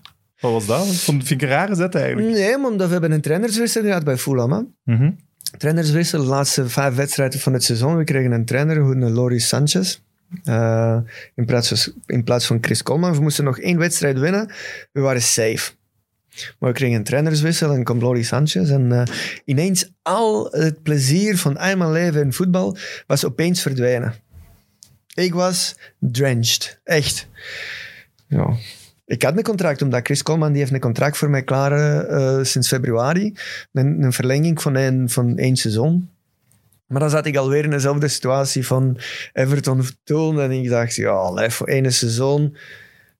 Wat was dat? Vond- vind ik een rare zet eigenlijk. Nee, maar omdat we hebben een trainerswissel gehad bij Fulham. Hè? Mhm. Trainerswissel, de laatste vijf wedstrijden van het seizoen. We kregen een trainer, een Loris Sanchez. Eh, in, plaats van, in plaats van Chris Coleman. We moesten nog één wedstrijd winnen. We waren safe. Maar we kregen een trainerswissel en komt Loris Sanchez. En eh, ineens al het plezier van al mijn leven in voetbal was opeens verdwenen. Ik was drenched. Echt. Ja. Ik had een contract, omdat Chris Coleman die heeft een contract voor mij klaar eh, sinds februari. Een, een verlenging van één, van één seizoen. Maar dan zat ik alweer in dezelfde situatie van Everton toen. En ik dacht, ja, voor één seizoen,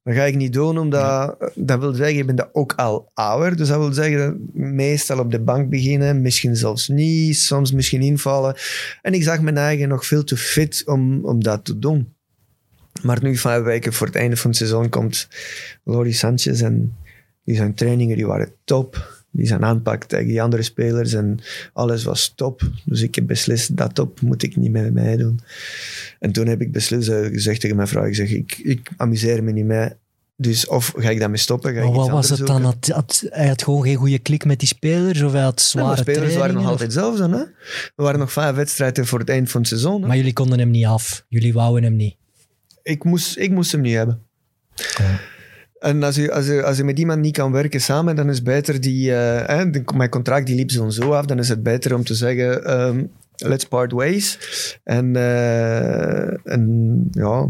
dat ga ik niet doen. Omdat, dat wil zeggen, je bent dat ook al ouder. Dus dat wil zeggen, meestal op de bank beginnen. Misschien zelfs niet, soms misschien invallen. En ik zag mijn eigen nog veel te fit om, om dat te doen. Maar nu, vijf weken voor het einde van het seizoen, komt Lori Sanchez. En die zijn trainingen die waren top. Die zijn aanpak tegen die andere spelers en alles was top. Dus ik heb beslist, dat top moet ik niet met mij doen. En toen heb ik beslist, eh, gezegd tegen mijn vrouw, ik zeg, ik, ik amuseer me niet mee. Dus of ga ik daarmee stoppen, ga ik Maar wat was het dan? zoeken. Had, had- hij had gewoon geen goede klik met die spelers? Of hij had Ja, spelers waren nog altijd hetzelfde. Hè? We waren nog vijf wedstrijden voor het eind van het seizoen. Hè? Maar jullie konden hem niet af. Jullie wouden hem niet. ik, moest, ik moest hem niet hebben. En als je, als, je, als je met iemand niet kan werken samen, dan is het beter die... de- mijn contract die liep zo en zo af. Dan is het beter om te zeggen, ehm, let's part ways. En, eh, en ja...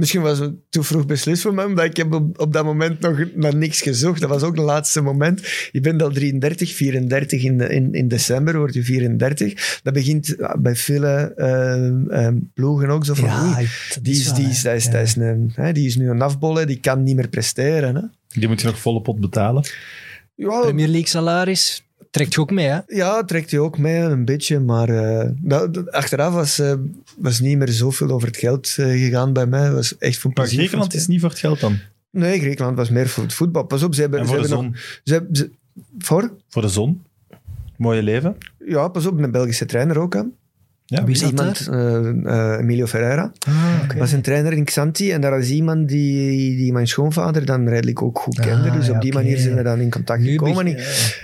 Misschien was het te vroeg beslist voor mij, omdat ik heb op, op dat moment nog naar niks gezocht. Dat was ook het laatste moment. Je bent al 33, 34 in, de- in, in december word je 34. Dat begint ja, bij vele eh, eh, ploegen ook zo van... oei, die is, die, is, dat is, Ja. dat is een, hè, die is nu een afbolle, die kan niet meer presteren. Hè. Die moet je nog volle pot betalen. Ja, Premier League salaris trekt je ook mee, hè? ja, trekt hij ook mee een beetje, maar eh, dat, dat- achteraf was, eh, was niet meer zoveel over het geld eh, gegaan bij mij. Het was echt voor Maar plezier. Griekenland is niet voor het geld dan. Nee, Griekenland was meer voor het voetbal. Pas op, ze hebben, En ze voor de hebben zon. nog... Ze, hebben- ze- voor? Voor de zon. Mooie leven. Ja, pas op, een Belgische trainer ook. Hè. Ja, Wie zat Iemand, eh, eh, Emilio Ferreira. Ah, was een trainer in Xanti en daar was iemand die, die mijn schoonvader dan redelijk ook goed kende. Ah, dus op ja, die manier zijn we dan in contact Nu gekomen. begin-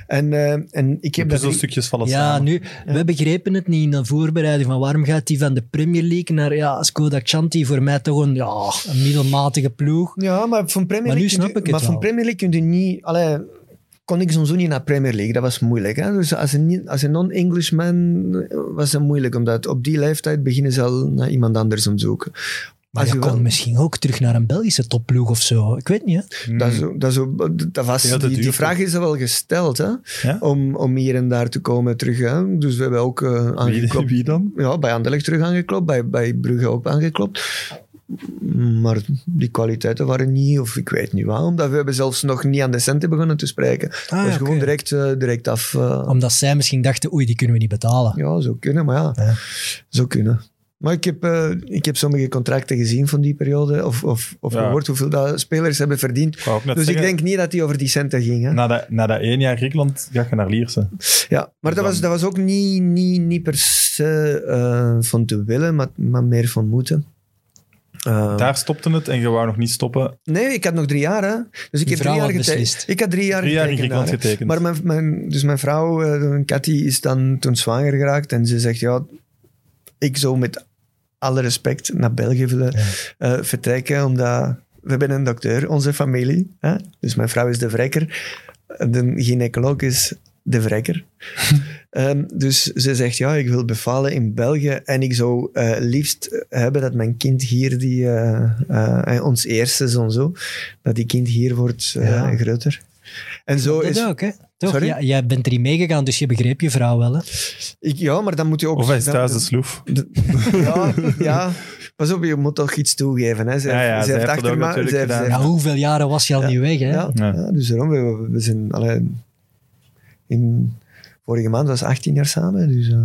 En, eh, en ik heb dat... puzzelstukjes vallen Ja, samen. nu, we begrepen het niet in de voorbereiding van waarom gaat hij van de Premier League naar ja, Skoda Xanti, voor mij toch een, ja, een middelmatige ploeg. Ja, maar van Premier Maar nu League, snap ik het maar van. Premier League kun je niet... Allee, kon ik sowieso niet naar Premier League, dat was moeilijk. Hè? Dus als een, niet- als een non-Englishman eh, was het moeilijk, omdat op die leeftijd beginnen ze al naar iemand anders om zoeken. Maar Als je je kon misschien ook terug naar een Belgische topploeg of zo. Ik weet niet, hè? Hmm. Dat, is, dat, is, dat was, Ja, dat die, vraag is er wel gesteld, hè? Ja? Om, om hier en daar te komen terug. Hè? Dus we hebben ook eh, Wie, aangeklopt. wie dan? Ja, bij Anderlecht terug aangeklopt, bij, bij Brugge ook aangeklopt. Maar die kwaliteiten waren niet, of ik weet niet waar, omdat we hebben zelfs nog niet aan de centen begonnen te spreken. Het was Ah, gewoon direct, eh, direct af. eh, Omdat zij misschien dachten, oei, die kunnen we niet betalen. ja, zo kunnen, maar ja, Ja. zo kunnen. Maar ik heb, eh, ik heb sommige contracten gezien van die periode, of, of, of Ja. gehoord hoeveel dat spelers hebben verdiend. Ik Dus ik denk niet dat die over die centen ging. Hè? Na dat, na dat één jaar Griekenland ga je naar Lierse. Ja, maar dat Dan- was, dat was ook niet, niet, niet per se eh, van te willen, maar, maar meer van moeten. Eh, Daar stopte het en je wou nog niet stoppen. nee, ik had nog drie jaar. Hè. Dus ik heb drie jaar had getekend. Ik had drie jaar Drie jaar in getekend daar. Maar mijn, mijn, dus mijn vrouw, eh, Cathy, is dan toen zwanger geraakt. En ze zegt, ja, ik zou met alle respect naar België willen eh, vertrekken. Omdat we hebben een dokter, onze familie. Hè? Dus mijn vrouw is de vrekker. De gynaecoloog is de vrekker. Ehm, dus ze zegt, ja, ik wil bevallen in België. En ik zou eh, liefst hebben dat mijn kind hier, die, eh, eh, ons eerste zoon zo, dat die kind hier wordt eh, Ja. groter. En zo Dat is... ook, hè? Toch? Sorry? Ja, jij bent erin meegegaan, dus je begreep je vrouw wel, hè? Ik, ja, maar dan moet je ook... Of hij is thuis de sloef. Ja, ja. Pas op, je moet toch iets toegeven. Hè. Ze, Ja, ja, ze zij heeft achter ook me- natuurlijk ze heeft- gedaan. ze Ja, hoeveel jaren was je al Ja. niet weg, hè? Ja, Ja. ja, dus daarom, we, we zijn alleen in vorige maand was 18 jaar samen. Dus, eh,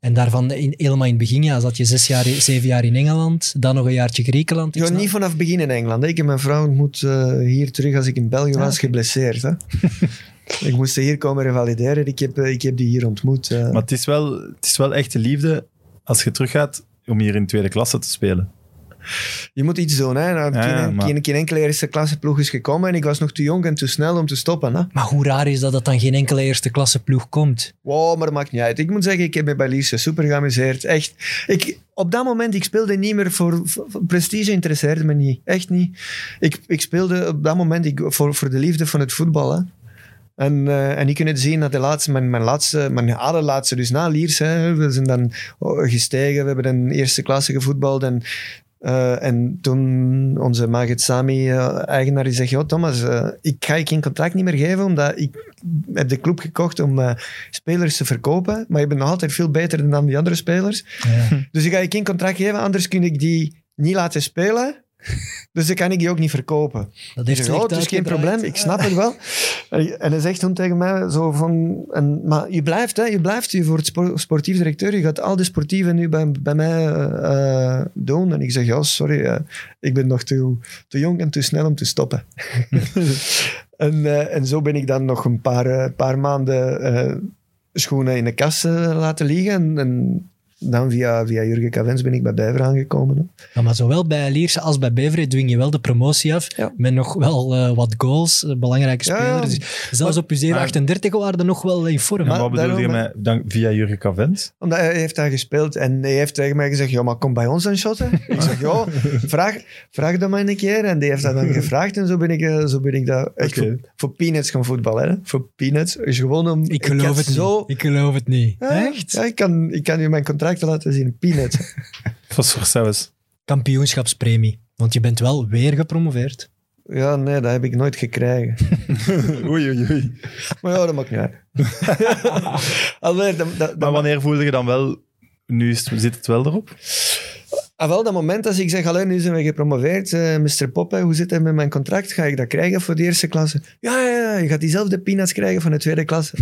En daarvan in, helemaal in het begin, ja, zat je zes jaar, zeven jaar in Engeland, dan nog een jaartje Griekenland. Ik ja, niet vanaf begin in Engeland. hè. Ik heb mijn vrouw ontmoet eh, hier terug als ik in België Ah, was, oké. geblesseerd. Hè. ik moest ze hier komen revalideren. Ik heb, eh, ik heb die hier ontmoet. eh. Maar het is, wel, het is wel echte liefde als je teruggaat om hier in tweede klasse te spelen. Je moet iets doen. Hè. Nou, Ja, ja, geen, maar- geen, geen enkele eerste klasse ploeg is gekomen en ik was nog te jong en te snel om te stoppen. Hè. Maar hoe raar is dat dat dan geen enkele eerste klasse ploeg komt? Wow, maar dat maakt niet uit. Ik moet zeggen, ik heb me bij Lierse super geamuseerd. Echt. Ik, op dat moment, ik speelde niet meer voor, prestige, interesseerde me niet. Echt niet. Ik, ik speelde op dat moment ik, voor, voor de liefde van het voetbal. Hè. En, eh, en je kunt het zien dat de laatste, mijn, mijn laatste, mijn allerlaatste, dus na Lierse, hè, we zijn dan oh, gestegen, we hebben een eerste klasse gevoetbald en eh, en toen onze Magit Sami, eh, eigenaar, die zegt, Thomas, eh, ik ga je geen contract niet meer geven, omdat ik heb de club gekocht om spelers te verkopen, maar je bent nog altijd veel beter dan die andere spelers. Ja. Dus ik ga je geen contract geven, anders kun ik die niet laten spelen. Dus dan kan ik die ook niet verkopen. Dat heeft oh, het is geen probleem, ik snap het wel. En hij zegt toen tegen mij zo van... En, maar je blijft, hè, je blijft je voor het spo- sportief directeur, je gaat al die sportieven nu bij, bij mij eh, eh, doen. En ik zeg, ja, sorry, eh, ik ben nog te, te jong en te snel om te stoppen. en, en zo ben ik dan nog een paar, paar maanden schoenen in de kast laten liggen. En, en dan via, via Jurgen Cavens ben ik bij Bijver aangekomen. hè. Ja, maar zowel bij Lierse als bij Beveren dwing je wel de promotie af. Ja. Met nog wel eh, wat goals, eh, belangrijke Ja, spelers. ja. Dus zelfs op je 38 waren er nog wel in vorm. Wat bedoel je met dan, via Jurgen Cavent? Omdat hij heeft daar gespeeld en hij heeft tegen mij gezegd, ja, maar kom bij ons aan shotten. ik zeg, ja, vraag, vraag dat maar een keer. En die heeft dat dan gevraagd en zo ben ik, eh, zo ben ik daar echt voor, voor peanuts gaan voetballen. Hè. Voor peanuts. Is gewoon om... ik geloof het zo, niet. Ik geloof het niet. Ja, Echt? Ja, ik kan, ik kan je mijn contracten laten zien. Voor zelfs? Kampioenschapspremie. Want je bent wel weer gepromoveerd. ja, nee, dat heb ik nooit gekregen. oei, oei, oei. Maar ja, dat maakt niet uit. Alweer, dat, dat, Maar wanneer voelde je dan wel... Nu is het, zit het wel erop? Ah, wel, dat moment als ik zeg, alleen nu zijn we gepromoveerd, eh Mr. Poppe, hoe zit het met mijn contract? Ga ik dat krijgen voor de eerste klasse? Ja, ja, ja, je gaat diezelfde peanuts krijgen van de tweede klasse.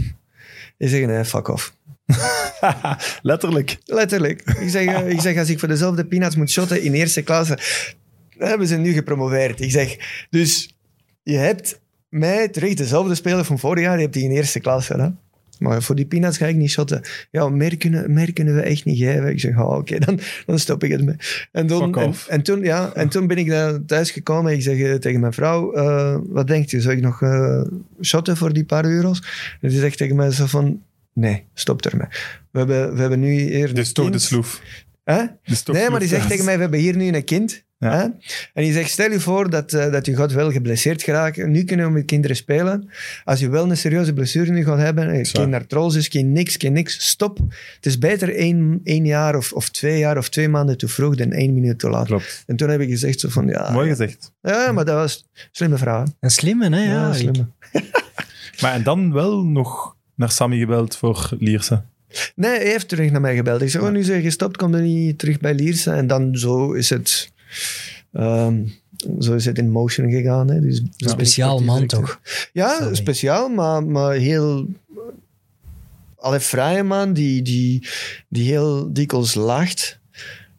Ik zeg, nee, fuck off. Letterlijk. Letterlijk. Ik zeg, eh, ik zeg, als ik voor dezelfde peanuts moet shotten in eerste klasse, we zijn nu gepromoveerd. Ik zeg, dus je hebt mij terug dezelfde speler van vorig jaar, je hebt die in eerste klasse. Hè? Maar voor die peanuts ga ik niet shotten. Ja, meer kunnen, meer kunnen we echt niet geven. Ik zeg, oh, oké, dan, dan stop ik het mee. En, en, toen, ja, en toen ben ik daar thuis gekomen. Ik zeg eh, tegen mijn vrouw, eh, wat denkt u? Zou ik nog eh, shotten voor die paar euro's? En die zegt tegen mij zo van, nee, stop ermee. We hebben, we hebben nu hier... Dus toch de sloef. Hè? Dus toch Nee, maar die zegt tegen mij, we hebben hier nu een kind. Ja. Hè? En die zegt, stel je voor dat, eh, dat je gaat wel geblesseerd geraken. Nu kunnen we met kinderen spelen. Als je wel een serieuze blessure nu gaat hebben, eh, geen artrose, geen niks, geen niks, stop. Het is beter één, één jaar of, of twee jaar of twee maanden te vroeg dan één minuut te laat. Klopt. En toen heb ik gezegd zo van, ja, Mooi gezegd. ja maar dat was een slimme hè. Een slimme, hè? Ja, Ja, ik- slimme. Maar en dan wel nog naar Sammy gebeld voor Lierse. Nee, hij heeft terug naar mij gebeld. Ik zei, oh, nu zijn je gestopt, kom dan niet terug bij Lierse. En dan zo is het... ehm, zo is het in motion gegaan. Hè. Dus, Speciaal man toch? Ja, Sammy. speciaal, maar, maar heel... Alle vrije man die, die, die heel dikwijls lacht.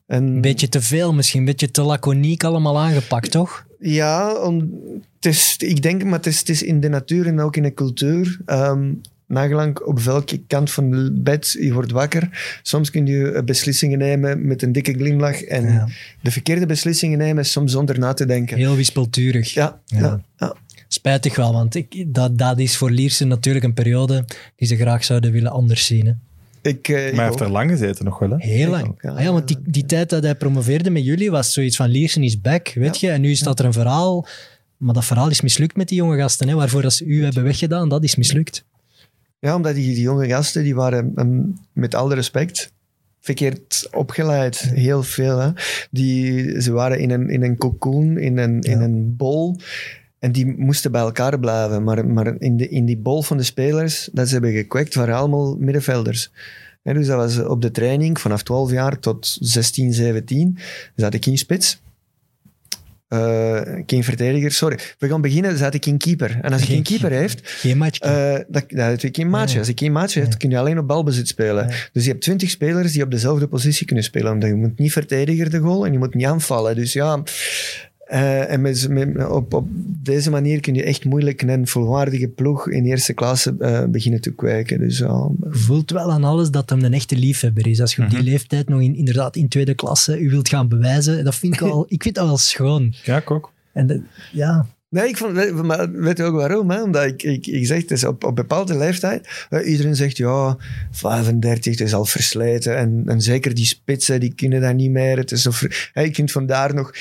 En, Een beetje te veel misschien, een beetje te laconiek allemaal aangepakt, toch? Ja, om, het is, ik denk, maar het is, het is in de natuur en ook in de cultuur. Ehm, nagelang op welke kant van het bed je wordt wakker. Soms kun je eh, beslissingen nemen met een dikke glimlach. En Ja. de verkeerde beslissingen nemen, soms zonder na te denken. Heel wispelturig. Ja, Ja. ja. ja. Spijtig wel, want ik, dat, dat is voor Liersen natuurlijk een periode die ze graag zouden willen anders zien. Hè. Ik, eh, Maar hij heeft er lang gezeten nog wel, hè? Heel lang. ook, ja. Ah ja, want die, die tijd dat hij promoveerde met jullie was zoiets van Liersen is back, weet je. En nu staat er een verhaal, maar dat verhaal is mislukt met die jonge gasten. Hè, waarvoor dat ze u hebben weggedaan, dat is mislukt. Ja, omdat die, die jonge gasten, die waren ehm, met alle respect verkeerd opgeleid. Heel veel. Hè? Die, ze waren in een, in een cocoon, in een, in een bol. En die moesten bij elkaar blijven. Maar, maar in, de, in die bol van de spelers dat ze hebben gekwekt, waren allemaal middenvelders. Hè, dus dat was op de training vanaf 12 jaar tot 16, 17. Zat ik in spits. Eh, geen verdediger, sorry. We gaan beginnen, zat ik in keeper. En als ik Geen een keeper heeft, Geen match. eh, dat, dat heeft ik geen. Ja. Als ik geen maatje heb, kun je alleen op balbezit spelen. Dus je hebt twintig spelers die op dezelfde positie kunnen spelen. Omdat je moet niet verdedigen de goal en je moet niet aanvallen. Dus ja, eh, en met, met- op, op deze manier kun je echt moeilijk een volwaardige ploeg in eerste klasse eh, beginnen te kwijken. Dus ja, voelt wel aan alles dat hem een echte liefhebber is. Als je op die leeftijd nog in, inderdaad in tweede klasse u wilt gaan bewijzen, dat vind ik al, ik vind dat wel schoon. Ja, ik ook. En dat- ja, Nee, ik vond, weet, maar weet je ook waarom? Hè? Omdat ik, ik, ik zeg, is op, op bepaalde leeftijd, eh, iedereen zegt, ja, 35, het is al versleten. En, en zeker die spitsen, die kunnen dat niet meer. Het is zo hè, je kunt vandaar nog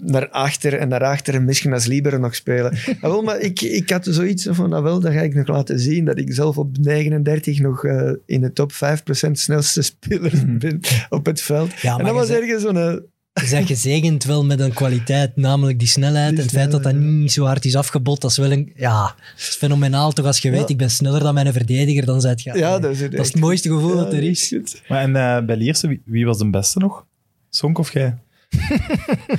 naar achter en naar achter en misschien als libero nog spelen. Ah, wel, maar ik, ik had zoiets van, nou wel, dat ga ik nog laten zien, dat ik zelf op 39 nog eh, in de top 5% snelste speler ben op het veld. Ja, en dat was ergens zo'n... eh, je bent gezegend wel met een kwaliteit, namelijk die snelheid. Die en het feit dat dat niet zo hard is afgebot, dat is wel een... Ja, dat is fenomenaal toch. Als je weet, Ja. ik ben sneller dan mijn verdediger, dan zijt je... ja, dat is, dat is het mooiste gevoel dat er is. Maar en eh, bij Lierse, wie, wie was de beste nog? Sonk of jij?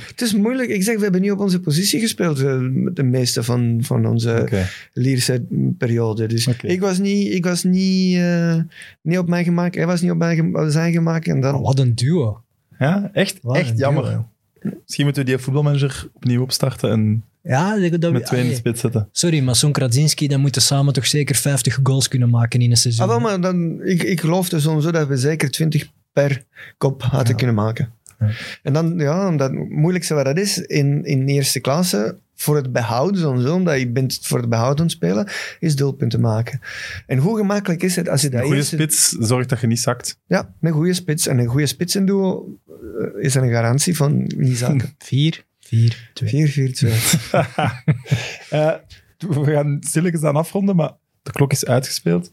Het is moeilijk. Ik zeg, we hebben niet op onze positie gespeeld, eh, de meeste van, van onze. Lierse periode. Dus ik was niet, ik was niet, eh, niet op mijn gemak. Hij was niet op mijn gem- zijn gemak. En dan, Oh, wat een duo. Ja, echt, Wat echt een jammer. duo. Misschien moeten we die voetbalmanager opnieuw opstarten en Ja, dat, dat, met twee in de allee. spits zetten. Sorry, maar zo'n Kradzinski, dan moeten samen toch zeker 50 goals kunnen maken in een seizoen. ah, wel, maar dan, ik, ik geloofde sowieso dat we zeker 20 per kop hadden Ja. kunnen maken. En dan, ja, omdat het moeilijkste wat dat is in, in eerste klasse, voor het behoud, sowieso, omdat je bent voor het behoud aan het spelen, is doelpunten maken. En hoe gemakkelijk is het als je dat Een goede eerste- spits zorgt dat je niet zakt. Ja, een goede spits. En een goede spitsenduo eh, is een garantie van niet zaken. 4, 4, 2. 4-4-2. Eh, we gaan stilletjes aan afronden, maar de klok is uitgespeeld.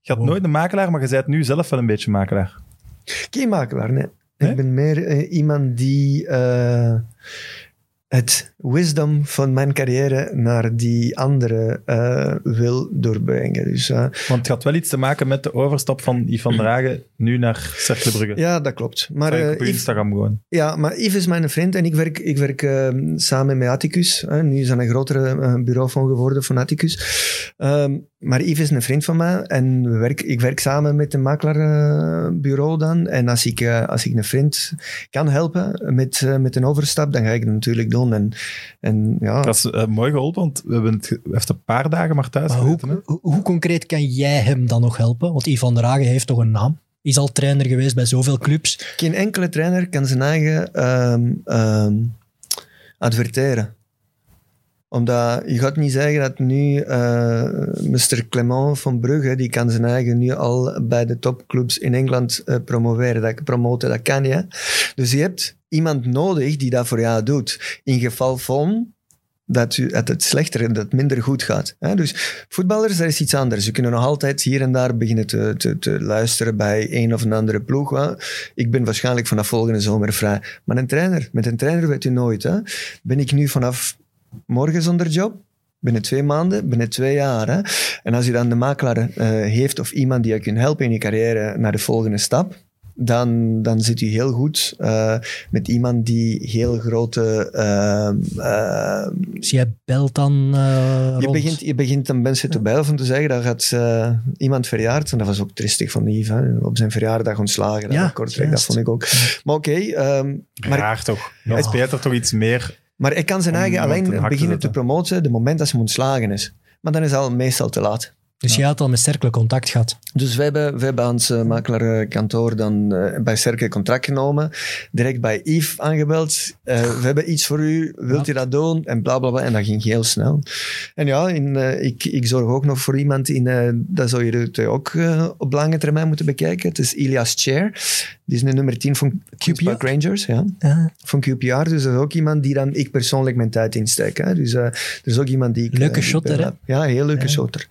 Je had Oh. nooit een makelaar, maar je bent nu zelf wel een beetje makelaar. Geen makelaar, nee. Nee? Ik ben meer eh, iemand die eh, het wisdom van mijn carrière naar die andere eh, wil doorbrengen. Dus Want het had wel iets te maken met de overstap van Yves van der Hagen nu naar Cercle Brugge. ja, dat klopt. Maar, op Yves- Instagram gewoon. Ja, maar Yves is mijn vriend en ik werk, ik werk eh, samen met Atticus. Nu is dat een grotere bureau van geworden van Atticus. Ehm, maar Yves is een vriend van mij en we werk, ik werk samen met een makelaarbureau dan. En als ik, eh, als ik een vriend kan helpen met, eh, met een overstap, dan ga ik dat natuurlijk doen. En, en ja, Dat is eh, mooi geholpen, want we hebben het heeft een paar dagen maar thuis Maar gezeten, hè. hoe, hoe, hoe concreet kan jij hem dan nog helpen? Want Yves van der Hagen heeft toch een naam? Is al trainer geweest bij zoveel clubs. geen enkele trainer kan zijn eigen ehm, ehm, adverteren. Omdat je gaat niet zeggen dat nu eh Mr. Clement van Brugge, die kan zijn eigen nu al bij de topclubs in Engeland eh, promoveren. Dat, promoten, dat kan je. Dus je hebt iemand nodig die dat voor jou doet. In geval van dat, u, het slechter en dat het minder goed gaat. Hè? Dus voetballers, dat is iets anders. Ze kunnen nog altijd hier en daar beginnen te, te, te luisteren bij een of een andere ploeg. Hè? Ik ben waarschijnlijk vanaf volgende zomer vrij. Maar een trainer, met een trainer weet u nooit. Hè? Ben ik nu vanaf morgen zonder job? Binnen twee maanden, binnen twee jaar. Hè? En als je dan de makelaar eh, heeft of iemand die je kunt helpen in je carrière naar de volgende stap, dan, dan zit u heel goed eh, met iemand die heel grote... eh, Dus jij belt dan eh, je, rond. begint, je begint dan mensen te bellen om te zeggen dat gaat eh, iemand verjaard. En dat was ook tristig van Yves. Hè? Op zijn verjaardag ontslagen. Ja, Kortrijk, dat juist. vond ik ook. Maar oké, ehm, maar, Raar toch? Ja. Hij speelt er toch iets meer. Maar hij kan zijn eigen alleen beginnen te promoten de moment dat ze hem ontslagen is. Maar dan is het al meestal te laat. Dus jij had al met Cercle contact gehad. Dus wij hebben, wij hebben aan ons uh, makelaarkantoor dan uh, bij Cercle contract genomen. Direct bij Yves aangebeld. Uh, we hebben iets voor u, wilt u dat doen? En bla bla bla. En dat ging heel snel. En ja, in, ik, ik zorg ook nog voor iemand in, dat zou je het ook op lange termijn moeten bekijken. Het is Ilias Chair. Die is de nummer 10 van QPR Rangers. Ja. Van QPR. Dus dat is ook iemand die dan ik persoonlijk mijn tijd insteek. Hè. Dus er is ook iemand die ik... Leuke shotter, hè? Ja, heel leuke ja. shotter.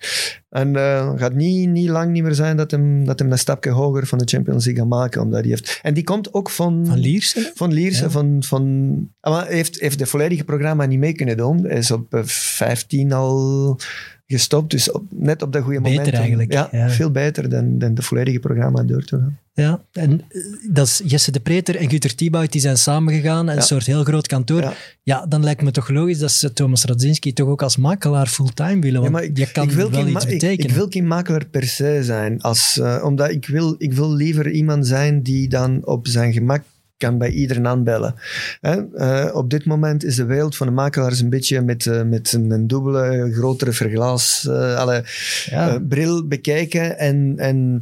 En uh, gaat niet, niet lang niet meer zijn dat hem, dat hem een stapje hoger van de Champions League gaat maken. Omdat hij heeft, en die komt ook van... Van Lierse? Van Lierse. Ja. Van, van, maar hij heeft, heeft het volledige programma niet mee kunnen doen. Hij is op 15 al gestopt. Dus op, net op dat goede moment. Beter eigenlijk. Ja, ja, veel beter dan, dan de volledige programma door te gaan. Ja, en eh, dat is Jesse de Preter en Guter Thibaut, die zijn samengegaan. Ja. Een soort heel groot kantoor. Ja. ja. dan lijkt me toch logisch dat ze Thomas Radzinski toch ook als makelaar fulltime willen. Want ja, maar ik, je kan ik wil wel iets betekenen. Ik, ik, wil geen makelaar per se zijn. Als, uh, omdat ik wil, ik wil liever iemand zijn die dan op zijn gemak kan bij iedereen aanbellen. Uh, op dit moment is de wereld van de makelaars een beetje met, uh, met een, een, dubbele, grotere verglas, uh, alle, ja. bril bekijken. En, en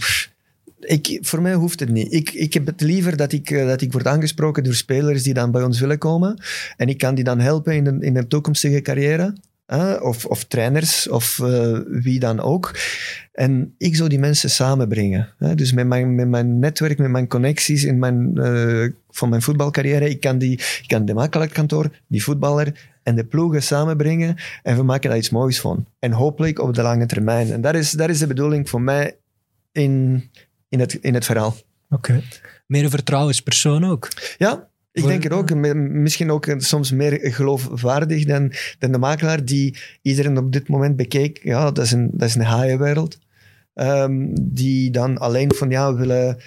ik, voor mij hoeft het niet. Ik, ik heb het liever dat ik, dat ik word aangesproken door spelers die dan bij ons willen komen. En ik kan die dan helpen in de, in een toekomstige carrière. Of, of trainers, of wie dan ook. En ik zou die mensen samenbrengen. Hè? Dus met mijn, met mijn netwerk, met mijn connecties in mijn, uh, van mijn voetbalcarrière, ik kan, die, ik kan de makelaarkantoor, die voetballer en de ploegen samenbrengen en we maken daar iets moois van. En hopelijk op de lange termijn. En dat is, dat is de bedoeling voor mij in, in, het, in het verhaal. Oké. Okay. Meer een vertrouwenspersoon ook? Ja, ik denk er ook, misschien ook soms meer geloofwaardig dan, dan de makelaar die iedereen op dit moment bekeek. Ja, dat is een, dat is een haaienwereld. Um, die dan alleen van jou willen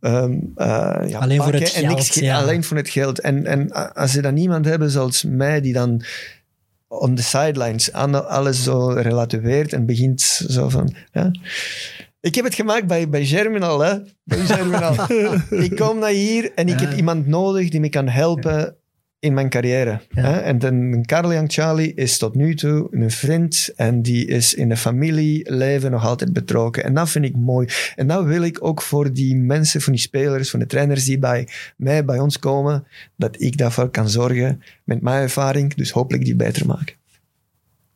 Um, uh, ja, alleen voor het geld. Niks, ja. Alleen voor het geld. En, en als ze dan niemand hebben zoals mij, die dan on the sidelines alles zo relativeert en begint zo van... Ja. Ik heb het gemaakt bij, bij Germinal, hè. Bij Germinal. ik kom naar hier en ik heb iemand nodig die me kan helpen in mijn carrière. Hè? En dan Young Charlie is tot nu toe een vriend en die is in een familieleven nog altijd betrokken. En dat vind ik mooi. En dat wil ik ook voor die mensen, voor die spelers, voor de trainers die bij mij, bij ons komen, dat ik daarvoor kan zorgen met mijn ervaring, dus hopelijk die beter maken.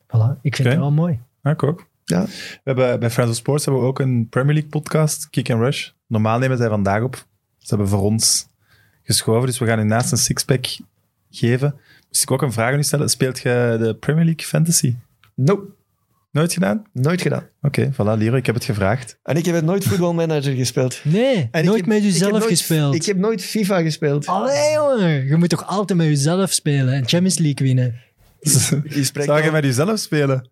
Voilà, ik vind okay. het wel mooi. Ja, ik ook. Ja. We hebben, bij Friends of Sports hebben we ook een Premier League podcast, Kick and Rush. Normaal nemen zij vandaag op. Ze hebben voor ons geschoven, dus we gaan u naast een sixpack geven. Moest ik ook een vraag aan u stellen. Speelt je de Premier League Fantasy? Nope. Nooit gedaan? Nooit gedaan. Oké, okay, voilà, Liro, ik heb het gevraagd. En ik heb het nooit voetbalmanager gespeeld. Nee, en nooit heb, met jezelf gespeeld. Ik heb nooit FIFA gespeeld. Allee, jongen. Je moet toch altijd met jezelf spelen en Champions League winnen? Zou je met jezelf spelen?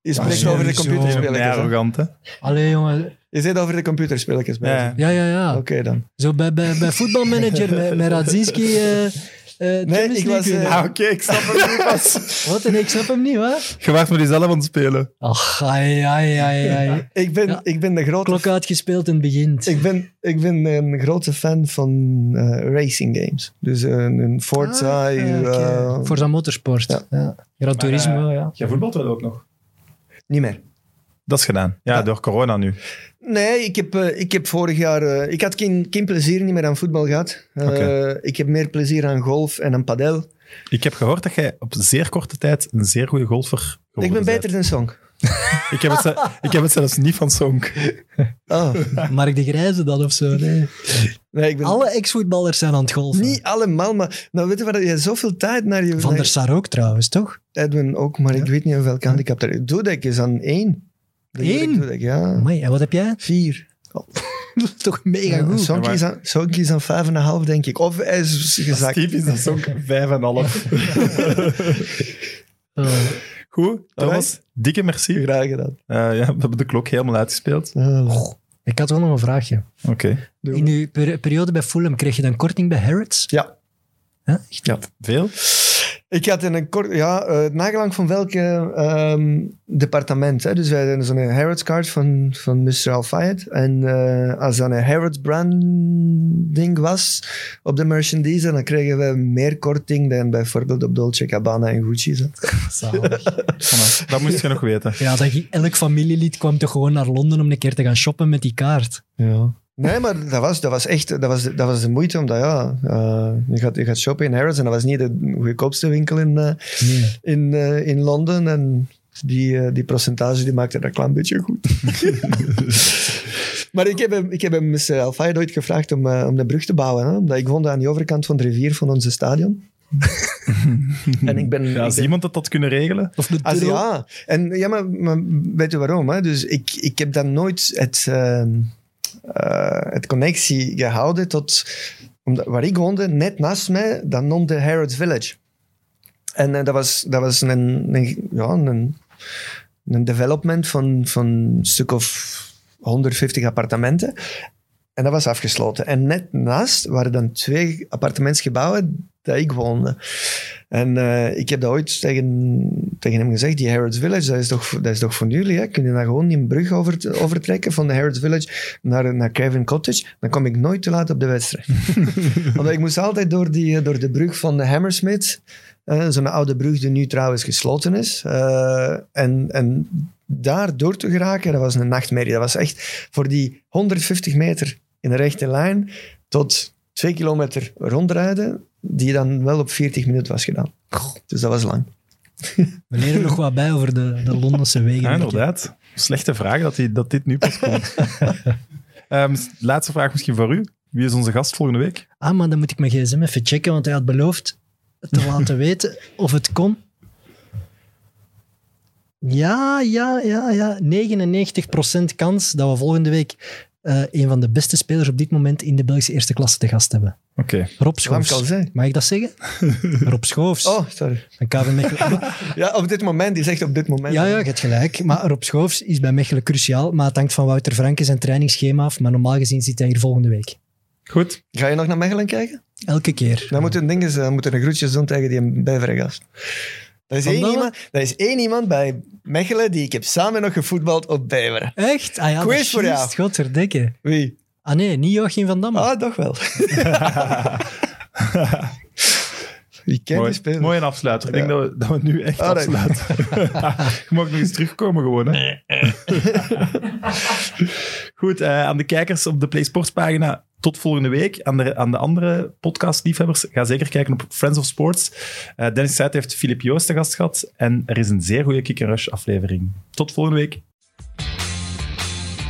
Je spreekt over de computerspelletjes. Nee, arrogant, hè? Allee, jongen. Je zit over de computerspelletjes. Ja, ja, ja. ja. Oké, okay, dan. Zo bij, bij, bij voetbalmanager met, met Radzinski... Uh, uh, nee, ik was... Uh, ah, Oké, okay, ik snap hem niet pas. Wat? En ik snap hem niet, wat? Je wacht met jezelf aan het spelen. Ach, ai, ai, ai, ai. ik, ben, ja. ik ben de grote... Klok uitgespeeld en het begint. Ik ben, ik ben een grote fan van uh, racing games. Dus een, een Forza... Ah, okay. Forza Motorsport. Ja. ja. Gran Turismo, ja. Jij voetbalt wel ook nog? Niet meer. Dat is gedaan. Ja, ja, door corona nu. Nee, ik heb, uh, ik heb vorig jaar... Uh, ik had geen, geen plezier niet meer aan voetbal gehad. Uh, okay. Ik heb meer plezier aan golf en aan padel. Ik heb gehoord dat jij op zeer korte tijd een zeer goede golfer Ik ben beter dan Song. ik, heb het, ik heb het zelfs niet van Song. Oh. Mark de Grijze dan of zo? Nee. nee ik ben... Alle ex-voetballers zijn aan het golfen. Niet allemaal, maar nou, weet je wat, je zoveel tijd naar je... Van der Sar ook trouwens, toch? Edwin ook, maar ja. ik weet niet hoeveel handicap er is. Dudek is aan één. Eén? Dudek, ja. Amai, en wat heb jij? Vier. Oh. toch mega goed. Sonky is, aan, Sonky is aan vijf en een half, denk ik. Of hij is gezakt. Typisch dat Sonky vijf en een half. oh. Goed, Thomas, dikke merci. Graag gedaan. Uh, ja, we hebben de klok helemaal uitgespeeld. Oh, ik had wel nog een vraagje. Oké. Okay. In uw per periode bij Fulham kreeg je dan korting bij Harrods? Ja. Huh? Ja, veel? Ik had in een kort, ja, eh nagelang van welke ehm, departement. Hè? Dus wij hadden zo'n Harrods card van, van Mr. Al-Fayed. En eh, als dat een Harrods branding was op de merchandise, dan kregen we meer korting dan bijvoorbeeld op Dolce Gabbana en Gucci. Zo. Zalig. Dat moest je nog weten. Ja, dat, elk familielid kwam toch gewoon naar Londen om een keer te gaan shoppen met die kaart. Ja. Nee, maar dat was, dat was echt dat was, dat was de moeite, omdat ja, eh, je, gaat, je gaat shoppen in Harrods en dat was niet de goedkoopste winkel in, eh, Nee. in, eh, in Londen. En die, die percentage die maakte dat een klein beetje goed. maar ik heb hem, ik heb hem ooit gevraagd om, om de brug te bouwen. Hè? Omdat ik woonde aan de overkant van de rivier van onze stadion. en ik ben... Ja, ik als ben- iemand dat had kunnen regelen. Of de als, ja, en, ja maar, maar weet je waarom? Hè? Dus ik, ik heb dan nooit het, ehm, eh, het connectie gehouden tot... Omdat, waar ik woonde, net naast mij, dat noemde Harrods Village. En eh, dat was, dat was een, een, ja, een, een development van, van een stuk of 150 appartementen. En dat was afgesloten. En net naast waren dan twee appartementsgebouwen dat ik woonde. En eh, ik heb dat ooit tegen, tegen hem gezegd, die Harrods Village, dat is toch, dat is toch voor jullie, hè? Kun je daar gewoon die brug over, overtrekken van de Harrods Village naar, naar Craven Cottage? Dan kom ik nooit te laat op de wedstrijd. Want ik moest altijd door, die, door de brug van de Hammersmith, eh, zo'n oude brug die nu trouwens gesloten is. eh, en, en daar door te geraken, dat was een nachtmerrie. Dat was echt voor die 150 meter in de rechte lijn tot twee kilometer rondrijden, die dan wel op 40 minuten was gedaan. Dus dat was lang. We leren nog wat bij over de, de Londense wegen. Ja, inderdaad. Slechte vraag dat, die, dat dit nu pas komt. Ehm, laatste vraag misschien voor u. Wie is onze gast volgende week? Ah, maar dan moet ik mijn gsm even checken, want hij had beloofd te laten weten of het kon. Ja, ja, ja, ja. 99% kans dat we volgende week eh, een van de beste spelers op dit moment in de Belgische eerste klasse te gast hebben. Oké. Rob Schoofs. Mag ik dat zeggen? Rob Schoofs. Oh, sorry. Van KV Mechelen. Ja, op dit moment. Die zegt op dit moment. Ja, ja, je hebt gelijk. Maar Rob Schoofs is bij Mechelen cruciaal. Maar het hangt van Wouter Franke zijn trainingsschema af. Maar normaal gezien zit hij hier volgende week. Goed. Ga je nog naar Mechelen kijken? Elke keer. Dan moeten dingen, dan moeten een groetjes doen tegen die bijvergast. Er is, één iemand, er is één iemand bij Mechelen die ik heb samen nog gevoetbald op Beveren. Echt? Ah ja, Quiz voor jou. Godverdikke. Wie? Ah nee, niet Joachim van Damme. Ah, toch wel. Je kent Mooi. die speler. Mooi een afsluiter. Ik denk dat we, dat we nu echt Ah, nee. afsluiten. Je mag nog eens terugkomen gewoon. Hè? Goed, eh, aan de kijkers op de Play Sports pagina tot volgende week. Aan de, aan de andere podcastliefhebbers, ga zeker kijken op Friends of Sports. Eh, Dennis Zuid heeft Filip Joost te gast gehad. En er is een zeer goede Kick Rush aflevering. Tot volgende week.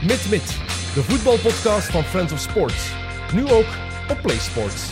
Mit Mit, de voetbalpodcast van Friends of Sports. Nu ook op PlaySports.